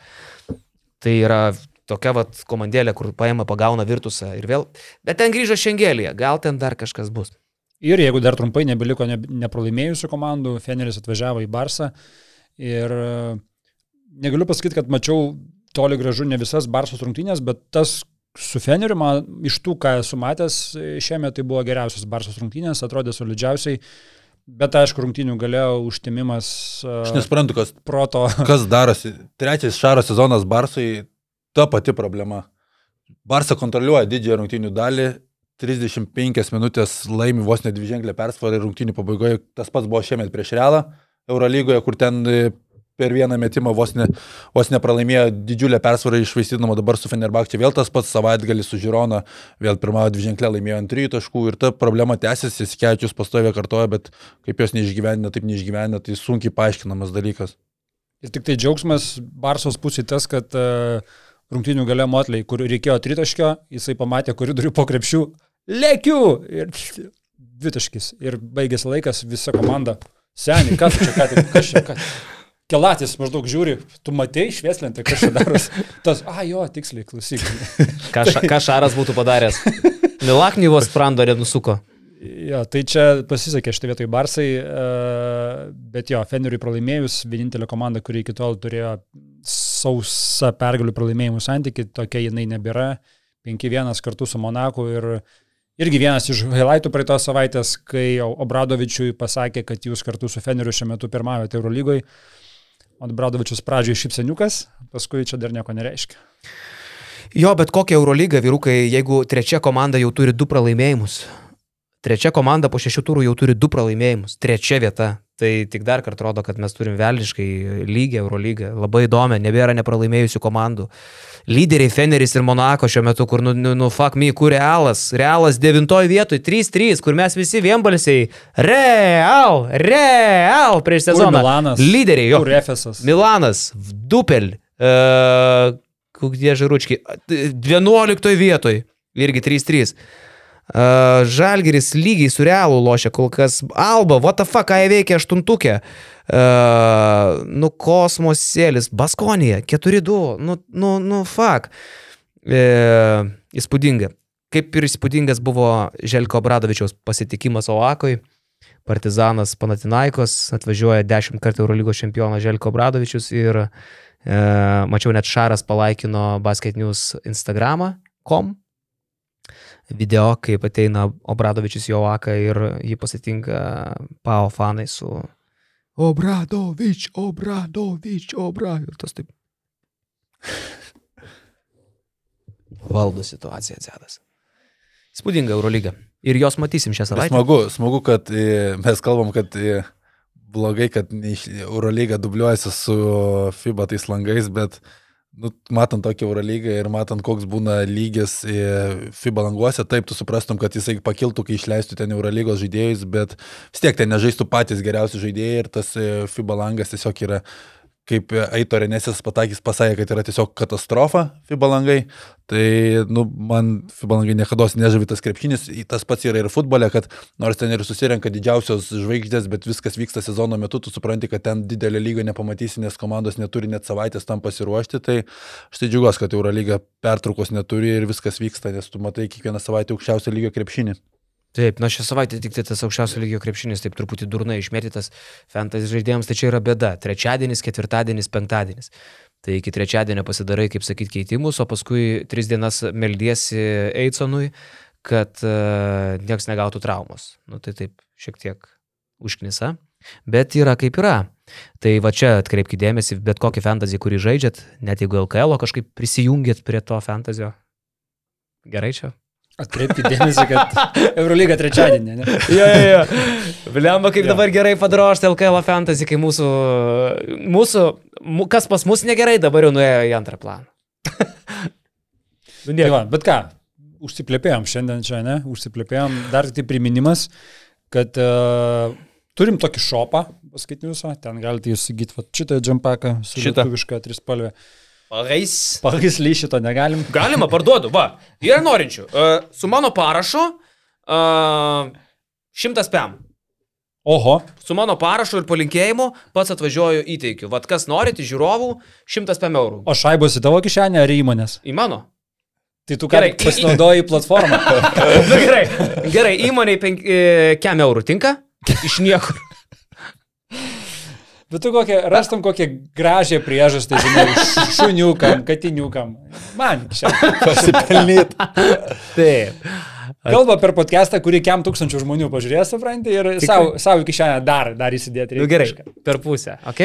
Tai yra tokia vat komandėlė, kur paima, pagauna virtusą ir vėl. Bet ten grįžo Šengelėje, gal ten dar kažkas bus. Ir jeigu dar trumpai nebeliko ne, nepralaimėjusių komandų, Feneris atvažiavo į Barsą ir e, negaliu pasakyti, kad mačiau toli gražu ne visas Barsos rungtynės, bet tas su Feneriu, man iš tų, ką esu matęs šiame, tai buvo geriausias Barsos rungtynės, atrodė solidžiausiai. Bet aišku, rungtynių galėjo užtimimas. E, Aš nesuprantu, kas, proto. kas darosi. Trečias šaro sezonas Barsai, ta pati problema. Barsa kontroliuoja didžiąją rungtynių dalį, 35 minutės laimi vos ne dviženklę persvarą ir rungtynių pabaigoje tas pats buvo šiemet prieš Realą Eurolygoje, kur ten e, per vieną metimą vos, ne, vos nepralaimėjo didžiulę persvarą išvaistydama dabar su Fenerbakčia. Vėl tas pats savaitgalį su Žirona, vėl pirmąją dviženklę laimėjo ant trijų taškų ir ta problema tęsiasi, Skečius pastovė kartoja, bet kaip jos neišgyvena, taip neišgyvena, tai sunkiai paaiškinamas dalykas. Ir tik tai džiaugsmas Barsos pusė tas, kad uh, rungtynių gale Motley, kur reikėjo tritaškio, jisai pamatė koridorių po krepšių, lėkiu ir dvitaškis. Ir baigėsi laikas, visa komanda. Seniai, kas čia, ką tik, kas čia, kas. Kelatis maždaug žiūri, tu matei švieslentę, kas čia darosi. Tas, a jo, tiksliai, klausyk. ką, ša, ką Šaras būtų padaręs? Milaknyvos sprando nenusuko. Jo, tai čia pasisekė šitą vietoj Barsai, bet jo, Feneriui pralaimėjus, vienintelė komanda, kuri iki tol turėjo sausą pergalių pralaimėjimų santyki, tokia jinai nebėra. 5-1 kartu su Monaku ir Irgi vienas iš highlightų praeitos savaitės, kai Obradovičiui pasakė, kad jūs kartu su Feneriu šiuo metu pirmavote Eurolygoje. Ant Bradovičius pradžioje šipseniukas, paskui čia dar nieko nereiškia. Jo, bet kokia Eurolyga, vyrukai, jeigu trečia komanda jau turi du pralaimėjimus. Trečia komanda po šešių turų jau turi du pralaimėjimus. Trečia vieta. Tai tik dar kartą rodo, kad mes turim velniškai lygį Eurolygą. Labai įdomi, nebėra nepralaimėjusių komandų. Lyderiai Feneris ir Monako šiuo metu, kur, nu, nu, nu fuck me, kur Realas. Realas devintoje vietoje, 3-3, kur mes visi vienbalsiai. Real, Real prieš sezoną. Kur Milanas? Lyderiai, jo. Kur Efesas? Milanas, Dupel, uh, kokie žaručkiai, 11 vietoj, irgi 3-3. Uh, Žalgeris lygiai su realu lošia kol kas. Alba, what the fuck, ką jie veikia aštuntukė. Uh, nu, kosmosėlis, Baskonija, 4-2, nu, nu, nu, fuck. E, įspūdinga. Kaip ir įspūdingas buvo Želko Bradovičiaus pasitikimas Oakoj. Partizanas Panatinaikos atvažiuoja 10 kartų Eurolygos čempionas Želko Bradovičius ir e, mačiau net Šaras palaikino Basket News Instagramą, kom video, kaip ateina Obradovičius į Oaką ir jį pasitinka Pao fanai su Obradovič, Obradovič, Obradovič. Ir tas taip. Valdo situaciją Zedas. Spūdinga Eurolyga. Ir jos matysim šią savaitę. Smagu, smagu, kad e, mes kalbam, kad e, blogai, kad Eurolyga dubliuojasi su FIBA tais langais, bet nu, matant tokį Eurolygą ir matant, koks būna lygis e, FIBA languose, taip tu suprastum, kad jisai pakiltų, kai išleistų ten Eurolygos žaidėjus, bet vis tiek ten nežaistų patys geriausi žaidėjai ir tas e, FIBA langas tiesiog yra kaip Aito Renesės patakys pasakė, kad yra tiesiog katastrofa FIBA langai, tai, nu, man FIBA langai niekada nežavi tas krepšinis, tas pats yra ir futbole, kad nors ten ir susirenka didžiausios žvaigždės, bet viskas vyksta sezono metu, tu supranti, kad ten didelio lygio nepamatysi, nes komandos neturi net savaitės tam pasiruošti, tai aš tai džiugiuosi, kad Eurolyga pertraukos neturi ir viskas vyksta, nes tu matai kiekvieną savaitę aukščiausio lygio krepšinį. Taip, na šią savaitę tik tai tas aukščiausio lygio krepšinis taip truputį durnai išmėtytas fantasy žaidėjams, tai čia yra bėda. Trečiadienis, ketvirtadienis, penktadienis. Tai iki trečiadienio pasidarai, kaip sakyti, keitimus, o paskui tris dienas meldiesi Eidsonui, kad uh, nieks negautų traumos. Nu tai taip, šiek tiek užknisa. Bet yra kaip yra. Tai va čia atkreipkite dėmesį, bet kokį fantasy, kurį žaidžiat, net jeigu LKL kažkaip prisijungėt prie to fantasio. Gerai čia? Atkreipkite dėmesį, kad Eurolyga trečiadienį, ne? Jo, jo, jo. Blemba, kaip Jo. dabar gerai padrošti LKL fantasy, kai mūsų, mūsų, kas pas mus negerai, dabar jau nuėjo į antrą planą. nu, Tai va, bet ką, užsiplėpėjom šiandien čia, ne? Užsiplėpėjom. Dar tik tai priminimas, kad uh, turim tokį šopą, paskaitiniusą, ten galite įsigyti šitą džempaką su Šitą. lietuviška trispalvė. Pagais. Pagisly šito negalim. Galima, parduodu, va. Yra norinčių. Uh, su mano parašu uh, 100 pem. Oho, Su mano parašu ir palinkėjimu pats atvažiuoju įteikiu. Vat kas norite, žiūrovų, 100 pem eurų. o šaibos į tavo kišenę ar į įmonės? Į mano. Tai tu Gerai, pasinaudoji platformą. Na gerai, gerai, įmoniai 5 eurų tinka? Iš niekur. Bet tu kokią, rastum kokią gražią priežastį, žinai, šuniukam, katiniukam. Man čia. Pasipelnyt. Taip. Kalba per podcastą, kurį kiam tūkstančių žmonių pažiūrės, supranti, ir savo, savo kišenę dar, dar įsidėti. Nu reikia gerai, kažką. per pusę, ok?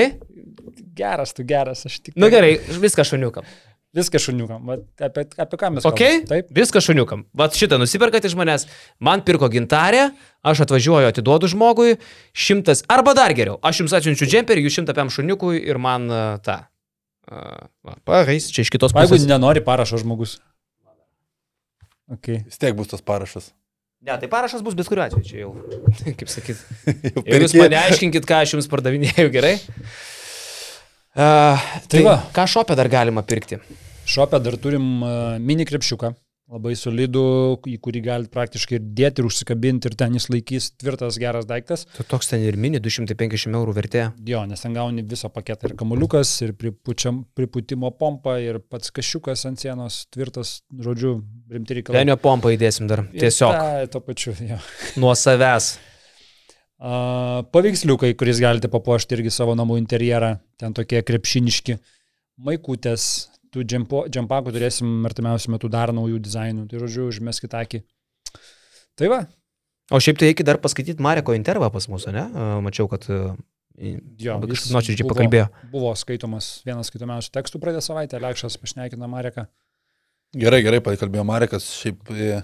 Geras, tu geras, aš tik. Nu gerai, viską šuniukam. Viską šuniukam. Vat Apie, apie ką mes Ok? kalbam? Taip. Viską šuniukam. Vat šitą nusiperkat iš manęs, man pirko gintarę, aš atvažiuoju, atiduodu žmogui, šimtas, arba dar geriau, aš jums atsiunčiu džemperį, jūs šimtą pėm šuniukui ir man uh, tą. Uh, Pagais, čia iš kitos O jeigu pusės. nenori parašo žmogus. Okay. Vis tiek bus tas parašas. Ne, tai parašas bus bet kuriuo atveju, čia jau, kaip sakyt. Jau Ir jūs mane aiškinkit, ką aš jums pardavinėjau, gerai? Uh, tai va. ką šopę dar galima pirkti? Šopę dar turim uh, mini krepšiuką. Labai solidų, į kurį galite praktiškai ir dėti ir užsikabinti ir ten jis laikys tvirtas geras daiktas. Tu toks ten ir mini 250 eurų vertė. Jo, nes ten gauni visą paketą ir kamuliukas, ir pripučiam, priputimo pompa, ir pats kašiukas ant sienos tvirtas, žodžiu, rimti reikalai. Lenio pompą įdėsim dar. Tiesiog. tą- Tuo pačiu, jo. Nuo savęs. A, Paveiksliukai, kuris galite papuošti irgi savo namų interjerą, ten tokie krepšiniški, maikutės, tų džempo- džempakų turėsim artimiausiu metu dar naujų dizainų, tai žodžiu, užmeskit akį. Tai va, O šiaip tai reikia dar paskaityti Mareko intervą pas mus, ne? A, Mačiau, kad a, Jo, kažkaip nuoširdžiai buvo- pakalbėjo. Buvo skaitomas vienas skaitomiausių tekstų praeitą savaitę, Lekšas pašnekino Mareką. Gerai, gerai, pakalbėjo Marekas, šiaip e,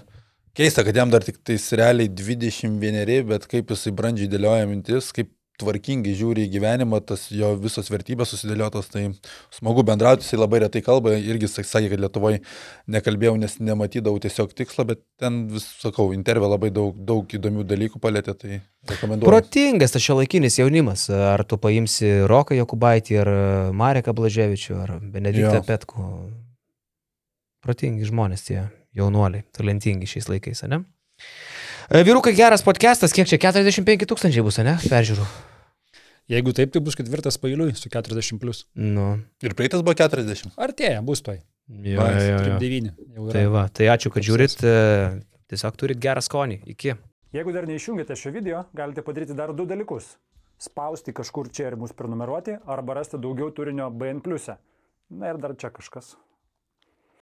keista, kad jam dar tik tais realiai 21, bet kaip jisai brandžiai dėlioja mintis, kaip tvarkingai žiūri į gyvenimą, tas jo visos vertybės susidėliotos, tai smagu bendrauti, jisai labai retai kalba, irgi sak- sakė, kad Lietuvoje nekalbėjau, nes nematydavau tiesiog tikslo, bet ten vis, sakau, intervė labai daug, daug įdomių dalykų palėtė, tai rekomenduoju. Protingas tas šio laikinis jaunimas. Ar tu paimsi Roką Jokubaitį, ar Mareką Blaževičių, ar Benediktą Jo. Petku. Protingi žmonės tie jaunuoliai, talentingi šiais laikais, ne? E, Vyrukai geras podcastas, kiek čia 45 tūkstančiai bus, ne? Peržiūrų. Jeigu taip, tai bus ketvirtas pailiui su 40 plus. Nu, Ir praeitas buvo 40. Artėja, bus toj. jo, jo, jo, jo. 9. Jau yra. Tai va, tai ačiū, kad žiūrit. e, Tiesiog turit gerą skonį. Iki. Jeigu dar neišjungėte šio video, galite padaryti dar du dalykus. Spausti kažkur čia ir mus prenumeruoti, arba rasti daugiau turinio BN. Na ir dar čia kažkas.